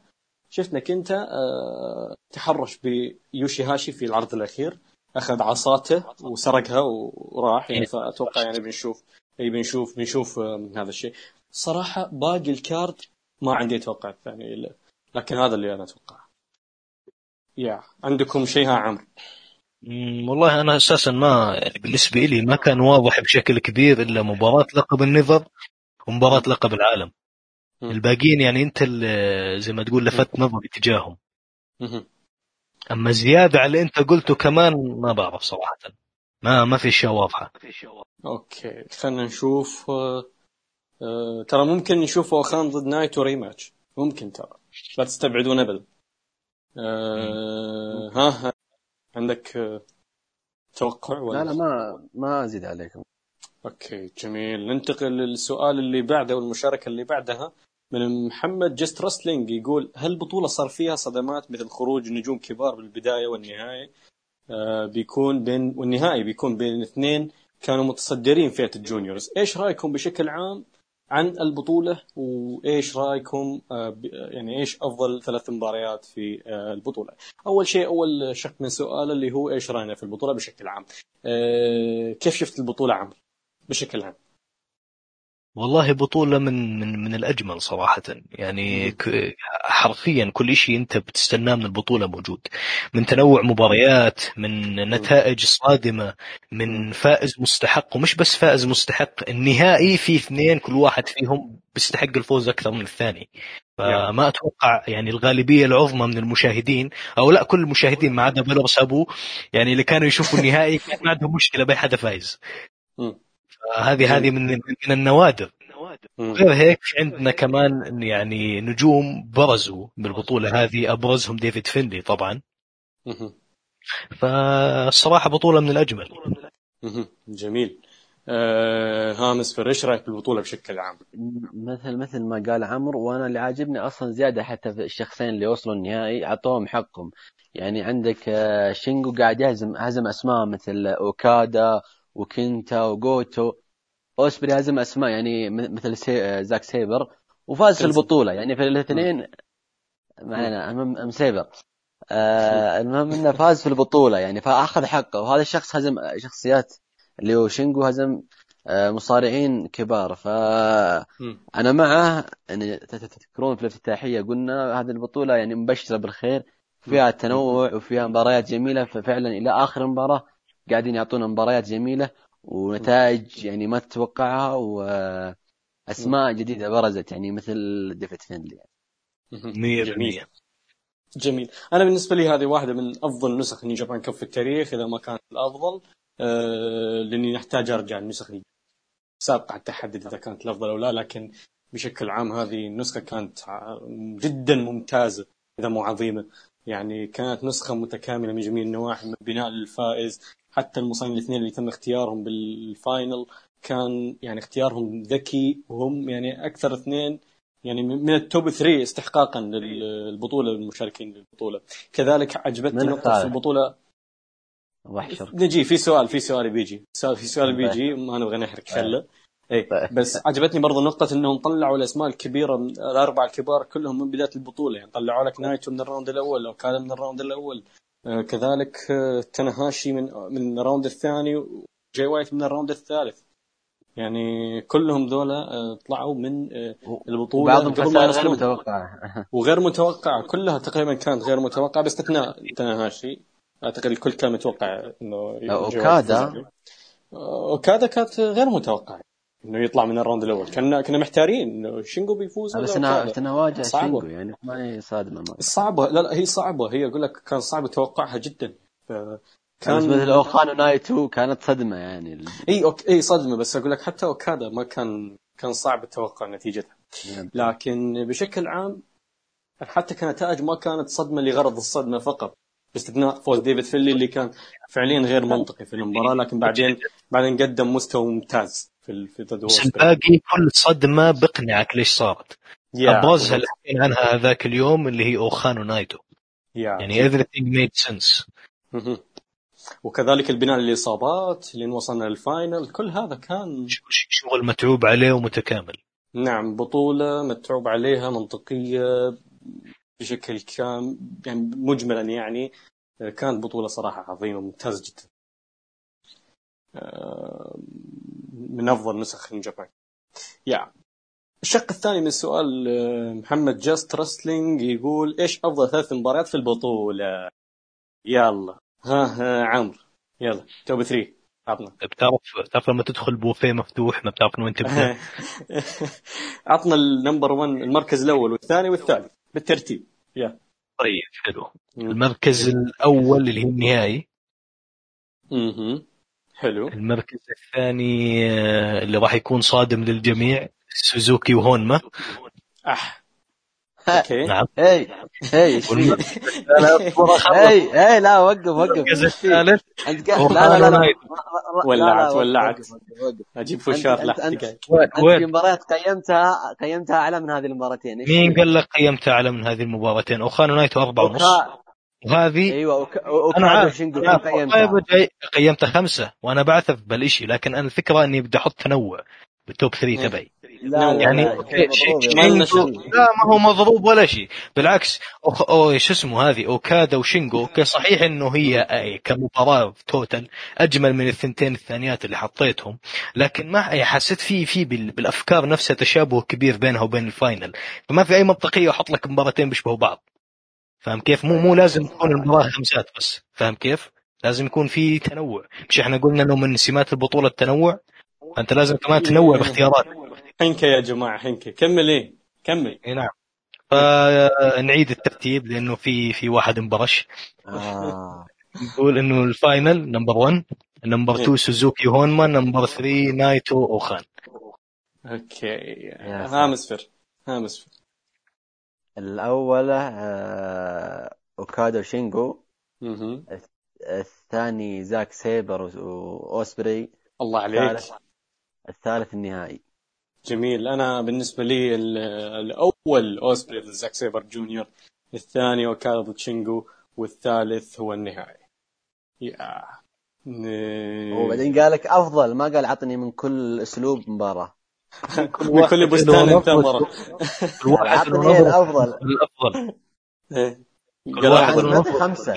شفنا كنتا آه، تحرش بيوشي هاشي في العرض الأخير أخذ عصاته وسرقها وراح يعني فأتوقع يعني بنشوف اي بنشوف بنشوف آه، هذا الشيء. صراحة باقي ال card ما عندي توقع ثاني الا لكن هذا اللي أنا اتوقعه يا عندكم شيء ها عمرو؟ والله أنا أساسا ما يعني بالنسبة لي ما كان واضح بشكل كبير إلا مباراة لقب النظر ومباراة لقب العالم. الباقيين يعني انت اللي زي ما تقول لفت نظري تجاههم. أما زيادة على اللي انت قلته كمان ما بعرف صراحة. ما ما في اشياء واضحه أوكي خلينا نشوف آه، آه، ترى ممكن نشوف أوكان ضد نايتو rematch ممكن ترى. لا تستبعدون أبدا. آه، ها ها. عندك توقع ولا؟ لا لا ما ما أزيد عليكم. okay جميل. ننتقل للسؤال اللي بعده والمشاركة اللي بعدها. من محمد Just Wrestling يقول هل البطوله صار فيها صدمات مثل خروج نجوم كبار بالبداية والنهاية؟ آه بيكون بين والنهائي بيكون بين اثنين كانوا متصدرين فئة الجونيورز. إيش رأيكم بشكل عام عن البطولة؟ وإيش رأيكم آه ب- يعني إيش أفضل ثلاث مباريات في آه البطولة؟ أول شيء أول شق من سؤال اللي هو إيش رأينا في البطولة بشكل عام؟ آه كيف شفت البطولة عمرو بشكل عام؟ والله بطولة من من من الأجمل صراحة. يعني حرفيا كل شيء أنت بتستناه من البطولة موجود. من تنوع مباريات من نتائج صادمة من فائز مستحق. ومش بس فائز مستحق النهائي في اثنين كل واحد فيهم بيستحق الفوز أكثر من الثاني. فما أتوقع يعني الغالبية العظمى من المشاهدين أو لا كل المشاهدين ما عدا بيلرس أبو يعني اللي كانوا يشوفوا النهائي كان ما عندهم مشكلة بأي حدا فايز. هذه هذه من من النوادر. غير هيك عندنا كمان يعني نجوم برزوا بالبطولة هذه أبرزهم ديفيد فينلي طبعا مهم. فالصراحة بطولة من الأجمل مهم. جميل آه هامس فر إيش رأيك بالبطولة بشكل عام؟ مثل مثل ما قال عمرو وأنا اللي عاجبني أصلا زيادة حتى في الشخصين اللي وصلوا النهائي أعطوهم حقهم يعني عندك آه، شينجو قاعد يهزم هزم أسماء مثل أوكادا وكينتا وجوتو اوسبري هزم أسماء يعني مثل سي... زاك سيبر وفاز في. البطولة يعني في الاثنين معنا ام سيبر. آه المهم إنه فاز في البطولة يعني فأخذ حقه. وهذا الشخص هزم شخصيات اللي هو شينجو هزم آه مصارعين كبار. ف. أنا معه ت- تذكرون في الافتتاحية قلنا هذه البطولة يعني مبشرة بالخير فيها تنوع وفيها مباريات جميلة ففعلا إلى آخر مباراه قاعدين يعطونا مباريات جميلة ونتائج يعني ما تتوقعها و اسماء جديدة برزت يعني مثل ديفيد فينلي. جميل. 100% جميل. أنا بالنسبة لي هذه واحدة من أفضل نسخ نيو جابان كاب في التاريخ إذا ما كانت الأفضل آه لأني نحتاج أرجع النسخ دي سابقة حتى احدد إذا كانت الأفضل أو لا لكن بشكل عام هذه النسخة كانت جدا ممتازة إذا مو عظيمة. يعني كانت نسخة متكاملة من جميع النواحي من بناء للفائز حتى المصنفين الاثنين اللي تم اختيارهم بال final كان يعني اختيارهم ذكي وهم يعني أكثر اثنين يعني من من ال top 3 استحقاقا للبطولة المشاركين للبطولة. كذلك عجبتني نقطه في؟ البطولة. وحشر نجي في سؤال في سؤال بيجي. سؤال في سؤال بيجي ما نبغى نحرق خله. اي طيب. بس عجبتني برضو نقطة إنهم طلعوا الأسماء الكبيرة الأربعة الكبار كلهم من بداية البطولة. يعني طلعوا لك نايتو من ال round الأول أوكان من ال round الأول. كذلك آه تاناهاشي من من ال round الثاني وجاي وايت من ال round الثالث. يعني كلهم ذولا آه طلعوا من آه ما خسائر غير. متوقعة. وغير متوقعة كلها تقريبا كانت غير متوقعة باستثناء تاناهاشي أعتقد الكل كان متوقع إنه أوكادا. أوكادا كانت غير متوقعة. إنه يطلع من ال round الأول. كنا كنا محتارين إنه شينجو بيفوز بس أوكادا. تنواجه صعبة. شينجو يعني ما هي صادمة ما صعبة. لا لا هي صعبة. هي أقول لك كان صعب توقعها جدا. ف- كان مثل أوكان ونايتو كانت صدمة يعني. ال- إي أوك... إي صدمة. بس أقول لك حتى أوكادا ما كان كان صعب التوقع نتيجتها. لكن بشكل عام حتى كنتائج ما كانت صدمة لغرض الصدمة فقط. باستثناء فوز ديفيد فينلي اللي كان فعليا غير منطقي في المباراة لكن بعدين بعدين قدم مستوى ممتاز. في في ضد بس. الباقي كل صدمه بقنعك ليش صارت yeah، ابرزها اللي حكينا عنها هذاك اليوم اللي هي أوكان ونايتو يا. يعني everything made sense. وكذلك البناء للإصابات لين وصلنا لل final كل هذا كان شغل متعوب عليه ومتكامل نعم بطولة متعوب عليها منطقية بشكل عام يعني مجملا يعني كانت بطولة صراحة عظيمة ممتازة جدا من أفضل نسخ Japan yeah. الشق الثاني من سؤال آه، محمد Just Wrestling يقول إيش أفضل ثلاث مباريات في البطولة؟ يلا. ها, ها عمرو. يلا. top 3 عطنا. بتعرف تعرف لما تدخل بوفيه مفتوح ما بتعرف من وين تبدأ. عطنا ال number 1 المركز الأول والثاني والثالث بالترتيب. يا. طيب حلو. المركز الأول اللي هي النهائي. أها حلو. المركز الثاني آه، اللي راح يكون صادم للجميع سوزوكي وهونما. أح. okay. نعم. هي إيش والم- فيك؟ لا وقف وقف. المركز؟ الثالث لا لا لا. ولعت- ولعت. وقف وقف وقف. أجيب فشار وين أنت في مباريات قيمتها قيمتها أعلى من هذه المباراتين. مين؟ قال لك قيمتها أعلى من هذه المباراتين؟ اوخان ونايتو أربعة ونص. وهذه أيوه أوكا- أنا عارف. قيمتها؟ قيمتها خمسة وأنا بعترف بالإشي لكن أنا الفكرة إني بدي أحط تنوع بال top 3 مم. تبعي لا يعني لا شيء. لا ما هو مضروب ولا شيء بالعكس أو, أو شو اسمه هذه أوكادا وشينجو okay صحيح إنه هي أي كمباراة total أجمل من الثنتين الثانيات اللي حطيتهم لكن ما يعني حسيت في في بال- بالأفكار نفسها تشابه كبير بينها وبين ال final فما في أي منطقية أحط لك مباراتين بيشبهوا بعض فاهم كيف؟ مو مو لازم تكون المباراة خمسات بس. فاهم كيف؟ لازم يكون في تنوع. مش إحنا قلنا إنه من سمات البطولة التنوع؟ فأنت لازم كمان تنوع باختيارات. حنكة يا جماعة حنكة. كمل إيه. كمل. اي نعم. فنعيد الترتيب لأنه في في واحد انبرش. آه. نقول إنه ال final number 1 number 2 سوزوكي هونما number 3 نايتو أوخان. okay. سلام. ها مسفر الأول آه، اوكادا وشينجو مهم. الثاني زاك سيبر و- وأوسبري. الله عليك. الثالث الثالث النهائي. جميل. أنا بالنسبة لي ال- الأول أوسبري ضد زاك سيبر جونيور الثاني اوكادا ضد شينجو والثالث هو النهائي. يا وبعدين قال لك أفضل ما قال عطني من كل أسلوب مباراة. من كل بستان ثمره الواحد عطني الأفضل. الأفضل. إيه. كل قال واحد انت خمسة.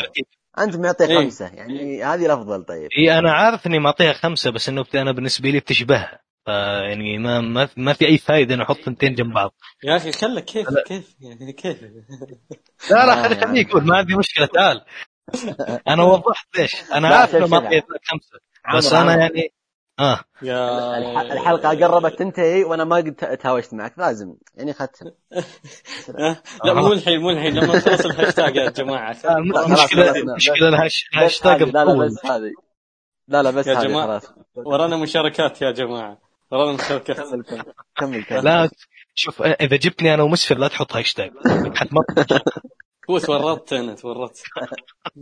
أنت معطي إيه. خمسة. يعني هذه الأفضل طيب. إي أنا عارف إني معطيها خمسة بس إنه أنا بالنسبة لي بتشبهها فيعني ما ما ما في أي فائده اني أحط ثنتين جنب بعض. يا أخي خلك كيف كيف يعني كيف؟ لا لا آه، خلي يعني. خليه يقول ما عندي مشكلة تعال. أنا وضحت ليش. أنا عارف إنه. معطيها خمسة. بس أنا. يعني آه. يا الح- الحلقة قربت تنتهي وأنا ما قد تهاوشت معك. لازم. يعني ختم. أه؟ لا مو الحين مو الحين لما نخلص الهاشتاج يا جماعة. بس الهاشتاج هذه لا لا بس هذه. لا لا بس يا. خلاص. ورانا مشاركات يا جماعة. ورانا مشاركات. كمل كمل كمل كمل. لا شوف إذا جبتني أنا ومسفر لا تحط هاشتاج. هو تورطت أنا تورطت.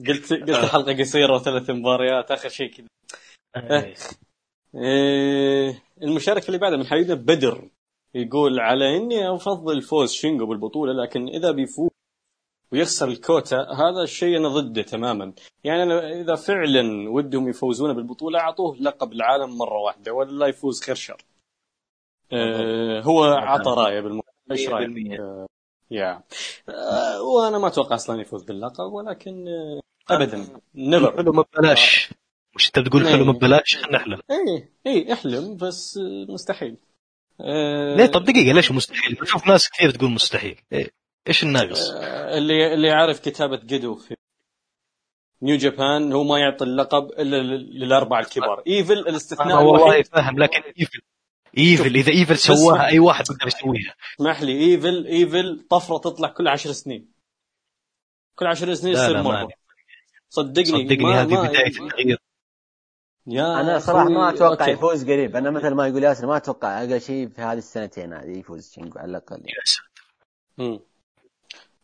قلت قلت الحلقة قصيرة وثلاث مباريات آخر شيء كذا. إيه. المشاركة اللي بعدها من حبيبنا بدر يقول على إني أفضل فوز شينجو بالبطولة لكن إذا بيفوز ويخسر الكوتا هذا الشيء أنا ضده تماما. يعني أنا إذا فعلا ودهم يفوزون بالبطولة أعطوه لقب العالم مرة واحدة ولا يفوز خير شر. آه هو عطى رأيه بالموضوع إيش رأيك؟ 100%. آه، يا. آه، وأنا ما أتوقع أصلا يفوز باللقب ولكن آه، ابدا. never حلم ببلاش مش أنت بتقول حلم ببلاش خلينا نحلم. اي اي احلم بس مستحيل. آه، ليه؟ طب دقيقة ليش مستحيل؟ بشوف ناس كثير تقول مستحيل. إيه؟ إيش الناقص؟ آه، اللي اللي عارف كتابة جيدو في نيو جابان هو ما يعطي اللقب إلا لل- للأربعة الكبار. ايفل الاستثناء والله فاهم لكن ايفل ايفل إذا ايفل سواها أي واحد يقدر يسويها. اسمح لي ايفل ايفل طفرة تطلع كل عشر سنين. كل عشر سنين يصير مرة. صدقني صدقني هذه ما بداية التغيير. يا أنا صراحة ما أتوقع okay. يفوز قريب أنا مثل ما يقول ياسر ما أتوقع أقل شيء في هذه السنتين هذه يفوز شينجو على الأقل يعني. يا ساتر. مم.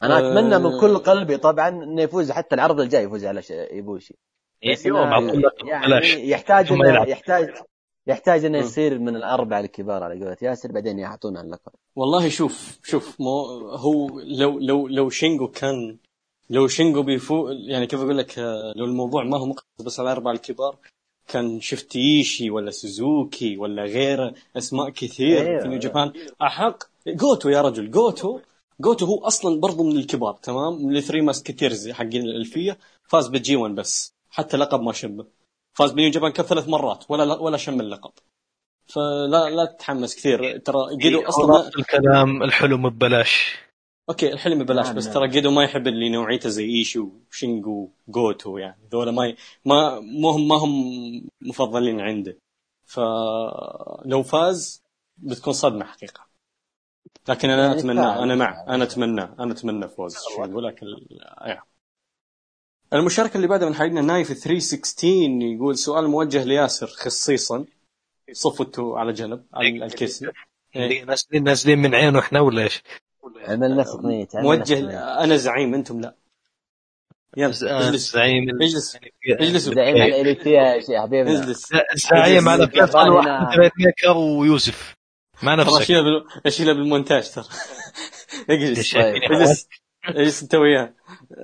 أنا. أتمنى من كل قلبي طبعا إنه يفوز حتى العرض الجاي يفوز على ش- إيبوشي يعني يحتاج إنه. يحتاج يحتاج إنه. يصير من الأربعة الكبار على قولة ياسر بعدين يعطونا اللقب والله شوف شوف مو هو لو لو لو شينجو كان لو شينجو بيفوز يعني كيف أقول لك آه، لو الموضوع ما هو مقتصر بس على الأربعة الكبار كان شفت إيشي ولا سوزوكي ولا غيره أسماء كثير أيوة. في نيو جابان أحق. جوتو يا رجل جوتو. جوتو هو أصلا برضو من الكبار تمام؟ من ال Three Musketeers حقين الألفية. فاز بال G 1 بس حتى لقب ما شمه فاز بنيو جابان كاب ثلاث مرات ولا ولا شم اللقب. فلا لا تتحمس كثير. ترى جيدو أصلا ما- خلاص الكلام الحلم ببلاش. okay الحلم ببلاش نعم، بس نعم. ترى جيدو ما يحب اللي نوعيته زي إيشي وشينجو جوتو يعني ذولا ما ي... ما ما هم ما هم مفضلين عنده فلو فاز بتكون صدمة حقيقة لكن أنا يعني أتمنى فعلا. أنا مع أنا أتمنى أنا أتمنى فوز شينجو لكن يعني. المشاركة اللي بعدها من حبيبنا نايف 316 يقول سؤال موجه لياسر خصيصا صفته على جنب على الكيسي إيه. نازلين نازلين من عينه إحنا ولا إيش؟ عمل نفسك ميت عمل نفسك موجه. أنا زعيم أنتم لا. يلا اجلس. زعيم. اجلس. اجلس. زعيم على الاليتيا يا شيخ حبيبنا اجلس. زعيم على فيصل ميكر ويوسف ترى نفسك. أشيلها بال... أشيلها بالمونتاج ترى. اجلس؟ طيب. اجلس. اجلس. أنت وياه.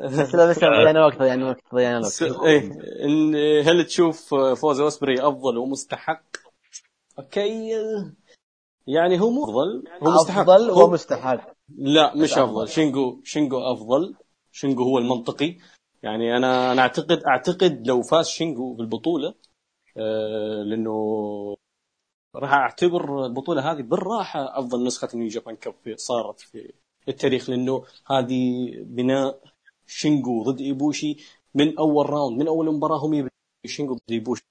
بس لا بس ضيعنا وقت ضيعنا وقت ضيعنا وقت إيه. إن هل تشوف فوز أوسبري أفضل ومستحق؟ okay. يعني هو مو أفضل؟ هو مستحق. أفضل هو... ومستحق. لا مش أفضل. افضل شينجو شينجو أفضل. شينجو هو المنطقي. يعني أنا أنا أعتقد أعتقد لو فاز شينجو بالبطولة آه لأنه راح أعتبر البطولة هذه بالراحة أفضل نسخة نيو جابان كاب في- صارت في التاريخ لأنه هذه بناء شينجو ضد إيبوشي من أول round من أول مباراة هم شينجو ضد إيبوشي.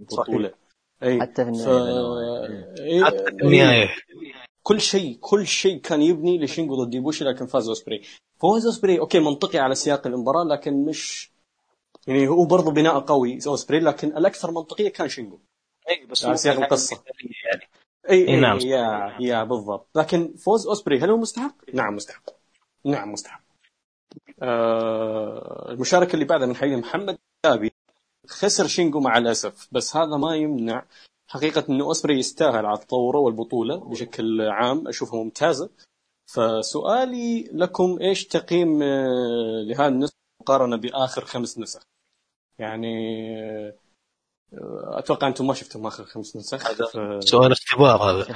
البطوله أي. حتى في ف... النهاية. إيه، حتى في النهاية. كل شيء كل شيء كان يبني لشينجو ضد إيبوشي لكن فاز أوسبري؟ فوز أوسبري okay منطقي على سياق المباراه لكن مش يعني هو برضه بناء قوي أوسبري لكن الأكثر منطقية كان شينجو إي بس على سياق القصة. يعني. إي إي نعم. يا يا بالضبط. لكن فوز أوسبري هل هو مستحق؟ نعم مستحق. نعم مستحق. آه المشاركة اللي بعدها من حبيبي محمد دابي خسر شينجو مع الأسف بس هذا ما يمنع حقيقة إنه اوسبري يستاهل على التطور والبطولة بشكل عام اشوفها ممتازه فسؤالي لكم إيش تقييم آه، لهذه النسخة مقارنة بآخر خمس نسخ؟ يعني آه، أتوقع أنتم ما شفتم آخر خمس نسخ هذا ف... سؤال اختبار هذا.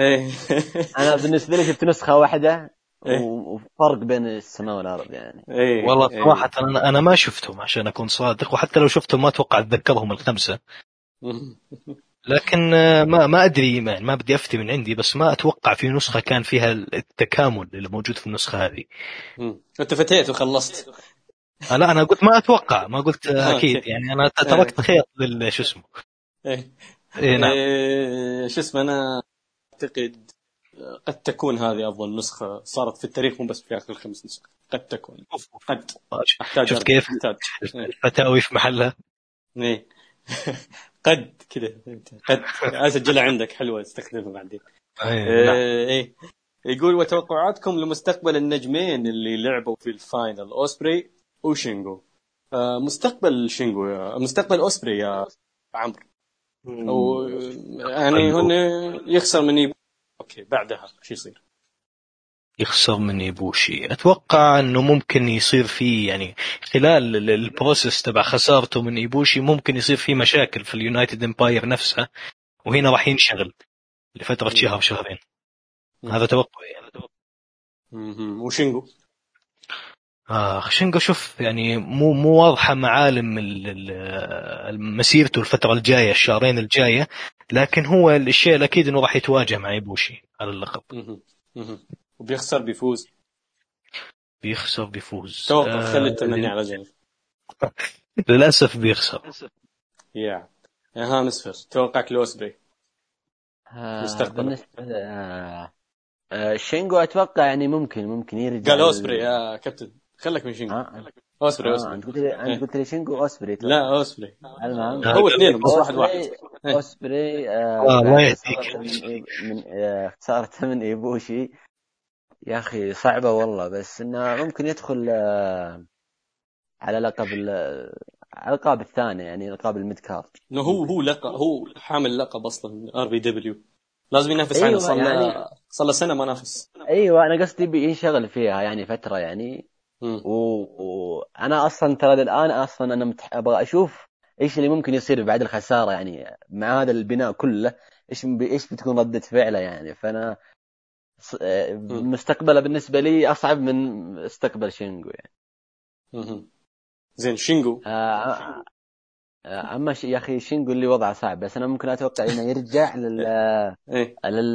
إيه. أنا بالنسبة لي شفت نسخة واحدة إيه. وفرق بين السماء والأرض يعني. إيه. والله إيه. صراحة أنا أنا ما شفتهم عشان أكون صادق وحتى لو شفتهم ما أتوقع أتذكرهم الخمسة. لكن آه، ما ما أدري ما, ما بدي أفتي من عندي بس ما أتوقع في نسخة كان فيها التكامل اللي موجود في النسخة هذه. أنت فتيت وخلصت. آه، لا أنا قلت ما أتوقع ما قلت آه،. أكيد يعني أنا تركت خيط لل شو اسمه. إيه. اي نعم. إيه، شو اسمه أنا أعتقد قد تكون هذه أفضل نسخة صارت في التاريخ مو بس في آخر الخمس نسخ. قد تكون. قد. أحتاج شفت كيف؟ إيه. الفتاوي في محلها. إيه. قد كذا قد. اسجلها عندك. حلوة. استخدمها بعدين. نعم. إيه إيه. يقول وتوقعاتكم لمستقبل النجمين اللي لعبوا في ال final أوسبري وشينجو. آه، مستقبل شينجو يا مستقبل أوسبري يا عمرو. أو يعني هن يخسر من ايبوشي أوكي بعدها شو يصير؟ يخسر من ايبوشي أتوقع إنه ممكن يصير فيه يعني خلال ال- ال process تبع خسارته من ايبوشي ممكن يصير فيه مشاكل في ال United Empire نفسها وهنا راح ينشغل لفترة. شهر شهرين. هذا توقعي يعني. وشينجو آه شنقو شوف يعني مو مو واضحة معالم ال- ال- مسيرته الفترة الجاية الشهرين الجاية لكن هو الشيء الأكيد إنه راح يتواجه مع ايبوشي على اللقب. وبيخسر بيفوز. بيخسر بيفوز. توقع آه، خلي التمني على جنب. للأسف بيخسر. يا يا ها مسفر توقعك لاوسبري آه، مستقبلا. بالنسبة آه، آه، شينجو أتوقع يعني ممكن ممكن يرجع قال أوسبري يا كابتن. خلك من شينجو. آه، أوسبري آه، أوسبري. أنت قلت لي أنت قلت لي شينجو أوسبري لا أوسبري. المهم. آه، هو اثنين بس واحد واحد. أوسبري- أوسبري الله. خسارته من آه، خسارته من إيبوشي. يا أخي صعبة والله بس إنه ممكن يدخل آه، على لقب ال- على الالقاب الثانية يعني ألقاب ال mid card. هو هو لقب هو حامل لقب أصلا RPW. لازم ينافس أيوة، عنه صار له يعني- صار له سنة ما نافس. أيوه أنا قصدي بينشغل فيها يعني فترة يعني. وأنا و... أصلا ترى الان أصلا أنا متح... أبغى أشوف إيش اللي ممكن يصير بعد الخسارة يعني مع هذا البناء كله إيش ب... إيش بتكون ردة فعله يعني. فأنا آه، مستقبله بالنسبة لي أصعب من مستقبل شينجو يعني. زين شينجو. آه، آه، أما ش... يا أخي شينجو اللي وضعه صعب بس أنا ممكن أتوقع إنه يرجع لل إيه. لل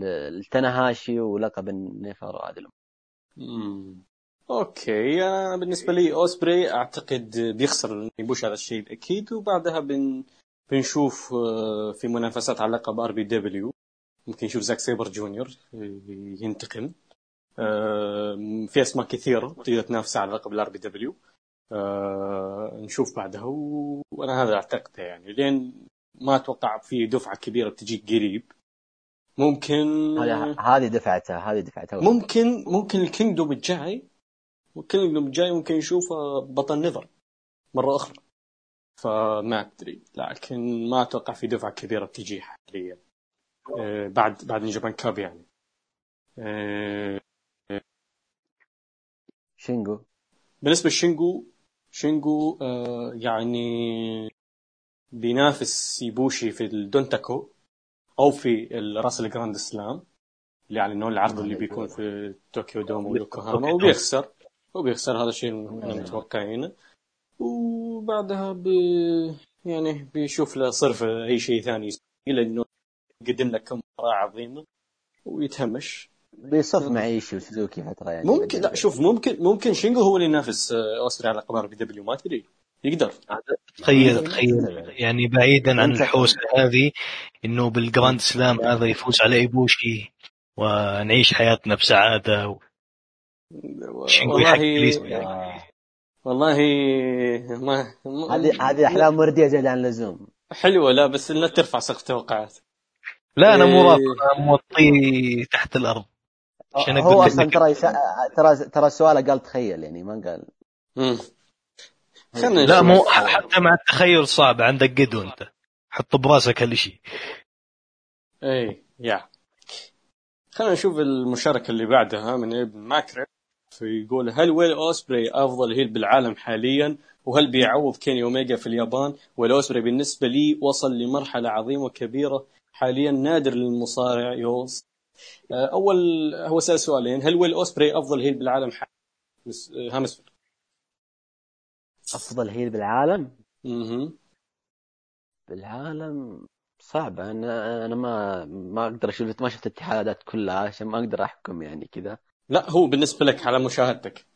للتنهاشي ولقب ال NEVER وهذه. أوكي أنا بالنسبة لي أوسبري أعتقد بيخسر يبوشي هذا الشيء أكيد وبعدها بن بنشوف آه، في منافسات على لقب RPW. ممكن نشوف زاك سيبر جونيور آه، ينتقم. آه، في أسماء كثيرة تقدر تنافس على لقب ال RPW. نشوف بعدها وأنا هذا أعتقده يعني. لكن ما أتوقع في دفعة كبيرة بتجيك قريب. ممكن هذه هذه دفعته هذه دفعته. ممكن ممكن ال Kingdom الجاي. ال Kingdom الجاي ممكن نشوفه بطل نظر مرة أخرى. فما أدري لكن ما أتوقع في دفعة كبيرة بتجي حاليا. آه، بعد بعد New Japan Cup يعني. آه، شينجو. بالنسبة لشينجو شينجو آه، يعني بينافس يبوشي في ال Dontaku أو في Wrestle Grand Slam اللي يعلنون العرض اللي بيكون في طوكيو دوم ويوكوهاما وبيخسر. وبيخسر هذا الشيء متوقعينه وبعدها ب يعني بيشوف له صرف أي شيء ثاني يسوي لأنه يقدم لك كم مباراه عظيمة. ويتهمش. بيصف مع ايشي وسوزوكي فترة يعني. ممكن لا شوف ممكن ممكن شينجو هو اللي ينافس آه، اوسبري على لقب RPW ما تدري يقدر. تخيل تخيل يعني بعيدا عن الحوسة هذه إنه بال Grand Slam هذا يفوز على إيبوشي ونعيش حياتنا بسعادة و... شينجو يحقق لي- والله والله ما هذه هذه أحلام وردية زيادة عن اللزوم. حلوة لا بس لا ترفع سقف توقعات. لا أنا مو إيه. رافض أنا موطيه تحت الأرض. عشان هو أقول أصلا لك- ترى يسا... ترى ترى سؤاله قال تخيل يعني ما قال. مم. خلنا لا. مو حتى مع التخيل صعب عندك قدو أنت. حط براسك هالشيء اي يا. خلينا نشوف المشاركة اللي بعدها من ابن ماكري فيقول هل ويل أوسبري أفضل heel بالعالم حاليا؟ وهل بيعوض كيني اوميجا في اليابان؟ ويل أوسبري بالنسبة لي وصل لمرحلة عظيمة وكبيرة حاليا نادر للمصارع يوصل آه، أول هو سأل سؤالين. هل ويل أوسبري أفضل heel بالعالم حاليا؟ هامس أفضل heel بالعالم؟ مهم. بالعالم صعبة أنا أنا ما ما أقدر أشوف ما شفت الاتحادات كلها عشان ما أقدر أحكم يعني كذا. لا هو بالنسبة لك على مشاهدتك.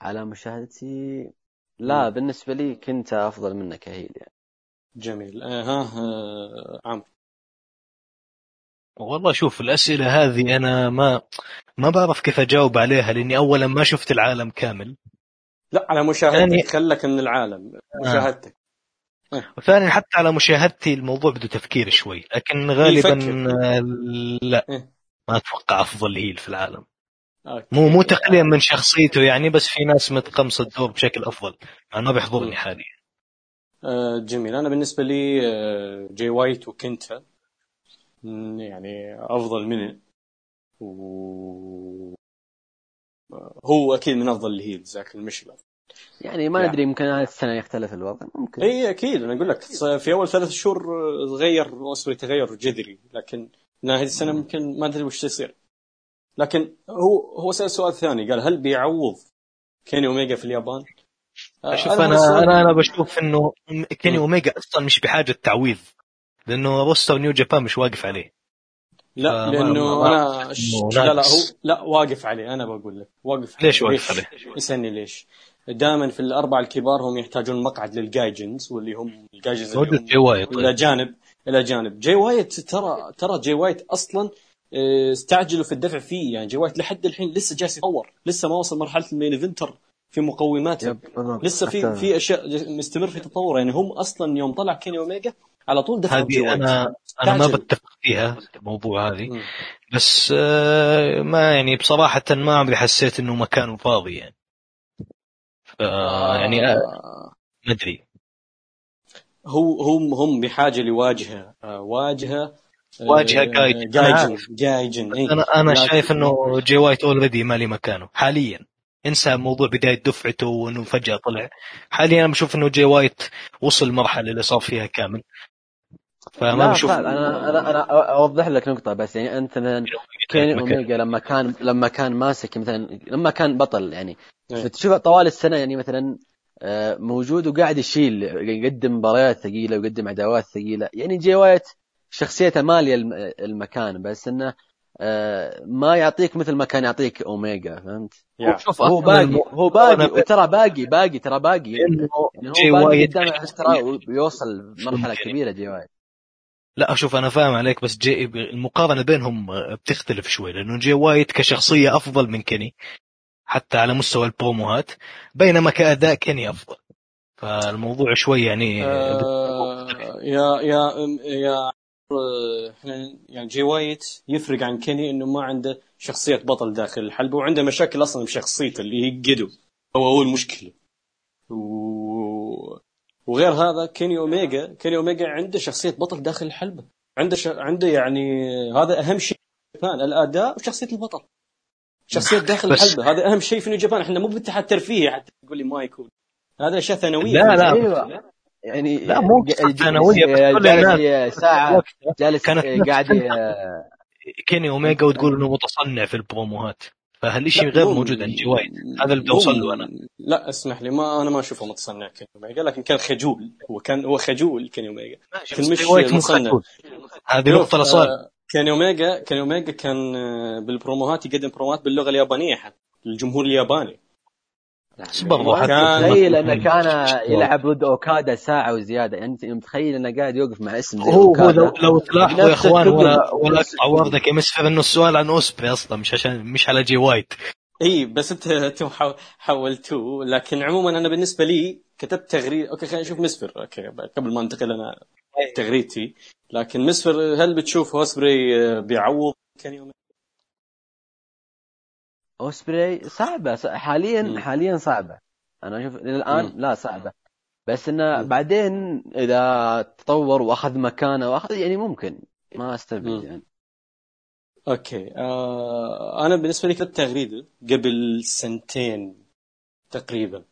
على مشاهدتي؟ لا بالنسبة لي كنت أفضل منك هيل يعني. جميل. آه ها آه عمرو. والله شوف الأسئلة هذه أنا ما ما بعرف كيف أجاوب عليها لأني اولا ما شفت العالم كامل. لا على يعني- مشاهدتك خلك من العالم مشاهدتك. وثانيا حتى على مشاهدتي الموضوع بده تفكير شوي لكن غالبا يفكر. آه، لا. إيه. ما أتوقع أفضل heel في العالم. أوكي. مو مو تقليلا من شخصيته يعني بس في ناس متقمصة الدور بشكل أفضل. أنا ما بيحضرني. حاليا. آه جميل. أنا بالنسبة لي آه جاي وايت وكنتا يعني أفضل منه. و هو أكيد من أفضل ال heels لكن مش. يعني ما يعني. ندري يمكن هذه السنة يختلف الوضع ممكن. إي أكيد. أنا أقول لك في أول ثلاث شهور آه، تغير اوسبري تغير جذري. لكن نهاية السنة ممكن ما أدري وش يصير. لكن هو هو سأل سؤال ثاني. قال هل بيعوض كيني اوميجا في اليابان؟ آه، شوف هذا أنا أنا أنا بشوف إنه كيني. أوميجا أصلا مش بحاجة تعويض لأنه roster New Japan مش واقف عليه لا لأنه أنا لا لا. هو لا واقف عليه أنا بقول لك واقف ليش عليه. واقف عليه؟ اسالني ليش؟ دائما في الأربعة الكبار هم يحتاجون مقعد لل gaijins واللي هم ال gaijins اللي هم وايت طيب. الاجانب الاجانب جاي وايت ترى ترى جاي وايت أصلا آه، استعجلوا في الدفع فيه يعني جاي وايت لحد الحين لسه جالس يتطور لسه ما وصل مرحلة ال main eventer في مقوماته. لسه في في أشياء مستمر في تطور يعني هم أصلا يوم طلع كيني أوميجا على طول جاي هذه أنا أنا ما. بتفق فيها الموضوع هذه. بس آه، ما يعني بصراحة ما عمري حسيت إنه مكانه فاضي يعني ف- يعني آه، آه. ما أدري هو هم هم بحاجة لواجهة آه، واجهة آه، واجهة gaijin. gaijin. gaijin إيه. أنا أنا لكن- شايف إنه جي وايت already مالي مكانه حاليا انسى موضوع بداية دفعته وإنه فجأة طلع حاليا أنا بشوف إنه جي وايت وصل المرحله اللي صار فيها كامل فما لا بشوف أنا أنا أنا أوضح لك نقطة بس يعني أنت مثلا كيني مكان. أوميجا لما كان لما كان ماسك مثلا لما كان بطل يعني إيه. بتشوف طوال السنة يعني مثلا آه، موجود وقاعد يشيل يقدم مباريات ثقيلة ويقدم عداوات ثقيلة يعني جي وايت شخصيته مالية الم- المكان بس إنه ما يعطيك مثل ما كان يعطيك أوميجا فهمت؟ شوف هو باقي هو باقي وترى باقي باقي ترى باقي. إنه يعني هو جي باقي ويوصل مرحلة. كبيرة جي وايت لا شوف أنا فاهم عليك بس جي المقارنة بينهم بتختلف شوي لأنه جي وايت كشخصية أفضل من كيني حتى على مستوى البروموهات بينما كأداء كيني أفضل. فالموضوع شوي يعني آه، يا يا يا آه، إحنا يعني جي وايت يفرق عن كيني إنه ما عنده شخصية بطل داخل الحلبة وعنده مشاكل أصلا بشخصيته اللي هي جدو هو هو المشكلة و... وغير هذا كيني أوميجا كيني أوميجا عنده شخصية بطل داخل الحلبة. عنده ش... عنده يعني هذا أهم شيء في جابان الأداء وشخصية البطل. شخصية داخل بس- الحلبة هذا أهم شيء في نيو جابان. إحنا مو باتحاد ترفيهي حتى تقول لي ما يكون هذا أشياء ثانوية. لا، لا. أيوه. يعني لا، مو بس كل جالس ساعة جالس قاعد. كيني اوميجا وتقول إنه متصنع في البروموهات. فهالشيء غير مو- موجود عند جي وايت هذا اللي بوصل له أنا. لا اسمح لي ما أنا ما أشوفه متصنع كيني اوميجا لكن كان خجول. هو كان هو خجول كيني اوميجا لكن مش متصنع. خجول. هذه نقطة آه، كيني اوميجا كيني اوميجا كان آه، بالبروموهات يقدم بروموهات باللغة اليابانية حتى للجمهور الياباني. برضو متخيل أنه كان يلعب ضد أوكادا ساعة وزيادة. يعني أنت متخيل أنه قاعد يوقف مع اسم زي هو هو لو, لو تلاحظوا يا إخوان. ولا ولا وردك يا مسفر إنه السؤال عن اوسبري أصلا مش عشان مش على جي وايت. إي بس انت أنتم حولتوه لكن عموما أنا بالنسبة لي كتبت تغريده okay خلينا نشوف مسفر okay قبل ما أنتقل أنا تغريدتي. لكن مسفر هل بتشوف أوسبري آه، بيعوض كيني اوميجا؟ اوسبري صعبة. حاليا. حاليا صعبة. أنا أشوف إلى الآن. لا صعبة. بس إنه. بعدين إذا تطور وأخذ مكانه واخذ يعني ممكن. ما أستبعد. يعني. okay. آه أنا بالنسبة لي كتبت تغريده قبل سنتين تقريبا.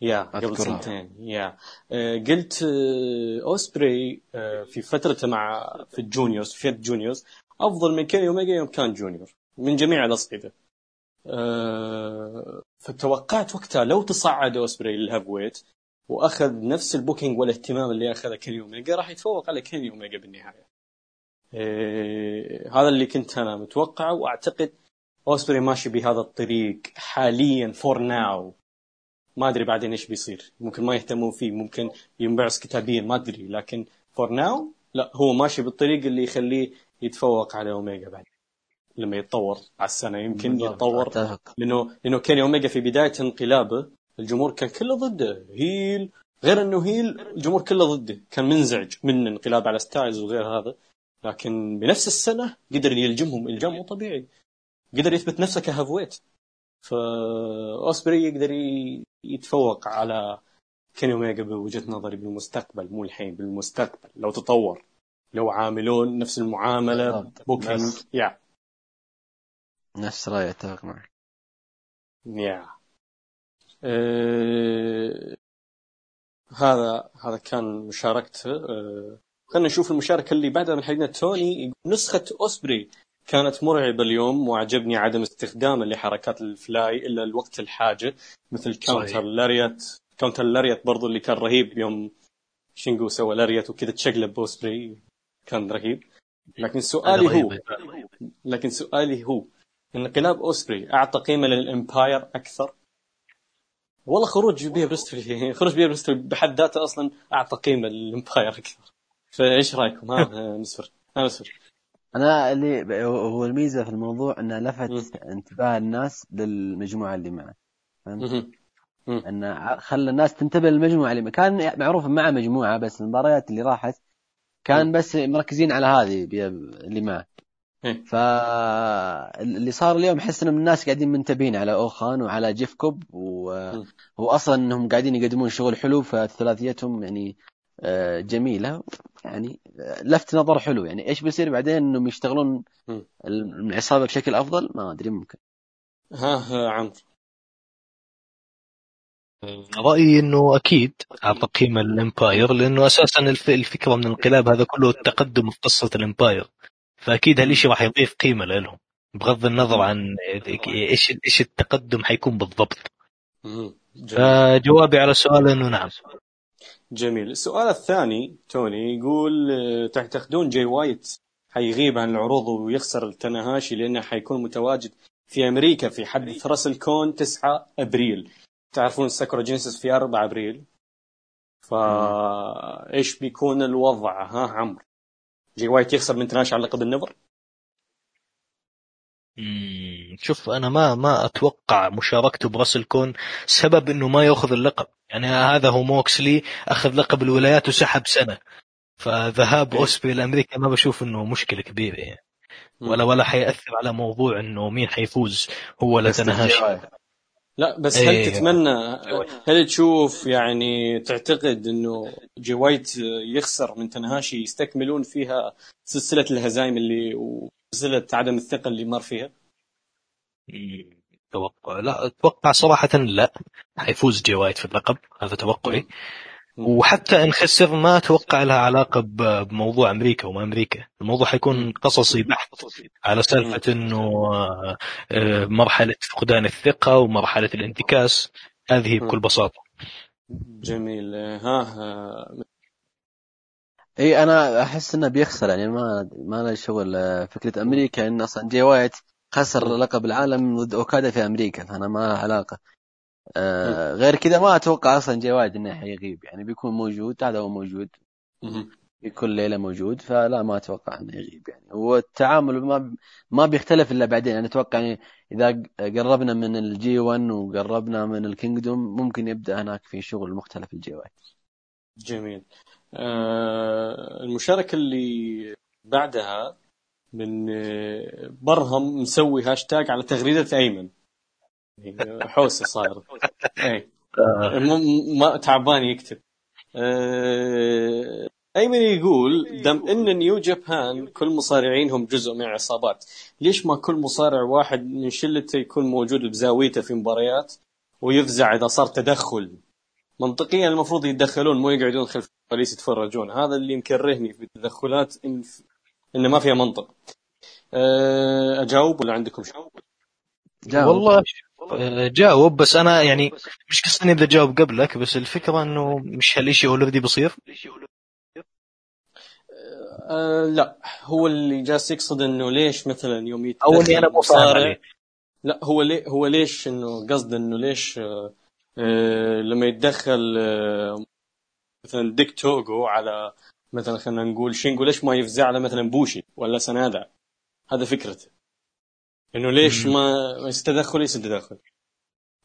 يا قبل. سنتين. يا. آه قلت آه اوسبري آه في فترته مع في ال juniors في ال juniors أفضل من كيني اوميجا يوم كان junior. من جميع الأصعدة. فتوقعت وقتها لو تصعد أوسبري لل heavyweight وأخذ نفس ال booking والاهتمام اللي أخذه كيني اوميجا راح يتفوق على كيني اوميجا بالنهاية. إيه هذا اللي كنت أنا متوقعه وأعتقد أوسبري ماشي بهذا الطريق حاليا for now ما أدري بعدين إيش بيصير. ممكن ما يهتمون فيه ممكن ينعبث كتابيا ما أدري. لكن for now لا هو ماشي بالطريق اللي يخليه يتفوق على اوميجا بعد لما يتطور على السنة يمكن بالضبط، يتطور. أتفق. لأنه لأنه كيني أوميجا في بداية انقلابه الجمهور كان كله ضده. heel غير إنه heel الجمهور كله ضده. كان منزعج من انقلاب على ستايلز وغير هذا. لكن بنفس السنة قدر يلجمهم الجام مو طبيعي. قدر يثبت نفسه ك heavyweight فأوسبري يقدر يتفوق على كيني أوميجا بوجهة نظري بالمستقبل مو الحين بالمستقبل. لو تطور لو عاملوه نفس المعاملة. booking يا نفس رأيي أتفق معك. يا أه... هذا هذا كان مشاركته. أه... خلينا نشوف المشاركة اللي بعدها من حق توني يقول نسخة أوسبري كانت مرعبة اليوم وعجبني عدم استخدامه لحركات ال fly إلا لوقت الحاجة مثل counter lariat counter lariat برضو اللي كان رهيب يوم شينجو سوى lariat وكذا تشقلب أوسبري كان رهيب. لكن سؤالي هو لكن سؤالي هو انقلاب اوسبري أعطى قيمة للإمباير أكثر. والله خروج بيا بريستلي خروج بيا بريستلي بحد ذاته أصلا أعطى قيمة للإمباير أكثر. فإيش رأيكم؟ ها مسفر ها مسفر أنا اللي هو الميزة في الموضوع انه لفت. انتباه الناس للمجموعة اللي معه. فهمت؟ انه خلى الناس تنتبه للمجموعة اللي كان معروف مع مجموعة بس المباريات اللي راحت كان. بس مركزين على هذه اللي معه. فاللي صار اليوم احس ان الناس قاعدين منتبهين على أوخان وعلى جيف كوب مم. واصلا إنهم قاعدين يقدمون شغل حلو فثلاثيتهم يعني آه، جميلة. يعني آه، لفت نظر حلو. يعني إيش بيصير بعدين إنهم يشتغلون. العصابة بشكل أفضل؟ ما أدري ممكن. ها ها عمرو رأيي إنه أكيد أعطى قيمة للإمباير لأنه أساسا الف- الفكرة من الانقلاب هذا كله التقدم في قصة الإمباير. فأكيد هالشيء راح يضيف قيمة لهم بغض النظر عن إيش إيش التقدم حيكون بالضبط. فجوابي على سؤال إنه نعم. جميل. السؤال الثاني توني يقول آه، تعتقدون جاي وايت؟ حيغيب عن العروض ويخسر لتناهاشي لأنه حيكون متواجد في أمريكا في حدث WrestleCon 9 أبريل. تعرفون ساكورا جينيسيس في 4 أبريل؟ فا إيش بيكون الوضع؟ ها عمرو. جاي وايت يخسر من تناهاشي على لقب النيفر مم، شوف أنا ما ما أتوقع مشاركته ب WrestleCon سبب إنه ما يأخذ اللقب. يعني هذا هو موكسلي أخذ لقب الولايات وسحب سنة. فذهاب إيه. أوسبي لامريكا ما بشوف إنه مشكلة كبيرة يعني. ولا ولا حيأثر على موضوع إنه مين حيفوز هو ولا تاناهاشي لا بس إيه. هل تتمنى هل تشوف يعني تعتقد إنه جي وايت يخسر من تاناهاشي يستكملون فيها سلسلة الهزائم اللي وسلسله عدم الثقة اللي مر فيها؟ مم، توقع لا أتوقع صراحة لا حيفوز جي وايت في اللقب هذا توقعي. وحتى إن خسر ما أتوقع لها علاقة بموضوع أمريكا وما أمريكا. الموضوع حيكون. قصصي بحت على سالفة إنه آه، آه، مرحلة فقدان الثقة ومرحلة الانتكاس. هذه بكل بساطة. جميل. ها, ها. إي أنا أحس إنه بيخسر يعني ما ما له شغل آه، فكرة أمريكا إن أصلا جاي وايت خسر لقب العالم ضد اوكادا في أمريكا فأنا ما له علاقة. آه غير كذا ما أتوقع أصلا جاي وايت إنه حيغيب. يعني بيكون موجود هذا هو موجود. كل ليلة موجود فلا ما أتوقع إنه يغيب يعني. والتعامل ما ما بيختلف إلا بعدين. أنا أتوقع يعني إذا قربنا من ال G 1 وقربنا من ال Kingdom ممكن يبدأ هناك في شغل مختلف لجي وايت جميل. آه المشاركة اللي بعدها من آه، برهم مسوي هاشتاج على تغريدة أيمن. يعني حوسه صاير. اي م- ما تعبان يكتب. آه، أيمن يقول دام إن New Japan كل مصارعينهم جزء من عصابات ليش ما كل مصارع واحد من شلته يكون موجود بزاويته في مباريات ويفزع إذا صار تدخل؟ منطقيا المفروض يتدخلون مو يقعدون خلف الكواليس يتفرجون. هذا اللي مكرهني في التدخلات إن, إن ما فيها منطق. آه، أجاوب ولا عندكم شيء؟ والله جاوب بس أنا يعني مش قصدي اني ابدا اجاوب قبلك بس الفكرة إنه مش هالشيء اوريدي بيصير آه لا هو اللي جالس يقصد إنه ليش مثلا يوم يتدخل أو إني أنا مو فاهم لا هو ليه هو ليش إنه قصد إنه ليش آه، آه، لما يتدخل آه، مثلا ديك توغو على مثلا خلينا نقول شينجو ليش ما يفزع على مثلا بوشي ولا سنادا هذا فكرته. إنه ليش. ما يستدخل يصير تدخل؟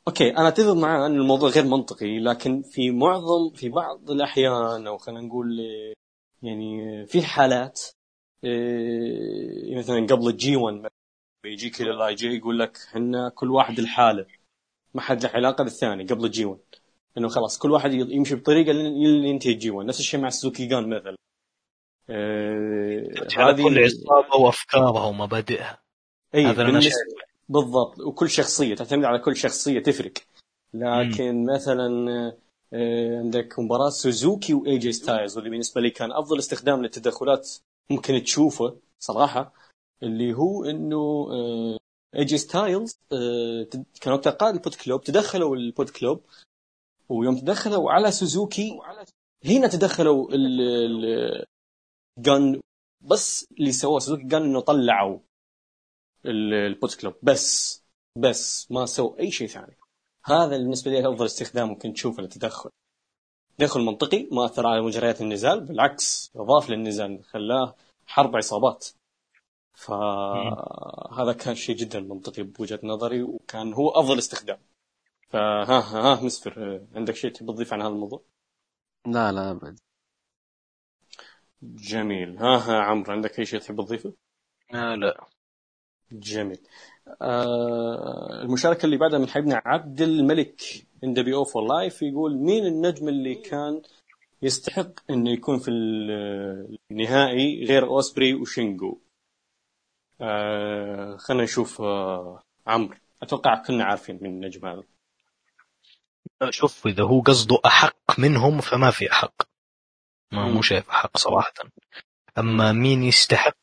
أوكي أنا أتفق معاه إن الموضوع غير منطقي لكن في معظم في بعض الأحيان أو خلينا نقول يعني في حالات آه، مثلا قبل ال G 1 يجيك ال LIJ يقول لك إحنا كل واحد لحاله. ما حد له علاقة بالثاني قبل ال G 1 إنه خلاص كل واحد يمشي بطريقة لين ينتهي ال G 1 نفس الشيء مع Suzuki-gun مثلا. آه، على كل عصابه وافكارها ومبادئها. اي بالنسبة- بالضبط. وكل شخصية تعتمد على كل شخصية تفرق. لكن مثلا آه، عندك مباراة سوزوكي و AJ Styles واللي بالنسبة لي كان أفضل استخدام للتدخلات ممكن تشوفه صراحة اللي هو إنه اي جي ستايلز كانوا تقال البوت كلوب تدخلوا البوت كلوب ويوم تدخلوا على سوزوكي هنا تدخلوا الجن بس اللي سووه سوزوكي جان إنه طلعوا البوت كلوب. بس بس ما سووا أي شيء ثاني. هذا بالنسبة لي أفضل استخدام ممكن تشوفه للتدخل. تدخل منطقي ما أثر على مجريات النزال بالعكس أضاف للنزال خلاه حرب عصابات. فهذا كان شيء جدا منطقي بوجهة نظري وكان هو أفضل استخدام. فها ها, ها مسفر عندك شيء تبي تضيف عن هذا الموضوع؟ لا لا أبد. جميل. ها ها عمرو عندك أي شيء تحب تضيفه؟ آه لا. جميل. آه المشاركة اللي بعدها من حبيبنا عبد الملك NWO For Life يقول مين النجم اللي كان يستحق إنه يكون في ال- النهائي غير أوسبري وشينجو آه خلينا نشوف آه عمرو. أتوقع كلنا عارفين من النجم هذا. شوف إذا هو قصده أحق منهم فما في أحق. ما. مو شايف أحق صراحة. أما مين يستحق؟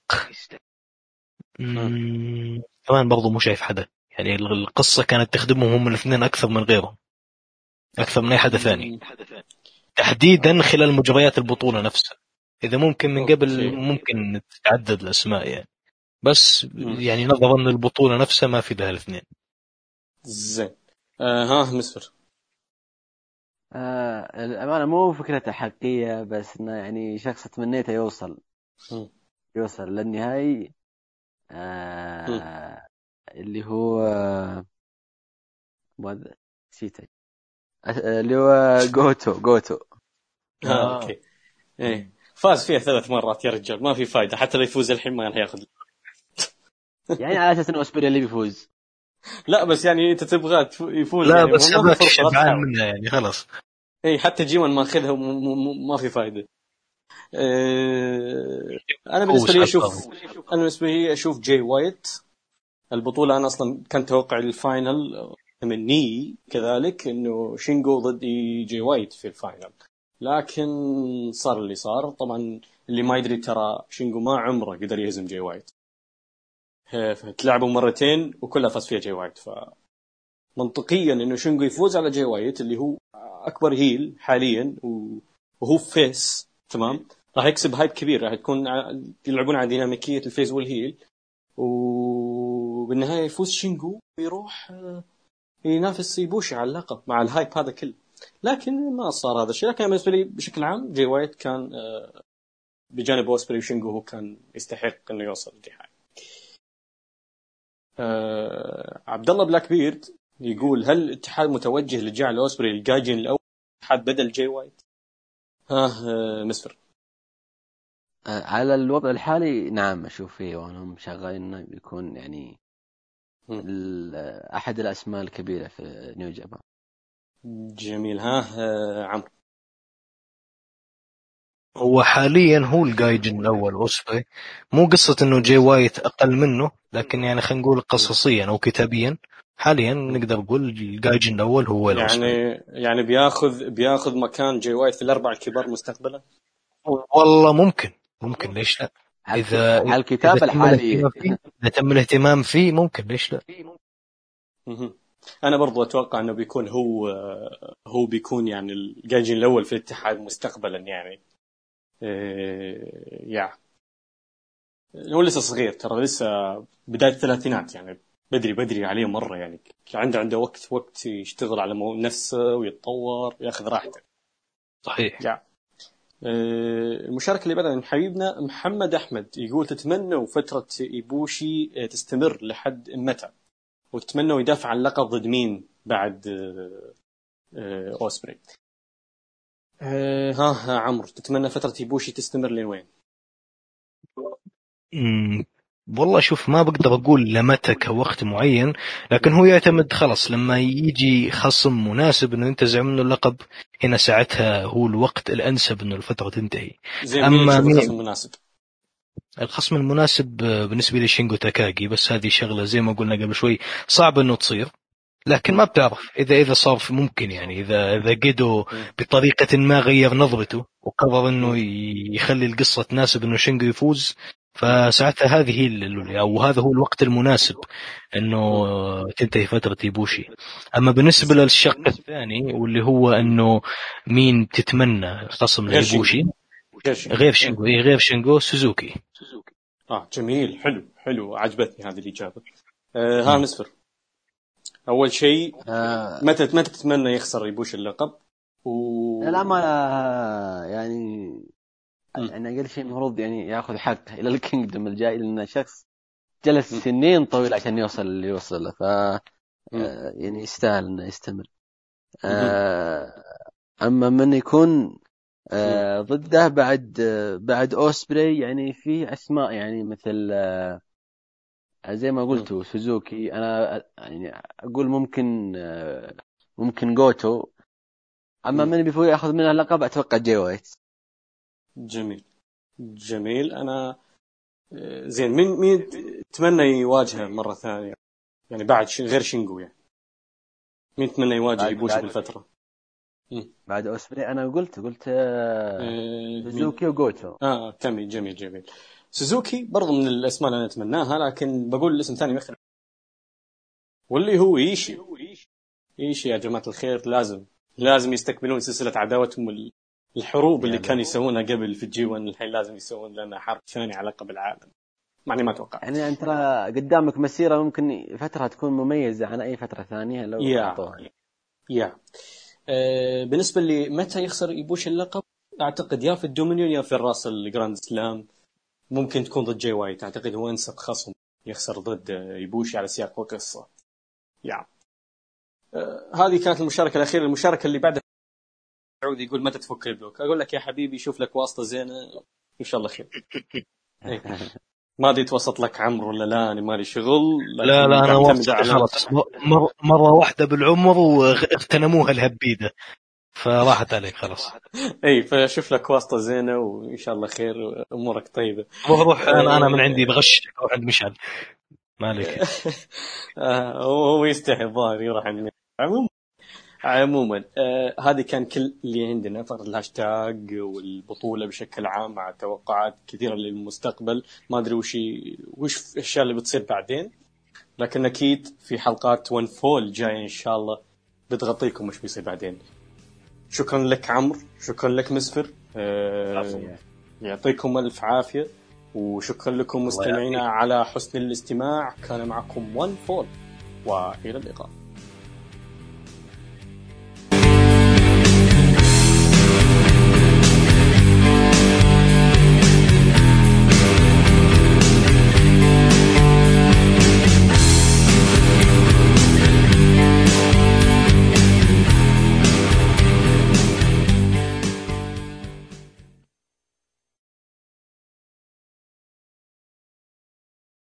كمان برضو مو شايف حدا. يعني القصة كانت تخدمهم هم الاثنين أكثر من غيرهم. أكثر من أي حدا ثاني. تحديدا خلال مجريات البطولة نفسها. إذا ممكن من قبل. ممكن تتعدد الأسماء يعني. بس. يعني نظرا للبطوله نفسها ما في لها الاثنين. زين. آه ها مسفر آه الأمانة مو فكرة حقية بس إنه يعني شخص تمنيته يوصل. مم. يوصل للنهائي. آه اللي هو نسيته أس- اللي هو جوتو جوتو. آه. آه. أوكي. إيه. فاز فيها ثلاث مرات يا رجال ما في فايدة حتى لو يفوز الحين ما راح ياخذ. يعني على أساس انه أوسبري اللي بيفوز. لا بس يعني أنت تبغى يفوز لا يعني بس هذاك شبعان. منها يعني خلاص. اي حتى جيمان ماخذها ما في فايدة. آه، أنا بالنسبة لي أشوف أنا بالنسبة لي أشوف جاي وايت. البطولة أنا أصلا كان توقع ال final تمني كذلك إنه شينجو ضد جاي وايت في ال final. لكن صار اللي صار. طبعا اللي ما يدري ترى شينجو ما عمره قدر يهزم جاي وايت. آه، فتلاعبوا مرتين وكلها فاز فيها جاي وايت. ف منطقيا إنه شينجو يفوز على جاي وايت اللي هو أكبر heel حاليا وهو face تمام؟ راح يكسب hype كبير راح تكون يلعبون على ديناميكية ال face وال heel. وبالنهاية يفوز شينجو ويروح آه، ينافس إيبوشي على اللقب مع ال hype هذا كله. لكن ما صار هذا الشيء. لكن بالنسبة لي بشكل عام جاي وايت كان آه، بجانب اوسبري وشينجو هو كان يستحق إنه يوصل النهائي آه، عبد الله Black Bird يقول هل الاتحاد متوجه لجعل أوسبري ال gaijin الأول؟ الاتحاد بدل جاي وايت؟ ها آه، مسفر آه على الوضع الحالي نعم أشوف فيه وأنهم شغالين إنه بيكون يعني أحد الأسماء الكبيرة في New Japan جميل. ها آه، عمرو هو حاليا هو ال gaijin الأول اوسبري مو قصة إنه جاي وايت أقل منه لكن يعني خلينا نقول قصصيا أو كتابيا. حاليا نقدر نقول ال gaijin الأول هو الاوسبري يعني يعني بياخذ بياخذ مكان جاي وايت في الأربع الكبار مستقبلا؟ والله ممكن. ممكن ليش لا؟ على إذا الحاليه الاهتمام فيه- إذا تم الاهتمام فيه ممكن ليش لا. أنا برضو أتوقع إنه بيكون هو هو بيكون يعني ال gaijin الأول في الاتحاد مستقبلا يعني. إيه، يا. هو لسه صغير ترى لسه بداية الثلاثينات يعني. بدري بدري عليه مرة يعني. عنده عنده وقت وقت يشتغل على نفسه ويتطور وياخذ راحته. صحيح. يا. المشاركة اللي بعدها من حبيبنا محمد أحمد يقول تتمنوا فترة إيبوشي آه، تستمر لحد متى؟ وتتمنوا يدافع عن اللقب ضد مين بعد آه، آه، أوسبري؟ آه، ها ها عمرو تتمنى فترة إيبوشي تستمر لين وين؟ والله شوف ما بقدر أقول لمتى كوقت معين لكن هو يعتمد خلاص لما يجي خصم مناسب انه ينتزع منه اللقب هنا ساعتها هو الوقت الأنسب إنه الفترة تنتهي. زين أما مين؟ الخصم المناسب؟ الخصم المناسب بالنسبة لي شينجو تاكاجي بس هذه شغلة زي ما قلنا قبل شوي صعب إنه تصير لكن ما بتعرف إذا إذا صار ممكن يعني إذا إذا جيدو بطريقة ما غير نظرته وقرر إنه يخلي القصة تناسب إنه شينجو يفوز فساعتها هذه أو هذا هو الوقت المناسب إنه تنتهي فترة إيبوشي. أما بالنسبة للشق الثاني واللي هو إنه مين تتمنى خصم غير لإيبوشي غير شينجو. إيه. غير شينجو سوزوكي. آه جميل. حلو. حلو. عجبتني هذه الإجابة. آه ها مسفر أول شيء آه. متى متى تتمنى يخسر إيبوشي اللقب؟ و... للأمانة يعني مم. يعني أقل شيء المفروض يعني يأخذ حقه إلى ال Kingdom الجاي لأنه شخص جلس. سنين طويلة عشان يوصل اللي يوصل له. ف. آه، يعني يستاهل إنه يستمر. آه، أما من يكون آه، ضده بعد بعد أوسبري يعني في أسماء يعني مثل زي ما قلتوا سوزوكي. أنا يعني أقول ممكن ممكن جوتو. أما. من بيفوز يأخذ منها اللقب أتوقع جاي وايت جميل. جميل. أنا آه، زين مين مين تتمنى يواجهه مرة ثانية؟ يعني بعد غير شينجو يعني. مين تتمنى يواجه إيبوشي بعد- بالفترة؟ بعد اوسبري أنا قلت قلت آه، آه،؟ سوزوكي وجوتو. آه جميل جميل جميل. سوزوكي برضو من الأسماء اللي أنا أتمناها لكن بقول الاسم ثاني مختلف واللي هو إيشي. إيشي يا جماعة الخير لازم لازم يستكملون سلسلة عداوتهم الحروب اللي يعني. كانوا يسوونها قبل في ال G1 الحين لازم يسوون لنا حرب ثانية على لقب العالم يعني ما أتوقع. يعني أنت ترى قدامك مسيرة ممكن فترة تكون مميزة عن أي فترة ثانية لو يا. يا. آه بالنسبة لي متى يخسر يبوشي اللقب؟ أعتقد يا في ال Dominion يا في ال Wrestle Grand Slam. ممكن تكون ضد جاي وايت. أعتقد هو انسب خصم يخسر ضد يبوشي على سياق وقصة. يا. آه هذه كانت المشاركة الأخيرة. المشاركة اللي بعدها عود يقول متى تفك ال block؟ أقول لك يا حبيبي شوف لك واسطة زينة إن شاء الله خير. إيه. ما أدري توسط لك عمرو ولا لا أنا مالي شغل لا لا أنا خلاص. مر- مرة واحدة بالعمر واغتنموها الهبيدة. فراحت عليك خلاص. اي فشوف لك واسطة زينة وإن شاء الله خير امورك طيبة. روح روح أنا أنا من عندي بغش روح عند مشعل. ما عليك. آه، هو هو يستحي الظاهر يروح عند عموما عموما آه هذه كان كل اللي عندنا فقط الهاشتاج والبطولة بشكل عام مع توقعات كثيرة للمستقبل. ما أدري وش وش الأشياء اللي بتصير بعدين. لكن أكيد في حلقات One Fall جاية إن شاء الله بتغطيكم وش بيصير بعدين. شكرا لك عمرو شكرا لك مسفر آه يعطيكم ألف عافية. وشكرا لكم مستمعينا على حسن الاستماع. كان معكم One Fall. وإلى اللقاء.